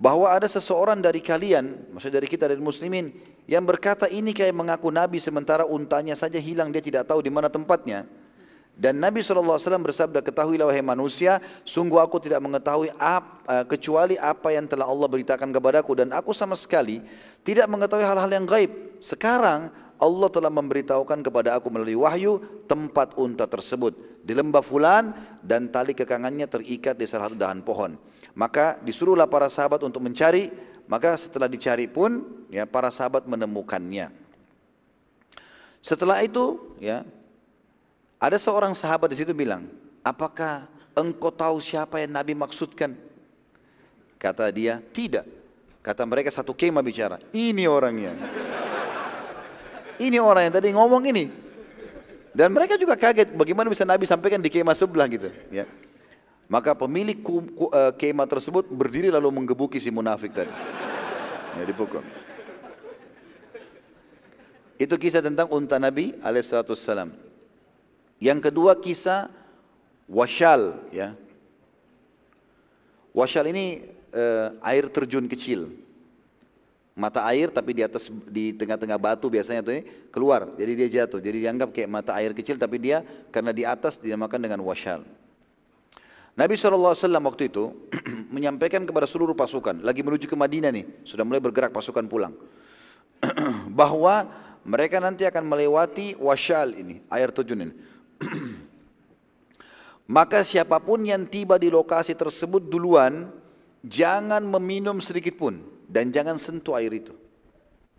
bahwa ada seseorang dari kalian, maksudnya dari kita dari muslimin, yang berkata ini kayak mengaku Nabi sementara untanya saja hilang dia tidak tahu di mana tempatnya. Dan Nabi SAW bersabda, ketahuilah wahai manusia, sungguh aku tidak mengetahui uh, kecuali apa yang telah Allah beritakan kepadaku. Dan aku sama sekali tidak mengetahui hal-hal yang gaib. Sekarang Allah telah memberitahukan kepada aku melalui wahyu tempat unta tersebut. Di lembah fulan dan tali kekangannya terikat di salah satu dahan pohon. Maka disuruhlah para sahabat untuk mencari. Maka setelah dicari pun ya para sahabat menemukannya. Setelah itu ya ada seorang sahabat di situ bilang, apakah engkau tahu siapa yang Nabi maksudkan? Kata dia, tidak. Kata mereka satu kemah bicara, ini orangnya. Ini orang yang tadi ngomong ini. Dan mereka juga kaget bagaimana bisa Nabi sampaikan di kemah sebelah gitu. Ya. Maka pemilik uh, kemah tersebut berdiri lalu menggebuki si munafik tadi. Ya, dipukul. Itu kisah tentang unta Nabi alaihissalam. Yang kedua kisah wasyal ya. Wasyal ini uh, air terjun kecil. Mata air tapi di atas di tengah-tengah batu biasanya tuh ini keluar. Jadi dia jatuh. Jadi dianggap kayak mata air kecil tapi dia karena di atas dinamakan dengan wasyal. Nabi SAW waktu itu menyampaikan kepada seluruh pasukan, lagi menuju ke Madinah nih, sudah mulai bergerak pasukan pulang. bahwa mereka nanti akan melewati wasyal ini, air terjun ini. Maka siapa pun yang tiba di lokasi tersebut duluan, jangan meminum sedikit pun dan jangan sentuh air itu.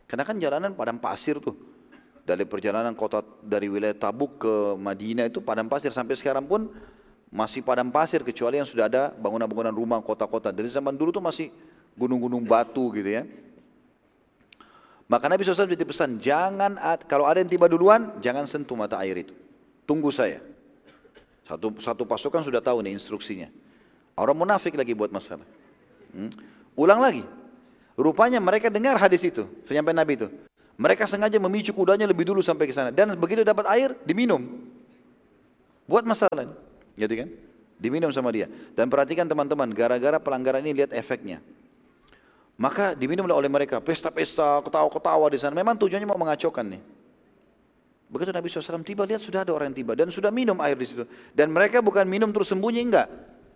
Karena kan jalanan padang pasir tuh. Dari perjalanan kota dari wilayah Tabuk ke Madinah itu padang pasir sampai sekarang pun masih padang pasir kecuali yang sudah ada bangunan-bangunan rumah kota-kota. Dari zaman dulu tuh masih gunung-gunung batu gitu ya. Maka Nabi SAW pesan, jangan kalau ada yang tiba duluan, jangan sentuh mata air itu. Tunggu saya. Satu, satu pasukan sudah tahu nih instruksinya. Orang munafik lagi buat masalah. Hmm? Ulang lagi. Rupanya mereka dengar hadis itu, sampai Nabi itu. Mereka sengaja memicu kudanya lebih dulu sampai ke sana. Dan begitu dapat air, diminum. Buat masalah. Gitu kan? Diminum sama dia. Dan perhatikan teman-teman, gara-gara pelanggaran ini lihat efeknya. Maka diminum oleh mereka, pesta-pesta, ketawa-ketawa di sana. Memang tujuannya mau mengacaukan nih. Begitu Nabi SAW tiba, lihat sudah ada orang yang tiba dan sudah minum air di situ. Dan mereka bukan minum terus sembunyi, enggak.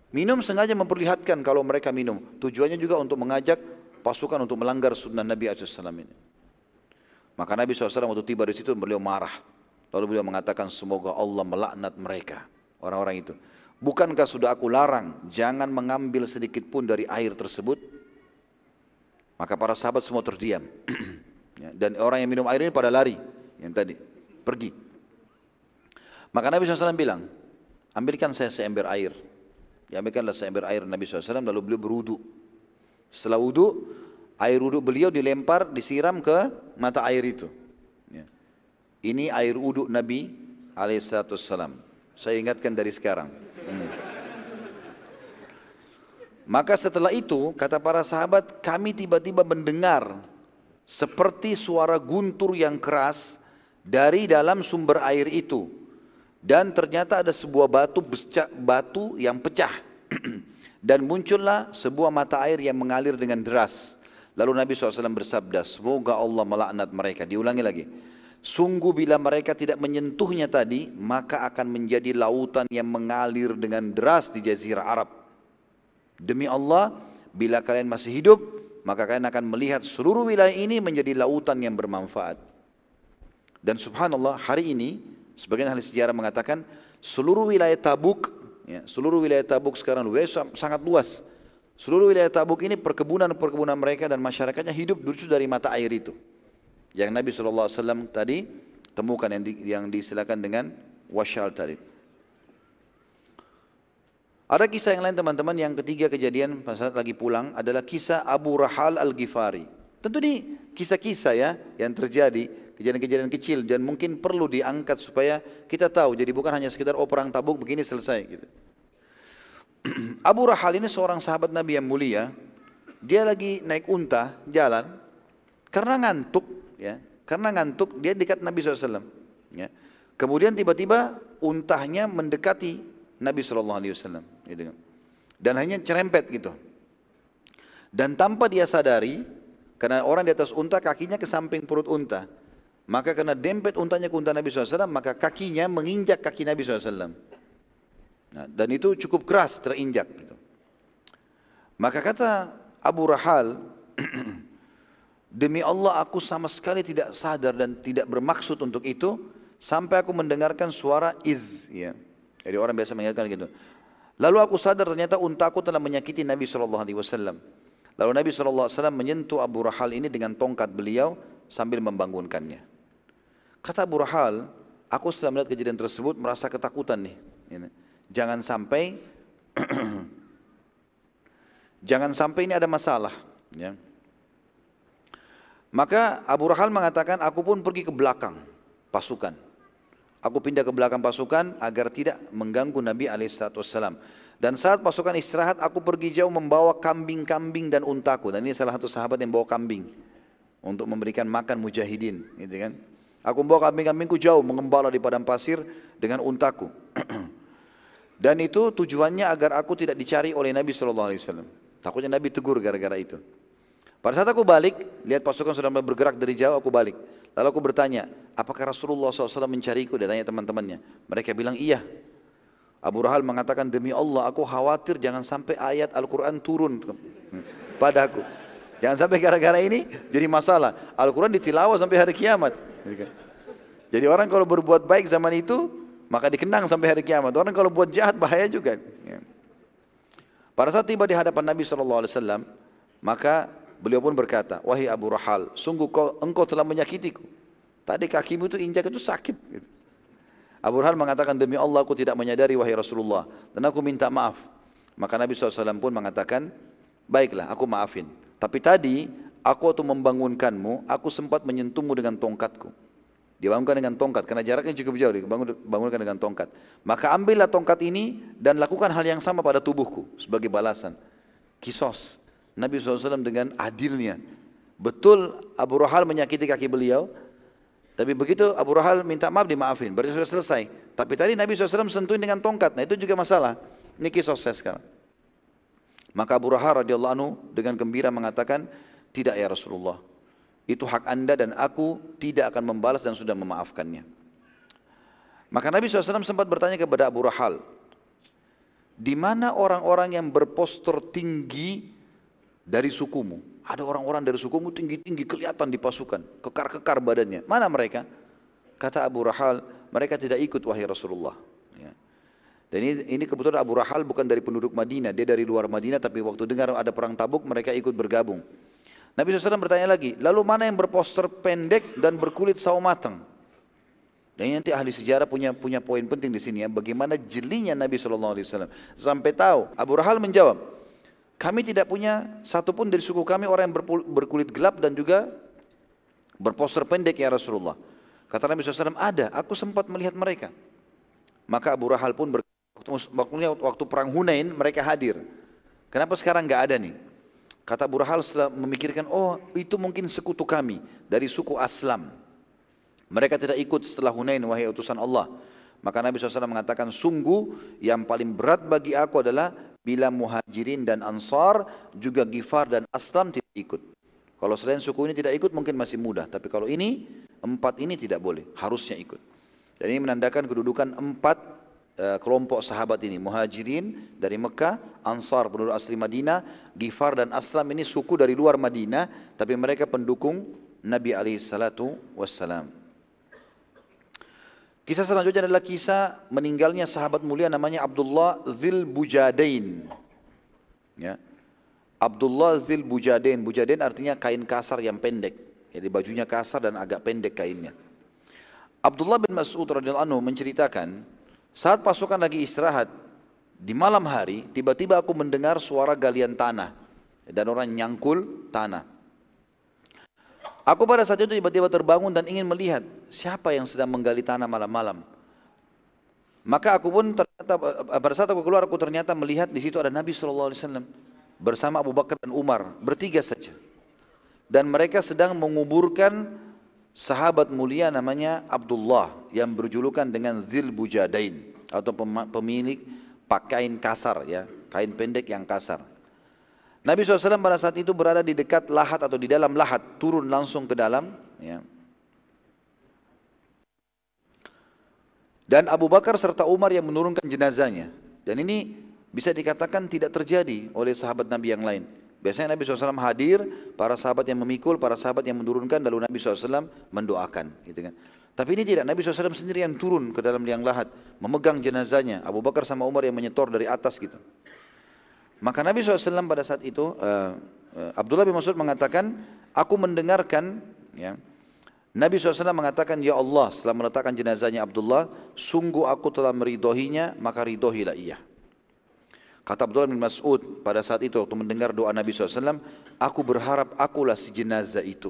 Minum sengaja memperlihatkan kalau mereka minum. Tujuannya juga untuk mengajak pasukan untuk melanggar sunnah Nabi SAW ini. Maka Nabi SAW waktu tiba di situ beliau marah. Lalu beliau mengatakan semoga Allah melaknat mereka. Orang-orang itu. Bukankah sudah aku larang jangan mengambil sedikit pun dari air tersebut? Maka para sahabat semua terdiam. Ya, dan orang yang minum air ini pada lari. Yang tadi pergi. Maka Nabi SAW bilang, ambilkan saya seember air. Diambilkanlah seember air Nabi SAW lalu beliau berudu. Setelah wudu, air wudu beliau dilempar, disiram ke mata air itu. Ya. Ini air wudu Nabi alaihissalam. Saya ingatkan dari sekarang. Hmm. Maka setelah itu, kata para sahabat, kami tiba-tiba mendengar seperti suara guntur yang keras dari dalam sumber air itu dan ternyata ada sebuah batu batu yang pecah dan muncullah sebuah mata air yang mengalir dengan deras Lalu Nabi SAW bersabda, semoga Allah melaknat mereka. Diulangi lagi. Sungguh bila mereka tidak menyentuhnya tadi, maka akan menjadi lautan yang mengalir dengan deras di jazirah Arab. Demi Allah, bila kalian masih hidup, maka kalian akan melihat seluruh wilayah ini menjadi lautan yang bermanfaat. Dan subhanallah, hari ini, sebagian ahli sejarah mengatakan, seluruh wilayah Tabuk, ya, seluruh wilayah Tabuk sekarang wilayah sangat luas. Seluruh wilayah Tabuk ini perkebunan-perkebunan mereka dan masyarakatnya hidup dulu dari mata air itu. Yang Nabi SAW tadi temukan yang, di, yang disilakan dengan wasyal tadi. Ada kisah yang lain teman-teman, yang ketiga kejadian pas saat lagi pulang adalah kisah Abu Rahal Al-Ghifari. Tentu ini kisah-kisah ya yang terjadi, kejadian-kejadian kecil dan mungkin perlu diangkat supaya kita tahu. Jadi bukan hanya sekedar oh perang tabuk begini selesai gitu. Abu Rahal ini seorang sahabat Nabi yang mulia. Dia lagi naik unta jalan karena ngantuk, ya. Karena ngantuk dia dekat Nabi SAW. Ya. Kemudian tiba-tiba untahnya mendekati Nabi SAW. Gitu. Dan hanya cerempet gitu. Dan tanpa dia sadari, karena orang di atas unta kakinya ke samping perut unta. Maka karena dempet untanya ke unta Nabi SAW, maka kakinya menginjak kaki Nabi SAW. Nah, dan itu cukup keras terinjak. Gitu. Maka kata Abu Rahal, demi Allah aku sama sekali tidak sadar dan tidak bermaksud untuk itu sampai aku mendengarkan suara iz. Ya. Jadi orang biasa mengingatkan gitu. Lalu aku sadar ternyata untaku telah menyakiti Nabi SAW. Lalu Nabi SAW menyentuh Abu Rahal ini dengan tongkat beliau sambil membangunkannya. Kata Abu Rahal, aku setelah melihat kejadian tersebut merasa ketakutan nih. Jangan sampai jangan sampai ini ada masalah. Ya. Maka Abu Rahal mengatakan, aku pun pergi ke belakang pasukan. Aku pindah ke belakang pasukan agar tidak mengganggu Nabi Alaihissalam. Dan saat pasukan istirahat, aku pergi jauh membawa kambing-kambing dan untaku. Dan ini salah satu sahabat yang bawa kambing untuk memberikan makan mujahidin, gitu kan? Aku membawa kambing-kambingku jauh mengembala di padang pasir dengan untaku. Dan itu tujuannya agar aku tidak dicari oleh Nabi SAW. Takutnya Nabi tegur gara-gara itu. Pada saat aku balik, lihat pasukan sudah bergerak dari jauh, aku balik. Lalu aku bertanya, apakah Rasulullah SAW mencariku? Dia tanya teman-temannya. Mereka bilang, iya. Abu Rahal mengatakan, demi Allah, aku khawatir jangan sampai ayat Al-Quran turun padaku. Jangan sampai gara-gara ini jadi masalah. Al-Quran ditilawah sampai hari kiamat. Jadi orang kalau berbuat baik zaman itu, maka dikenang sampai hari kiamat. Orang kalau buat jahat bahaya juga. Pada saat tiba di hadapan Nabi SAW, maka beliau pun berkata, Wahai Abu Rahal, sungguh kau, engkau telah menyakitiku. Tadi kakimu itu injak itu sakit. Gitu. Abu Rahal mengatakan, demi Allah aku tidak menyadari wahai Rasulullah. Dan aku minta maaf. Maka Nabi SAW pun mengatakan, baiklah aku maafin. Tapi tadi aku waktu membangunkanmu, aku sempat menyentuhmu dengan tongkatku. Dibangunkan dengan tongkat karena jaraknya cukup jauh dibangunkan dengan tongkat. Maka ambillah tongkat ini dan lakukan hal yang sama pada tubuhku sebagai balasan. Kisos. Nabi SAW dengan adilnya. Betul Abu Rahal menyakiti kaki beliau. Tapi begitu Abu Rahal minta maaf dimaafin. Berarti sudah selesai. Tapi tadi Nabi SAW sentuhin dengan tongkat. Nah itu juga masalah. Ini kisos saya sekarang. Maka Abu Rahal radhiyallahu anhu dengan gembira mengatakan, tidak ya Rasulullah itu hak anda dan aku tidak akan membalas dan sudah memaafkannya. Maka Nabi SAW sempat bertanya kepada Abu Rahal, di mana orang-orang yang berpostur tinggi dari sukumu? Ada orang-orang dari sukumu tinggi-tinggi kelihatan di pasukan, kekar-kekar badannya. Mana mereka? Kata Abu Rahal, mereka tidak ikut wahai Rasulullah. Ya. Dan ini, ini kebetulan Abu Rahal bukan dari penduduk Madinah, dia dari luar Madinah tapi waktu dengar ada perang tabuk mereka ikut bergabung. Nabi SAW bertanya lagi, lalu mana yang berposter pendek dan berkulit sawo matang? Dan nanti ahli sejarah punya punya poin penting di sini ya, bagaimana jelinya Nabi SAW. Sampai tahu, Abu Rahal menjawab, kami tidak punya satupun dari suku kami orang yang berkulit gelap dan juga berposter pendek ya Rasulullah. Kata Nabi SAW, ada, aku sempat melihat mereka. Maka Abu Rahal pun berkata, waktu, waktu perang Hunain mereka hadir. Kenapa sekarang nggak ada nih? Kata Abu Rahal setelah memikirkan, oh itu mungkin sekutu kami dari suku Aslam. Mereka tidak ikut setelah Hunain wahai utusan Allah. Maka Nabi SAW mengatakan, sungguh yang paling berat bagi aku adalah bila muhajirin dan ansar juga gifar dan aslam tidak ikut. Kalau selain suku ini tidak ikut mungkin masih mudah. Tapi kalau ini, empat ini tidak boleh. Harusnya ikut. Dan ini menandakan kedudukan empat uh, kelompok sahabat ini. Muhajirin dari Mekah, Ansar penduduk asli Madinah, Gifar dan Aslam ini suku dari luar Madinah. Tapi mereka pendukung Nabi SAW. Kisah selanjutnya adalah kisah meninggalnya sahabat mulia namanya Abdullah Zil Bujadain. Ya. Abdullah Zil Bujadain. Bujadain artinya kain kasar yang pendek. Jadi bajunya kasar dan agak pendek kainnya. Abdullah bin Mas'ud radhiyallahu anhu menceritakan, saat pasukan lagi istirahat di malam hari, tiba-tiba aku mendengar suara galian tanah dan orang nyangkul tanah. Aku pada saat itu tiba-tiba terbangun dan ingin melihat siapa yang sedang menggali tanah malam-malam. Maka aku pun ternyata pada saat aku keluar aku ternyata melihat di situ ada Nabi Wasallam bersama Abu Bakar dan Umar bertiga saja dan mereka sedang menguburkan sahabat mulia namanya Abdullah yang berjulukan dengan Zil Bujadain atau pemilik pakaian kasar ya kain pendek yang kasar Nabi SAW pada saat itu berada di dekat lahat atau di dalam lahat turun langsung ke dalam ya. Dan Abu Bakar serta Umar yang menurunkan jenazahnya dan ini bisa dikatakan tidak terjadi oleh sahabat Nabi yang lain. Biasanya Nabi SAW hadir, para sahabat yang memikul, para sahabat yang menurunkan, lalu Nabi SAW mendoakan. Gitu kan. Tapi ini tidak, Nabi SAW sendiri yang turun ke dalam liang lahat, memegang jenazahnya. Abu Bakar sama Umar yang menyetor dari atas gitu. Maka Nabi SAW pada saat itu, uh, uh, Abdullah bin Mas'ud mengatakan, aku mendengarkan, ya, Nabi SAW mengatakan, Ya Allah, setelah meletakkan jenazahnya Abdullah, sungguh aku telah meridohinya, maka ridohilah ia. Kata Abdullah bin Mas'ud pada saat itu waktu mendengar doa Nabi SAW, aku berharap akulah si jenazah itu.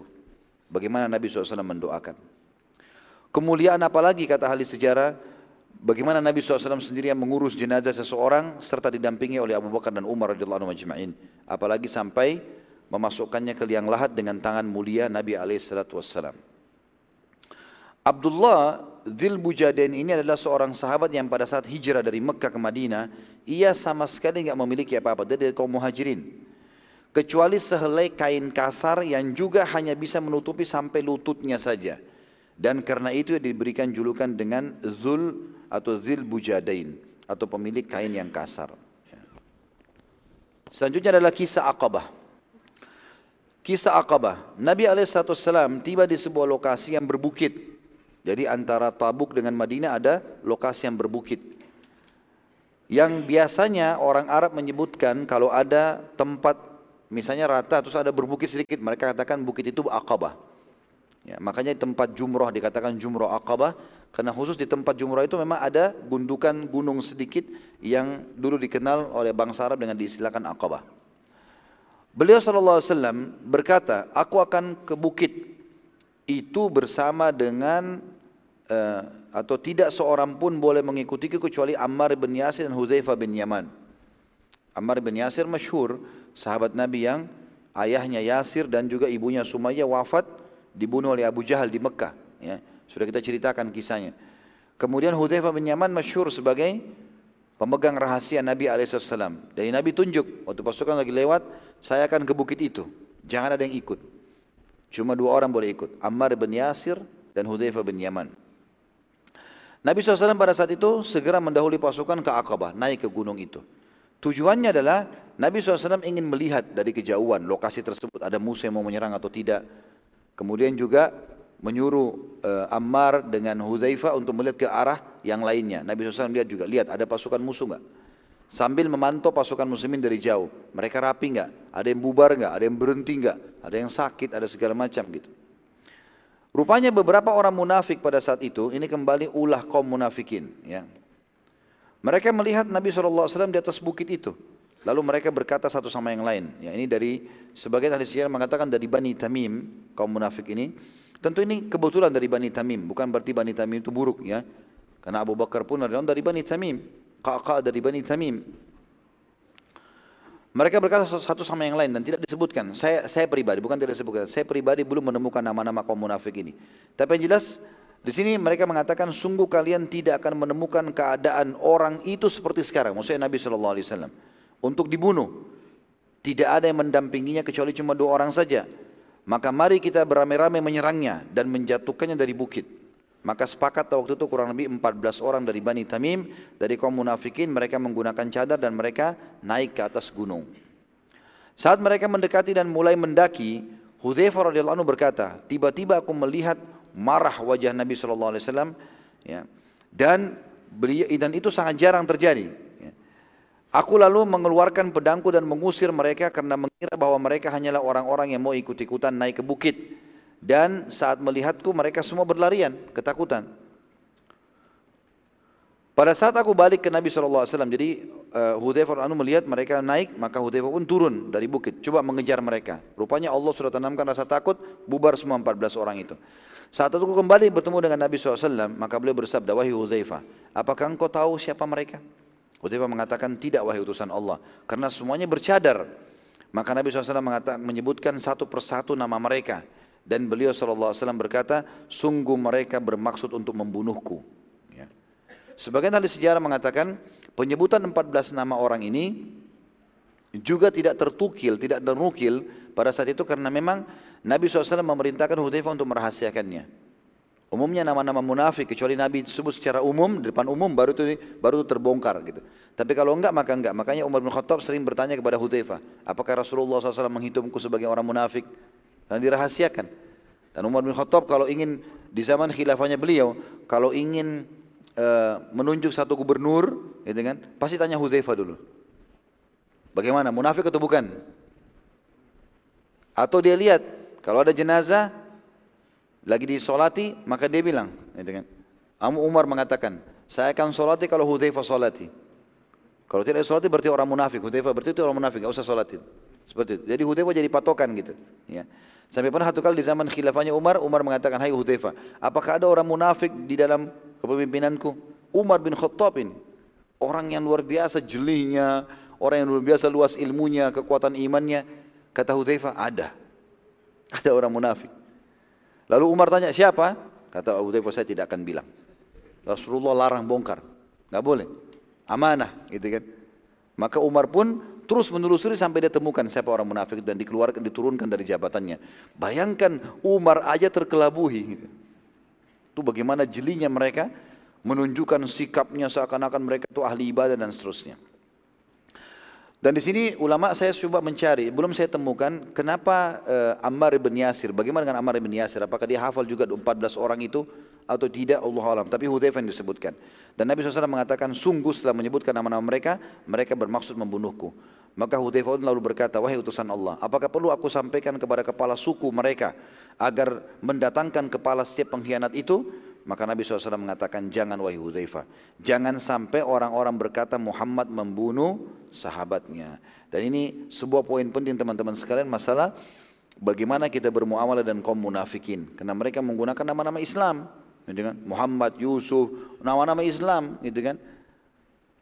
Bagaimana Nabi SAW mendoakan. Kemuliaan apalagi kata ahli sejarah, bagaimana Nabi SAW sendiri yang mengurus jenazah seseorang serta didampingi oleh Abu Bakar dan Umar radhiyallahu anhu Apalagi sampai memasukkannya ke liang lahat dengan tangan mulia Nabi SAW. Abdullah Dhil ini adalah seorang sahabat yang pada saat hijrah dari Mekah ke Madinah, ia sama sekali tidak memiliki apa-apa. Dia dari kaum muhajirin. Kecuali sehelai kain kasar yang juga hanya bisa menutupi sampai lututnya saja. Dan karena itu diberikan julukan dengan Zul atau Zil Bujadain atau pemilik kain yang kasar. Selanjutnya adalah kisah Aqabah. Kisah Aqabah. Nabi SAW tiba di sebuah lokasi yang berbukit. Jadi antara Tabuk dengan Madinah ada lokasi yang berbukit. Yang biasanya orang Arab menyebutkan kalau ada tempat misalnya rata terus ada berbukit sedikit, mereka katakan bukit itu Aqabah. Ya, makanya tempat jumroh dikatakan jumroh Aqabah karena khusus di tempat jumroh itu memang ada gundukan gunung sedikit yang dulu dikenal oleh bangsa Arab dengan diistilahkan Aqabah. Beliau sallallahu alaihi wasallam berkata, "Aku akan ke bukit itu bersama dengan uh, atau tidak seorang pun boleh mengikutiku kecuali Ammar bin Yasir dan Hudzaifah bin Yaman. Ammar bin Yasir masyhur sahabat Nabi yang ayahnya Yasir dan juga ibunya Sumayyah wafat dibunuh oleh Abu Jahal di Mekah. Ya, sudah kita ceritakan kisahnya. Kemudian Hudzaifah bin Yaman masyhur sebagai pemegang rahasia Nabi SAW. Dari Nabi tunjuk, waktu pasukan lagi lewat, saya akan ke bukit itu. Jangan ada yang ikut. Cuma dua orang boleh ikut. Ammar bin Yasir dan Hudzaifah bin Yaman. Nabi SAW pada saat itu segera mendahului pasukan ke Aqabah, naik ke gunung itu. Tujuannya adalah Nabi SAW ingin melihat dari kejauhan lokasi tersebut ada musuh yang mau menyerang atau tidak. Kemudian juga menyuruh uh, Ammar dengan Hudzaifah untuk melihat ke arah yang lainnya. Nabi SAW lihat juga, lihat ada pasukan musuh enggak? Sambil memantau pasukan muslimin dari jauh. Mereka rapi enggak? Ada yang bubar enggak? Ada yang berhenti enggak? Ada yang sakit? Ada segala macam gitu. Rupanya beberapa orang munafik pada saat itu, ini kembali ulah kaum munafikin. Ya. Mereka melihat Nabi SAW di atas bukit itu. Lalu mereka berkata satu sama yang lain. Ya, ini dari sebagian ahli sejarah mengatakan dari Bani Tamim, kaum munafik ini. Tentu ini kebetulan dari Bani Tamim, bukan berarti Bani Tamim itu buruk ya. Karena Abu Bakar pun dari Bani Tamim, kakak dari Bani Tamim. Mereka berkata satu sama yang lain dan tidak disebutkan. Saya saya pribadi bukan tidak disebutkan. Saya pribadi belum menemukan nama-nama kaum munafik ini. Tapi yang jelas di sini mereka mengatakan sungguh kalian tidak akan menemukan keadaan orang itu seperti sekarang. Maksudnya Nabi Shallallahu Alaihi Wasallam untuk dibunuh. Tidak ada yang mendampinginya kecuali cuma dua orang saja. Maka mari kita beramai-ramai menyerangnya dan menjatuhkannya dari bukit. Maka sepakat waktu itu kurang lebih 14 orang dari Bani Tamim, dari kaum munafikin, mereka menggunakan cadar dan mereka naik ke atas gunung. Saat mereka mendekati dan mulai mendaki, Hudzaifah radhiyallahu anhu berkata, tiba-tiba aku melihat marah wajah Nabi wasallam ya. Dan beliau dan itu sangat jarang terjadi. Ya. Aku lalu mengeluarkan pedangku dan mengusir mereka karena mengira bahwa mereka hanyalah orang-orang yang mau ikut-ikutan naik ke bukit. Dan saat melihatku mereka semua berlarian, ketakutan. Pada saat aku balik ke Nabi SAW, jadi uh, Hudhaifah anu melihat mereka naik, maka Hudhaifah pun turun dari bukit, coba mengejar mereka. Rupanya Allah sudah tanamkan rasa takut, bubar semua 14 orang itu. Saat aku kembali bertemu dengan Nabi SAW, maka beliau bersabda, wahai Hudhaifah, apakah engkau tahu siapa mereka? Hudhaifah mengatakan, tidak wahai utusan Allah, karena semuanya bercadar. Maka Nabi SAW mengatakan, menyebutkan satu persatu nama mereka. Dan beliau SAW berkata, sungguh mereka bermaksud untuk membunuhku. Sebagian ahli sejarah mengatakan penyebutan 14 nama orang ini juga tidak tertukil, tidak ternukil pada saat itu karena memang Nabi SAW memerintahkan Hudzaifah untuk merahasiakannya. Umumnya nama-nama munafik kecuali Nabi sebut secara umum di depan umum baru itu baru itu terbongkar gitu. Tapi kalau enggak maka enggak. Makanya Umar bin Khattab sering bertanya kepada Hudzaifah, apakah Rasulullah SAW menghitungku sebagai orang munafik? Dan dirahasiakan. Dan Umar bin Khattab kalau ingin di zaman khilafahnya beliau, kalau ingin Eh, menunjuk satu gubernur, gitu kan? Pasti tanya Hudzaifah dulu. Bagaimana? Munafik atau bukan? Atau dia lihat kalau ada jenazah lagi disolati, maka dia bilang, gitu kan? Amu Umar mengatakan, saya akan solati kalau Hudzaifah solati. Kalau tidak solati berarti orang munafik. Hudzaifah berarti itu orang munafik, nggak usah solati. Seperti itu. Jadi Hudzaifah jadi patokan gitu. Ya. Sampai pernah satu kali di zaman khilafahnya Umar, Umar mengatakan, Hai Hudzaifah, apakah ada orang munafik di dalam kepemimpinanku. Umar bin Khattab ini. Orang yang luar biasa jelihnya, orang yang luar biasa luas ilmunya, kekuatan imannya. Kata Hudzaifah, ada. Ada orang munafik. Lalu Umar tanya, siapa? Kata Hudzaifah, saya tidak akan bilang. Rasulullah larang bongkar. Nggak boleh. Amanah, gitu kan. Maka Umar pun terus menelusuri sampai dia temukan siapa orang munafik dan dikeluarkan diturunkan dari jabatannya. Bayangkan Umar aja terkelabuhi. Gitu. Itu bagaimana jelinya mereka menunjukkan sikapnya seakan-akan mereka itu ahli ibadah dan seterusnya. Dan di sini ulama saya coba mencari, belum saya temukan kenapa uh, Ammar bin Yasir, bagaimana dengan Ammar bin Yasir, apakah dia hafal juga 14 orang itu atau tidak Allah alam, tapi Hudzaifah yang disebutkan. Dan Nabi SAW mengatakan sungguh setelah menyebutkan nama-nama mereka, mereka bermaksud membunuhku. Maka Hudzaifah lalu berkata, wahai utusan Allah, apakah perlu aku sampaikan kepada kepala suku mereka agar mendatangkan kepala setiap pengkhianat itu, maka Nabi SAW mengatakan jangan wahai Hudzaifah, jangan sampai orang-orang berkata Muhammad membunuh sahabatnya. Dan ini sebuah poin penting teman-teman sekalian masalah bagaimana kita bermuamalah dan kaum munafikin karena mereka menggunakan nama-nama Islam, gitu kan? Muhammad, Yusuf, nama-nama Islam, gitu kan?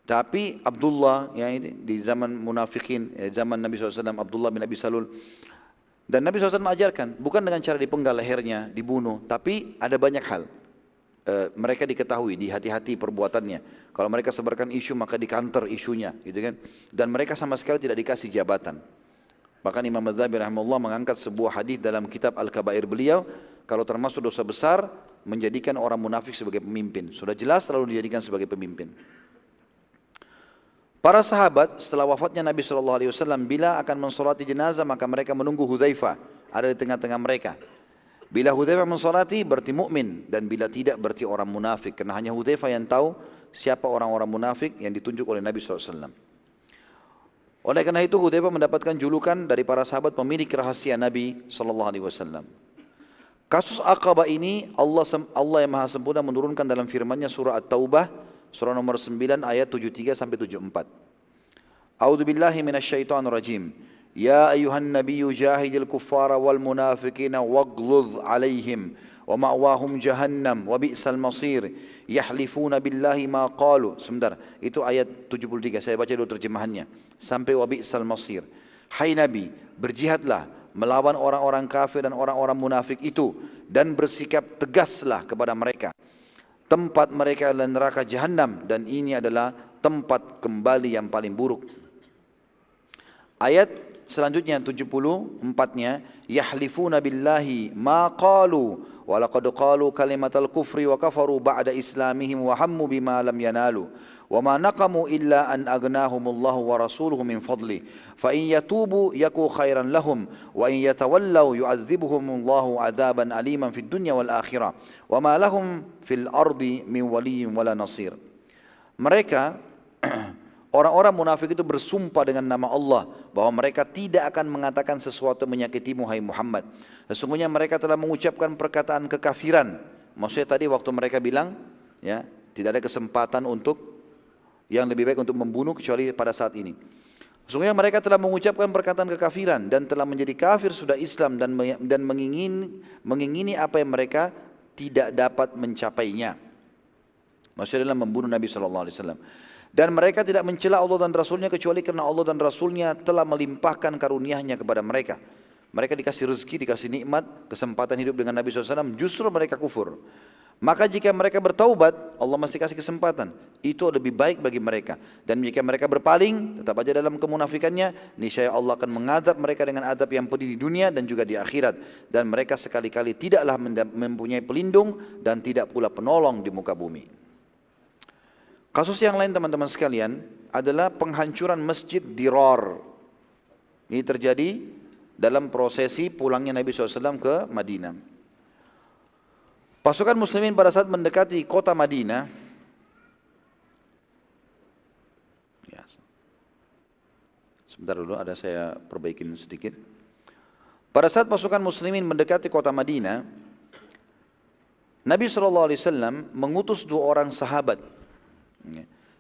Tapi Abdullah ya ini di zaman munafikin, ya, zaman Nabi SAW Abdullah bin Abi Salul dan Nabi SAW mengajarkan, bukan dengan cara dipenggal lehernya, dibunuh, tapi ada banyak hal. E, mereka diketahui, di hati-hati perbuatannya. Kalau mereka sebarkan isu, maka di counter isunya. Gitu kan? Dan mereka sama sekali tidak dikasih jabatan. Bahkan Imam Madhabi rahimahullah mengangkat sebuah hadis dalam kitab Al-Kabair beliau, kalau termasuk dosa besar, menjadikan orang munafik sebagai pemimpin. Sudah jelas lalu dijadikan sebagai pemimpin. Para sahabat setelah wafatnya Nabi SAW bila akan mensolati jenazah maka mereka menunggu Hudzaifah ada di tengah-tengah mereka. Bila Hudzaifah mensolati berarti mukmin dan bila tidak berarti orang munafik karena hanya Hudzaifah yang tahu siapa orang-orang munafik yang ditunjuk oleh Nabi SAW. Oleh karena itu Hudzaifah mendapatkan julukan dari para sahabat pemilik rahasia Nabi SAW. Kasus Aqabah ini Allah Allah yang Maha Sempurna menurunkan dalam firman-Nya surah At-Taubah Surah nomor 9 ayat 73 sampai 74. A'udzu billahi minasyaitonir rajim. Ya ayuhan nabiyyu jahidil kuffara wal munafiqina waghluz alaihim wa ma'wahum jahannam wa bi'sal masir. Yahlifuna billahi ma qalu. Sebentar, itu ayat 73. Saya baca dulu terjemahannya. Sampai wa bi'sal masir. Hai Nabi, berjihadlah melawan orang-orang kafir dan orang-orang munafik itu dan bersikap tegaslah kepada mereka tempat mereka adalah neraka jahanam dan ini adalah tempat kembali yang paling buruk. Ayat selanjutnya 74-nya yahlifuna billahi ma qalu wa laqad qalu kalimatal kufri wa kafaru ba'da islamihim wa hammu bima lam yanalu an aghnahumullahu wa rasuluhu min fadli fa in yatubu yaku khairan lahum wa in yatawallaw yu'adzibuhumullahu adzaban aliman fid dunya wal akhirah wa ma lahum fil ardi min waliyyin wala nasir mereka Orang-orang munafik itu bersumpah dengan nama Allah bahwa mereka tidak akan mengatakan sesuatu menyakitimu hai Muhammad. Sesungguhnya mereka telah mengucapkan perkataan kekafiran. Maksudnya tadi waktu mereka bilang ya, tidak ada kesempatan untuk yang lebih baik untuk membunuh kecuali pada saat ini. Sesungguhnya mereka telah mengucapkan perkataan kekafiran dan telah menjadi kafir sudah Islam dan dan mengingini, mengingini apa yang mereka tidak dapat mencapainya. Maksudnya adalah membunuh Nabi Shallallahu Alaihi Wasallam. Dan mereka tidak mencela Allah dan Rasulnya kecuali karena Allah dan Rasulnya telah melimpahkan karunia-Nya kepada mereka. Mereka dikasih rezeki, dikasih nikmat, kesempatan hidup dengan Nabi SAW, justru mereka kufur. Maka jika mereka bertaubat, Allah masih kasih kesempatan. Itu lebih baik bagi mereka. Dan jika mereka berpaling, tetap aja dalam kemunafikannya, niscaya Allah akan mengadab mereka dengan adab yang pedih di dunia dan juga di akhirat. Dan mereka sekali-kali tidaklah mempunyai pelindung dan tidak pula penolong di muka bumi. Kasus yang lain teman-teman sekalian adalah penghancuran masjid di Ror. Ini terjadi dalam prosesi pulangnya Nabi SAW ke Madinah. Pasukan muslimin pada saat mendekati kota Madinah, sebentar dulu ada saya perbaikin sedikit. Pada saat pasukan muslimin mendekati kota Madinah, Nabi SAW mengutus dua orang sahabat.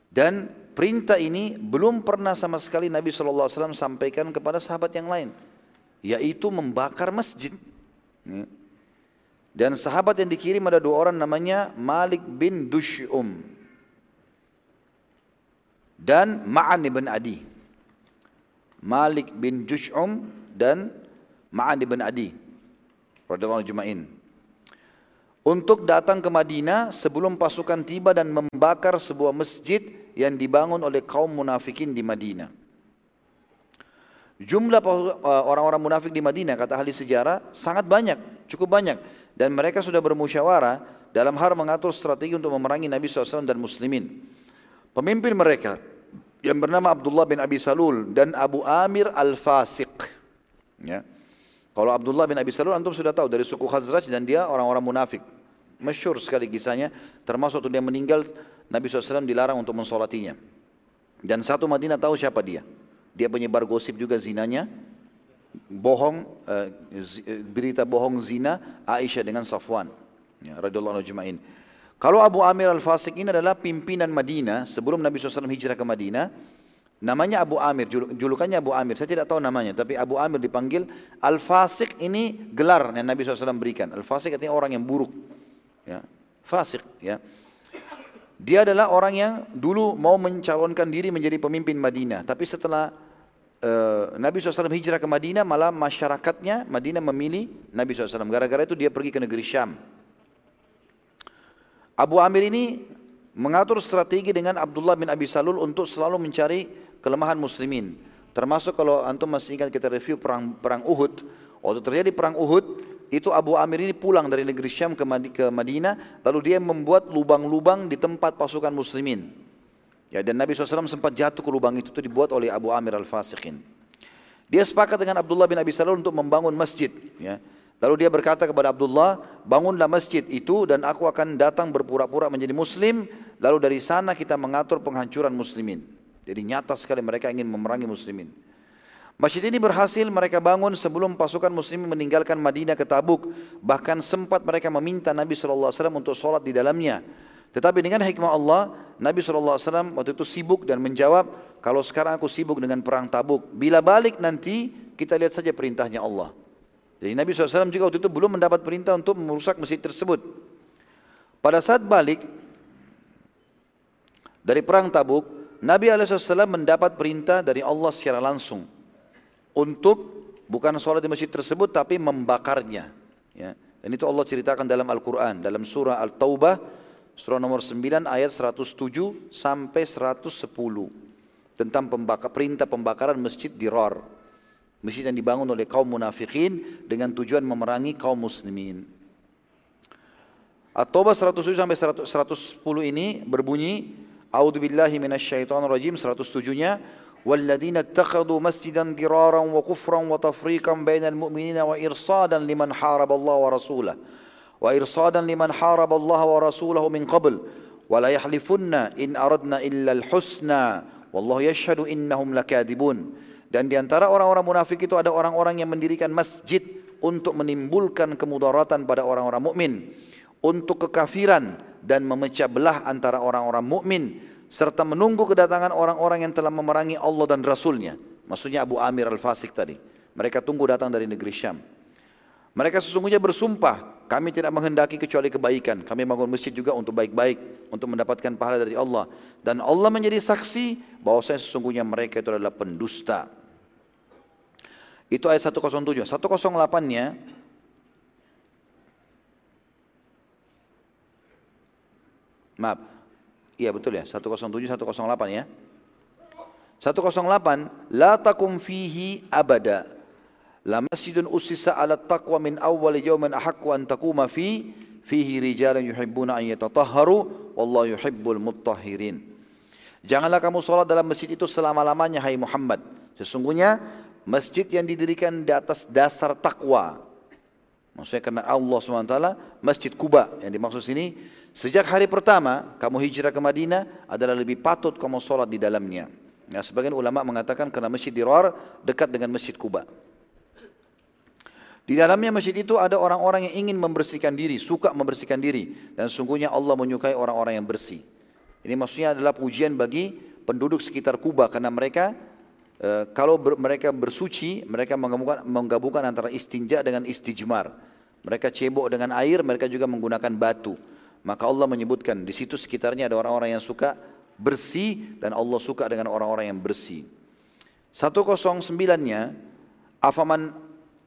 Dan perintah ini belum pernah sama sekali Nabi SAW sampaikan kepada sahabat yang lain. Yaitu membakar masjid. Dan sahabat yang dikirim ada dua orang namanya Malik bin Dush'um. Dan Ma'an ibn Adi. Malik bin Dush'um dan Ma'an ibn Adi. Radiyallahu Juma'in untuk datang ke Madinah sebelum pasukan tiba dan membakar sebuah masjid yang dibangun oleh kaum munafikin di Madinah. Jumlah uh, orang-orang munafik di Madinah kata ahli sejarah sangat banyak, cukup banyak dan mereka sudah bermusyawarah dalam hal mengatur strategi untuk memerangi Nabi SAW dan muslimin. Pemimpin mereka yang bernama Abdullah bin Abi Salul dan Abu Amir Al-Fasiq. Ya. Kalau Abdullah bin Abi Salul antum sudah tahu dari suku Khazraj dan dia orang-orang munafik. Masyur sekali kisahnya, termasuk waktu dia meninggal, Nabi SAW dilarang untuk mensolatinya. Dan satu Madinah tahu siapa dia. Dia penyebar gosip juga zinanya, bohong, uh, berita bohong zina Aisyah dengan Safwan. Ya, radhiyallahu Kalau Abu Amir Al-Fasik ini adalah pimpinan Madinah sebelum Nabi SAW hijrah ke Madinah, namanya Abu Amir, julukannya Abu Amir, saya tidak tahu namanya, tapi Abu Amir dipanggil Al-Fasik ini gelar yang Nabi SAW berikan. Al-Fasik artinya orang yang buruk ya, fasik ya. Dia adalah orang yang dulu mau mencalonkan diri menjadi pemimpin Madinah, tapi setelah uh, Nabi SAW hijrah ke Madinah, malah masyarakatnya Madinah memilih Nabi SAW. Gara-gara itu dia pergi ke negeri Syam. Abu Amir ini mengatur strategi dengan Abdullah bin Abi Salul untuk selalu mencari kelemahan muslimin. Termasuk kalau antum masih ingat kita review perang perang Uhud, waktu terjadi perang Uhud, itu Abu Amir ini pulang dari negeri Syam ke Madinah, lalu dia membuat lubang-lubang di tempat pasukan muslimin. Ya, dan Nabi SAW sempat jatuh ke lubang itu, itu dibuat oleh Abu Amir al-Fasikin. Dia sepakat dengan Abdullah bin Abi Salul untuk membangun masjid. Ya. Lalu dia berkata kepada Abdullah, bangunlah masjid itu dan aku akan datang berpura-pura menjadi muslim, lalu dari sana kita mengatur penghancuran muslimin. Jadi nyata sekali mereka ingin memerangi muslimin. Masjid ini berhasil mereka bangun sebelum pasukan muslim meninggalkan Madinah ke Tabuk. Bahkan sempat mereka meminta Nabi SAW untuk sholat di dalamnya. Tetapi dengan hikmah Allah, Nabi SAW waktu itu sibuk dan menjawab, kalau sekarang aku sibuk dengan perang Tabuk, bila balik nanti kita lihat saja perintahnya Allah. Jadi Nabi SAW juga waktu itu belum mendapat perintah untuk merusak masjid tersebut. Pada saat balik dari perang Tabuk, Nabi SAW mendapat perintah dari Allah secara langsung untuk bukan sholat di masjid tersebut tapi membakarnya. Ya. Dan itu Allah ceritakan dalam Al-Quran, dalam surah Al-Taubah, surah nomor 9 ayat 107 sampai 110 tentang pembakar, perintah pembakaran masjid di Rar. Masjid yang dibangun oleh kaum munafikin dengan tujuan memerangi kaum muslimin. At-Taubah 107 sampai 110 ini berbunyi A'udzu billahi minasyaitonir rajim 107-nya والذين اتخذوا مسجدا ضرارا وكفرا وتفريقا بين المؤمنين وإرصادا لمن حارب الله ورسوله وإرصادا لمن حارب الله ورسوله من قبل ولا يحلفن إن أردنا إلا الحسنى والله يشهد إنهم لكاذبون dan di antara orang-orang munafik itu ada orang-orang yang mendirikan masjid untuk menimbulkan kemudaratan pada orang-orang mukmin, untuk kekafiran dan memecah belah antara orang-orang mukmin serta menunggu kedatangan orang-orang yang telah memerangi Allah dan Rasulnya. Maksudnya Abu Amir al-Fasik tadi. Mereka tunggu datang dari negeri Syam. Mereka sesungguhnya bersumpah kami tidak menghendaki kecuali kebaikan. Kami bangun masjid juga untuk baik-baik, untuk mendapatkan pahala dari Allah. Dan Allah menjadi saksi bahwa saya sesungguhnya mereka itu adalah pendusta. Itu ayat 107. 108-nya Maaf. Iya betul ya, 107 108 ya. 108 la takum fihi abada La masjidun usisa ala taqwa min awwal yawmin ahaqqu an taquma fi fihi rijalan yuhibbuna an yatatahharu wallahu yuhibbul mutahhirin. Janganlah kamu sholat dalam masjid itu selama-lamanya hai Muhammad. Sesungguhnya masjid yang didirikan di atas dasar takwa. Maksudnya karena Allah SWT, Masjid Kuba yang dimaksud sini, sejak hari pertama kamu hijrah ke Madinah adalah lebih patut kamu sholat di dalamnya. Nah, sebagian ulama mengatakan karena Masjid Dirar dekat dengan Masjid Kuba. Di dalamnya masjid itu ada orang-orang yang ingin membersihkan diri, suka membersihkan diri. Dan sungguhnya Allah menyukai orang-orang yang bersih. Ini maksudnya adalah pujian bagi penduduk sekitar Kuba karena mereka e, kalau ber, mereka bersuci, mereka menggabungkan, menggabungkan antara istinja dengan istijmar. Mereka cebok dengan air, mereka juga menggunakan batu. Maka Allah menyebutkan di situ sekitarnya ada orang-orang yang suka bersih dan Allah suka dengan orang-orang yang bersih. 109-nya afaman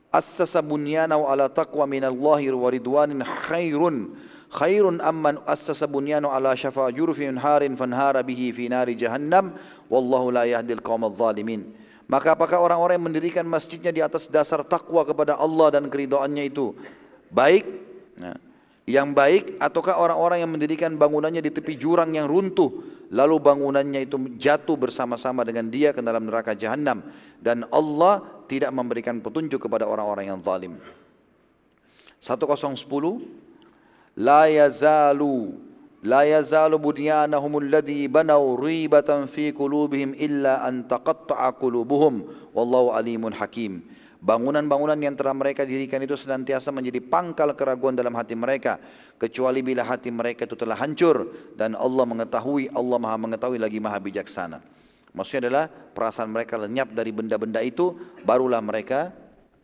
assasa bunyanahu ala taqwa minallahi wa ridwanin khairun khairun amman assasa bunyanahu ala syafa jurfin harin fanhara bihi fi nari jahannam wallahu la yahdil qaumadh zalimin maka apakah orang-orang yang mendirikan masjidnya di atas dasar takwa kepada Allah dan keridhaannya itu baik? Nah, yang baik ataukah orang-orang yang mendirikan bangunannya di tepi jurang yang runtuh lalu bangunannya itu jatuh bersama-sama dengan dia ke dalam neraka jahanam dan Allah tidak memberikan petunjuk kepada orang-orang yang zalim 1010 la yazalu la yazalu bunyanahum alladhi banaw ribatan fi qulubihim illa an taqatta'a qulubuhum wallahu alimun hakim Bangunan-bangunan yang telah mereka dirikan itu senantiasa menjadi pangkal keraguan dalam hati mereka. Kecuali bila hati mereka itu telah hancur. Dan Allah mengetahui, Allah maha mengetahui lagi maha bijaksana. Maksudnya adalah perasaan mereka lenyap dari benda-benda itu. Barulah mereka,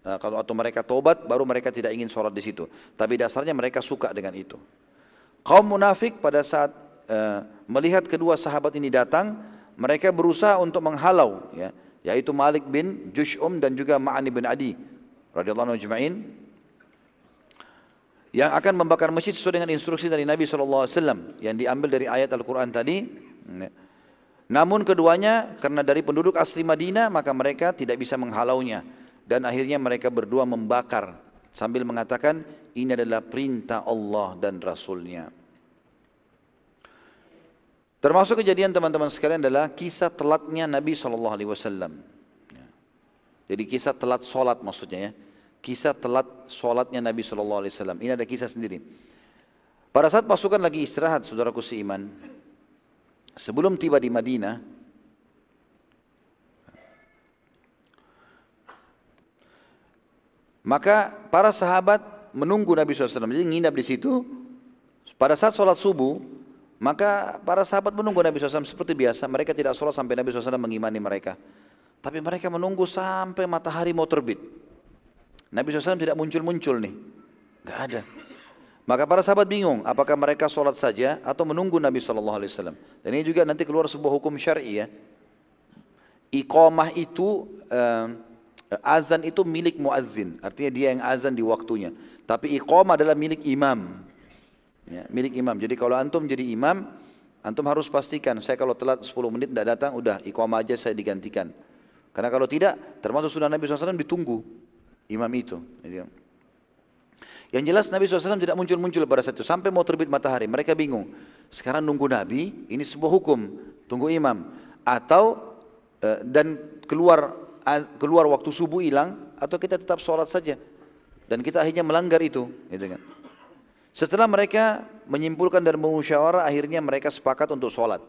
eh, kalau atau mereka tobat, baru mereka tidak ingin sholat di situ. Tapi dasarnya mereka suka dengan itu. Kaum munafik pada saat uh, melihat kedua sahabat ini datang, mereka berusaha untuk menghalau. Ya yaitu Malik bin Jush'um dan juga Ma'ani bin Adi radhiyallahu anhu ajma'in yang akan membakar masjid sesuai dengan instruksi dari Nabi SAW yang diambil dari ayat Al-Quran tadi. Namun keduanya karena dari penduduk asli Madinah maka mereka tidak bisa menghalaunya dan akhirnya mereka berdua membakar sambil mengatakan ini adalah perintah Allah dan Rasulnya. Termasuk kejadian teman-teman sekalian adalah kisah telatnya Nabi Wasallam. Ya. Jadi kisah telat solat maksudnya ya. Kisah telat solatnya Nabi Wasallam. Ini ada kisah sendiri. Pada saat pasukan lagi istirahat, saudaraku seiman, sebelum tiba di Madinah, maka para sahabat menunggu Nabi SAW. Jadi nginap di situ. Pada saat sholat subuh, maka para sahabat menunggu Nabi SAW seperti biasa. Mereka tidak sholat sampai Nabi SAW mengimani mereka. Tapi mereka menunggu sampai matahari mau terbit. Nabi SAW tidak muncul-muncul nih. Gak ada. Maka para sahabat bingung, apakah mereka sholat saja atau menunggu Nabi SAW. Dan ini juga nanti keluar sebuah hukum syari ya. Iqamah itu, uh, azan itu milik muazzin. Artinya dia yang azan di waktunya. Tapi iqamah adalah milik imam ya, milik imam. Jadi kalau antum jadi imam, antum harus pastikan saya kalau telat 10 menit tidak datang, udah iqamah aja saya digantikan. Karena kalau tidak, termasuk sunnah Nabi SAW ditunggu imam itu. Yang jelas Nabi SAW tidak muncul-muncul pada saat itu. Sampai mau terbit matahari. Mereka bingung. Sekarang nunggu Nabi, ini sebuah hukum. Tunggu imam. Atau, eh, dan keluar keluar waktu subuh hilang, atau kita tetap sholat saja. Dan kita akhirnya melanggar itu. Gitu kan. Setelah mereka menyimpulkan dan mengusyawara, akhirnya mereka sepakat untuk sholat.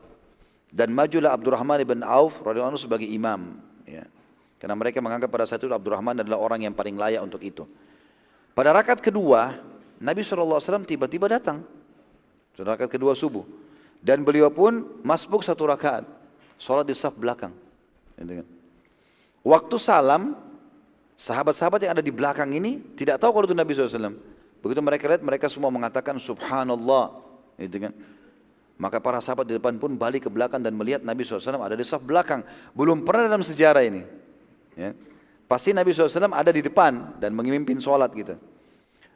Dan majulah Abdurrahman ibn Auf radhiyallahu sebagai imam. Ya. Karena mereka menganggap pada saat itu Abdurrahman adalah orang yang paling layak untuk itu. Pada rakaat kedua, Nabi SAW tiba-tiba datang. Pada rakaat kedua subuh. Dan beliau pun masbuk satu rakaat. Sholat di saf belakang. Gitu kan. Waktu salam, sahabat-sahabat yang ada di belakang ini tidak tahu kalau itu Nabi SAW. Begitu mereka lihat, mereka semua mengatakan Subhanallah. Gitu kan. Maka para sahabat di depan pun balik ke belakang dan melihat Nabi SAW ada di saf belakang. Belum pernah dalam sejarah ini. Ya. Pasti Nabi SAW ada di depan dan memimpin sholat gitu.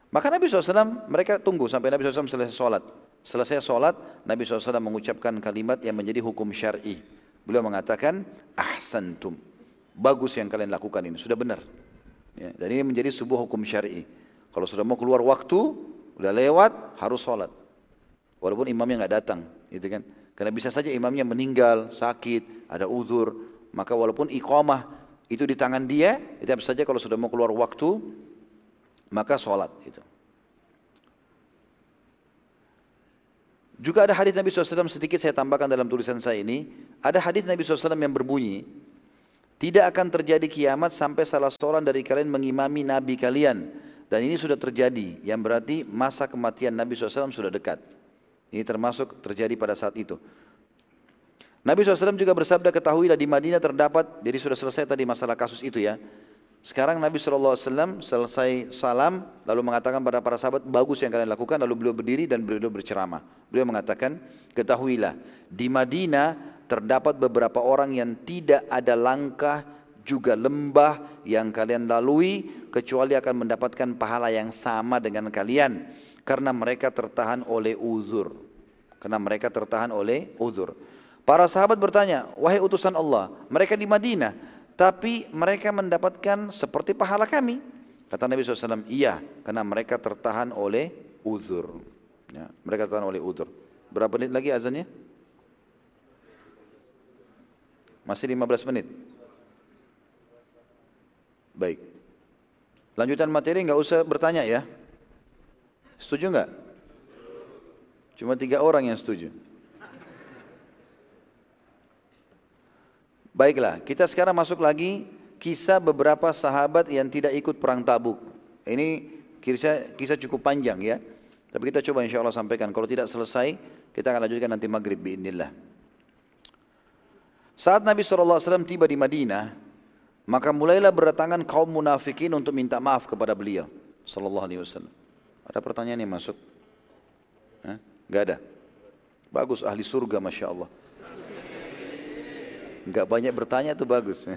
Maka Nabi SAW mereka tunggu sampai Nabi SAW selesai sholat. Selesai sholat, Nabi SAW mengucapkan kalimat yang menjadi hukum syar'i. Beliau mengatakan, ahsantum. Bagus yang kalian lakukan ini, sudah benar. Ya, dan ini menjadi sebuah hukum syar'i. Kalau sudah mau keluar waktu, udah lewat, harus sholat. Walaupun imamnya nggak datang, gitu kan? Karena bisa saja imamnya meninggal, sakit, ada uzur, maka walaupun iqamah itu di tangan dia, itu saja kalau sudah mau keluar waktu, maka sholat itu. Juga ada hadis Nabi SAW sedikit saya tambahkan dalam tulisan saya ini. Ada hadis Nabi SAW yang berbunyi, tidak akan terjadi kiamat sampai salah seorang dari kalian mengimami Nabi kalian. Dan ini sudah terjadi, yang berarti masa kematian Nabi SAW sudah dekat. Ini termasuk terjadi pada saat itu. Nabi SAW juga bersabda ketahuilah di Madinah terdapat, jadi sudah selesai tadi masalah kasus itu ya. Sekarang Nabi SAW selesai salam lalu mengatakan pada para sahabat bagus yang kalian lakukan lalu beliau berdiri dan beliau berceramah. Beliau mengatakan ketahuilah di Madinah terdapat beberapa orang yang tidak ada langkah juga lembah yang kalian lalui kecuali akan mendapatkan pahala yang sama dengan kalian karena mereka tertahan oleh uzur. Karena mereka tertahan oleh uzur. Para sahabat bertanya, wahai utusan Allah, mereka di Madinah, tapi mereka mendapatkan seperti pahala kami. Kata Nabi SAW, iya, karena mereka tertahan oleh uzur. Ya, mereka tertahan oleh uzur. Berapa menit lagi azannya? Masih 15 menit. Baik. Lanjutan materi nggak usah bertanya ya. Setuju nggak? Cuma tiga orang yang setuju. Baiklah, kita sekarang masuk lagi kisah beberapa sahabat yang tidak ikut perang tabuk. Ini kisah, kisah cukup panjang ya. Tapi kita coba insya Allah sampaikan. Kalau tidak selesai, kita akan lanjutkan nanti maghrib biinillah. Saat Nabi SAW tiba di Madinah, maka mulailah berdatangan kaum munafikin untuk minta maaf kepada beliau. Sallallahu alaihi wasallam. Ada pertanyaan yang masuk? Hah? Gak ada? Bagus, ahli surga Masya Allah. Gak banyak bertanya itu bagus.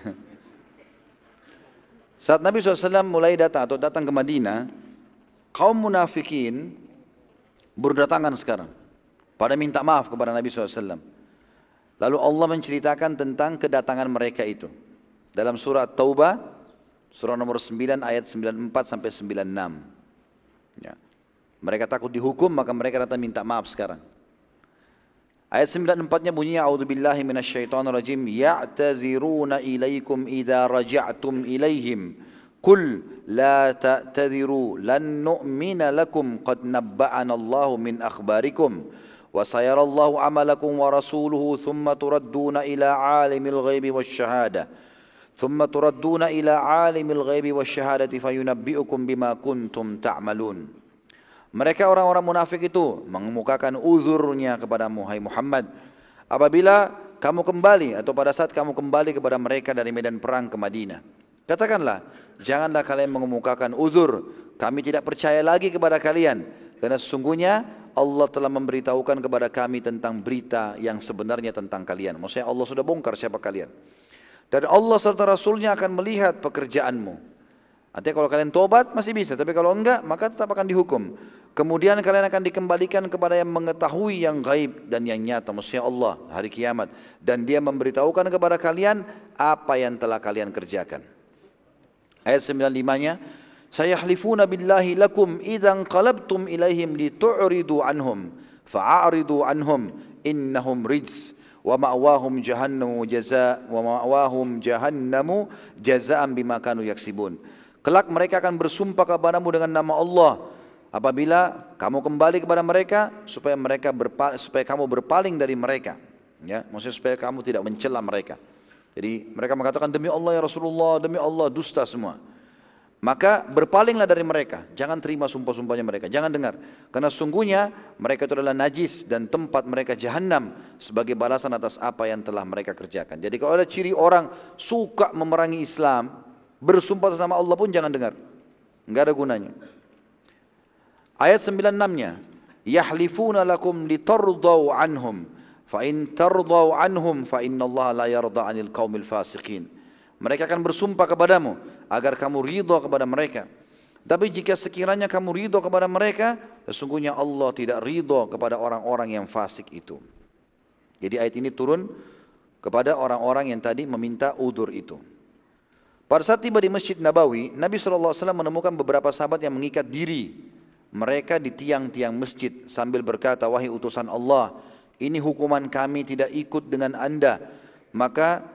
Saat Nabi SAW mulai datang atau datang ke Madinah, kaum munafikin berdatangan sekarang. Pada minta maaf kepada Nabi SAW. Lalu Allah menceritakan tentang kedatangan mereka itu. Dalam surat Taubah, surah nomor 9 ayat 94 sampai 96. Ya. Mereka takut dihukum maka mereka datang minta maaf sekarang. Ayat 94-nya bunyinya A'udzubillahi minasyaitonirrajim ya'taziruna ilaikum idza raja'tum ilaihim. Qul la ta'tadziru lan nu'mina lakum qad nabba'ana Allahu min akhbarikum wa sayarallahu amalakum wa rasuluhu thumma turadduna ila 'alimil ghaibi wasyahada thumma turadduna ila 'alimil ghaibi wasyahadati fayunabbi'ukum bima kuntum ta'malun. ta mereka orang-orang munafik itu mengemukakan uzurnya kepada Muhammad. Apabila kamu kembali atau pada saat kamu kembali kepada mereka dari medan perang ke Madinah. Katakanlah, janganlah kalian mengemukakan uzur. Kami tidak percaya lagi kepada kalian. Karena sesungguhnya Allah telah memberitahukan kepada kami tentang berita yang sebenarnya tentang kalian. Maksudnya Allah sudah bongkar siapa kalian. Dan Allah serta Rasulnya akan melihat pekerjaanmu. Artinya kalau kalian tobat masih bisa, tapi kalau enggak maka tetap akan dihukum. Kemudian kalian akan dikembalikan kepada yang mengetahui yang gaib dan yang nyata, maksudnya Allah hari kiamat. Dan dia memberitahukan kepada kalian apa yang telah kalian kerjakan. Ayat 95-nya, "Sayahlifuna billahi lakum idzan qalabtum ilaihim litu'ridu anhum, fa'aridu anhum innahum rijs." wa ma'wahum jahannamu jaza wa ma'wahum jahannamu jazaan bima kanu yaksibun. Kelak mereka akan bersumpah kepadamu dengan nama Allah apabila kamu kembali kepada mereka supaya mereka supaya kamu berpaling dari mereka. Ya, maksudnya supaya kamu tidak mencela mereka. Jadi mereka mengatakan demi Allah ya Rasulullah, demi Allah dusta semua. Maka berpalinglah dari mereka, jangan terima sumpah-sumpahnya mereka, jangan dengar. Karena sungguhnya mereka itu adalah najis dan tempat mereka jahanam sebagai balasan atas apa yang telah mereka kerjakan. Jadi kalau ada ciri orang suka memerangi Islam, bersumpah atas nama Allah pun jangan dengar. Enggak ada gunanya. Ayat 96-nya, yahlifuna lakum litardau anhum fa in tardau anhum fa innallaha la yarda 'anil qaumil fasiqin. Mereka akan bersumpah kepadamu agar kamu ridho kepada mereka. Tapi jika sekiranya kamu ridho kepada mereka, sesungguhnya Allah tidak ridho kepada orang-orang yang fasik itu. Jadi ayat ini turun kepada orang-orang yang tadi meminta udur itu. Pada saat tiba di Masjid Nabawi, Nabi SAW menemukan beberapa sahabat yang mengikat diri mereka di tiang-tiang masjid sambil berkata, wahai utusan Allah, ini hukuman kami tidak ikut dengan anda. Maka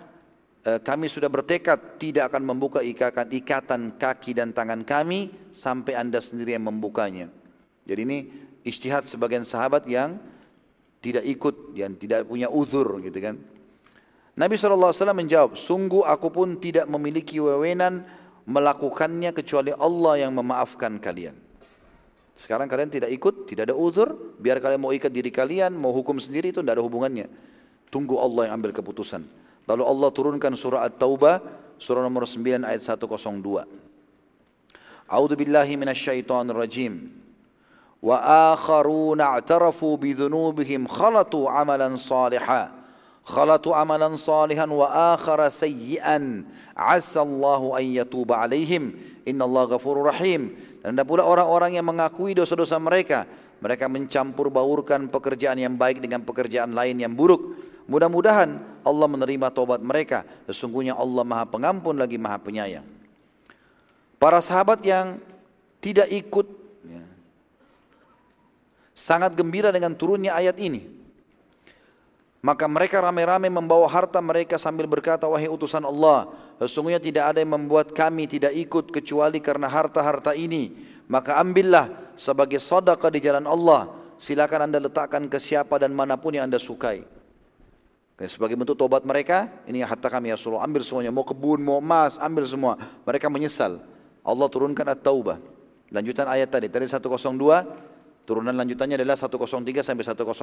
Eh, kami sudah bertekad tidak akan membuka ikatan, ikatan kaki dan tangan kami sampai anda sendiri yang membukanya. Jadi ini istihad sebagian sahabat yang tidak ikut, yang tidak punya uzur gitu kan. Nabi SAW menjawab, sungguh aku pun tidak memiliki wewenang melakukannya kecuali Allah yang memaafkan kalian. Sekarang kalian tidak ikut, tidak ada uzur, biar kalian mau ikat diri kalian, mau hukum sendiri itu tidak ada hubungannya. Tunggu Allah yang ambil keputusan. Lalu Allah turunkan surah At-Taubah surah nomor 9 ayat 102. A'udzu billahi minasyaitonir rajim. Wa akharuna i'tarafu bi dhunubihim khalatu amalan salihan. Khalatu amalan salihan wa akhara sayyi'an. Asa Allahu an yatuba alaihim. Innallaha ghafurur rahim. Dan ada pula orang-orang yang mengakui dosa-dosa mereka. Mereka mencampur baurkan pekerjaan yang baik dengan pekerjaan lain yang buruk. Mudah-mudahan Allah menerima tobat mereka. Sesungguhnya Allah maha pengampun lagi maha penyayang. Para sahabat yang tidak ikut ya, sangat gembira dengan turunnya ayat ini. Maka mereka ramai-ramai membawa harta mereka sambil berkata, Wahai utusan Allah, sesungguhnya tidak ada yang membuat kami tidak ikut kecuali karena harta-harta ini. Maka ambillah sebagai sadaqah di jalan Allah. Silakan anda letakkan ke siapa dan mana pun yang anda sukai. Sebagai bentuk tobat mereka, ini harta kami ya Rasulullah, ambil semuanya, mau kebun, mau emas, ambil semua. Mereka menyesal. Allah turunkan at-taubah. Lanjutan ayat tadi, tadi 102, turunan lanjutannya adalah 103 sampai 105.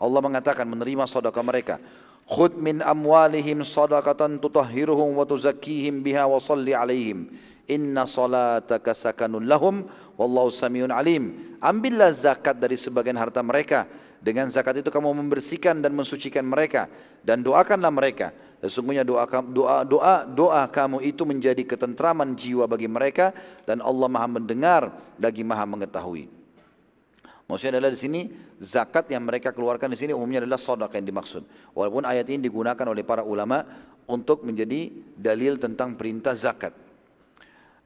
Allah mengatakan menerima sedekah mereka. Khud min amwalihim sadaqatan tutahhiruhum wa tuzakkihim biha wa salli alaihim. Inna salataka sakanun lahum wallahu samiun alim. Ambillah zakat dari sebagian harta mereka dengan zakat itu kamu membersihkan dan mensucikan mereka dan doakanlah mereka. Sesungguhnya doa doa doa doa kamu itu menjadi ketentraman jiwa bagi mereka dan Allah Maha mendengar lagi Maha mengetahui. Maksudnya adalah di sini zakat yang mereka keluarkan di sini umumnya adalah sedekah yang dimaksud. Walaupun ayat ini digunakan oleh para ulama untuk menjadi dalil tentang perintah zakat.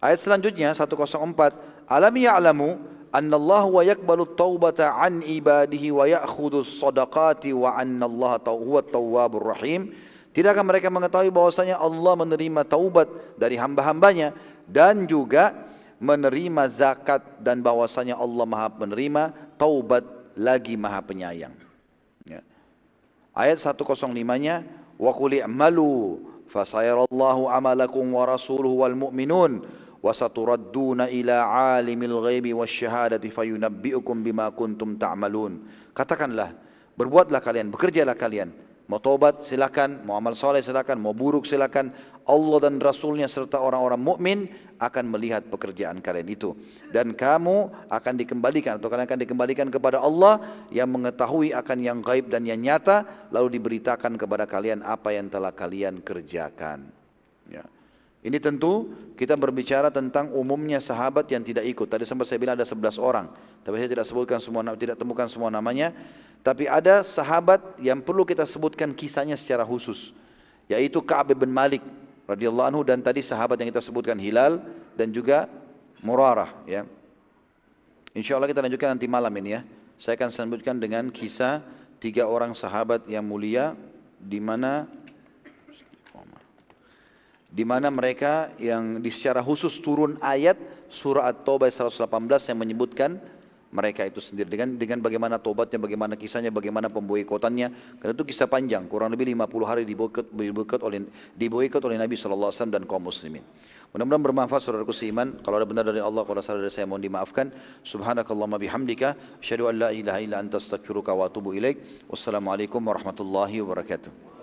Ayat selanjutnya 104 Alam ya'lamu anna Allah wa yakbalu taubata an ibadihi wa ya'khudhu sadaqati wa anna Allah huwa tawwabur rahim Tidakkah mereka mengetahui bahwasanya Allah menerima taubat dari hamba-hambanya dan juga menerima zakat dan bahwasanya Allah Maha menerima taubat lagi Maha penyayang. Ya. Ayat 105-nya wa qul i'malu fasayarallahu amalakum wa rasuluhu wal mu'minun وستردون إلى عالم الغيب والشهادة فينبئكم بما كنتم تعملون katakanlah berbuatlah kalian bekerjalah kalian mau tobat silakan mau amal soleh silakan mau buruk silakan Allah dan Rasulnya serta orang-orang mukmin akan melihat pekerjaan kalian itu dan kamu akan dikembalikan atau kalian akan dikembalikan kepada Allah yang mengetahui akan yang gaib dan yang nyata lalu diberitakan kepada kalian apa yang telah kalian kerjakan ya. Ini tentu kita berbicara tentang umumnya sahabat yang tidak ikut. Tadi sempat saya bilang ada 11 orang, tapi saya tidak sebutkan semua tidak temukan semua namanya. Tapi ada sahabat yang perlu kita sebutkan kisahnya secara khusus. yaitu Ka'ab bin Malik radhiyallahu anhu dan tadi sahabat yang kita sebutkan Hilal dan juga Murarah ya. Insya Allah kita lanjutkan nanti malam ini ya. Saya akan sambutkan dengan kisah tiga orang sahabat yang mulia di mana di mana mereka yang di secara khusus turun ayat surah At-Taubah 118 yang menyebutkan mereka itu sendiri dengan dengan bagaimana tobatnya, bagaimana kisahnya, bagaimana pemboikotannya. Karena itu kisah panjang, kurang lebih 50 hari diboikot, diboikot oleh diboikot oleh Nabi SAW dan kaum muslimin. Mudah-mudahan bermanfaat saudaraku seiman. Kalau ada benar dari Allah, kalau salah dari saya mohon dimaafkan. Subhanakallahumma bihamdika. Asyhadu an la ilaha illa anta astaghfiruka wa atubu ilaik. Wassalamualaikum warahmatullahi wabarakatuh.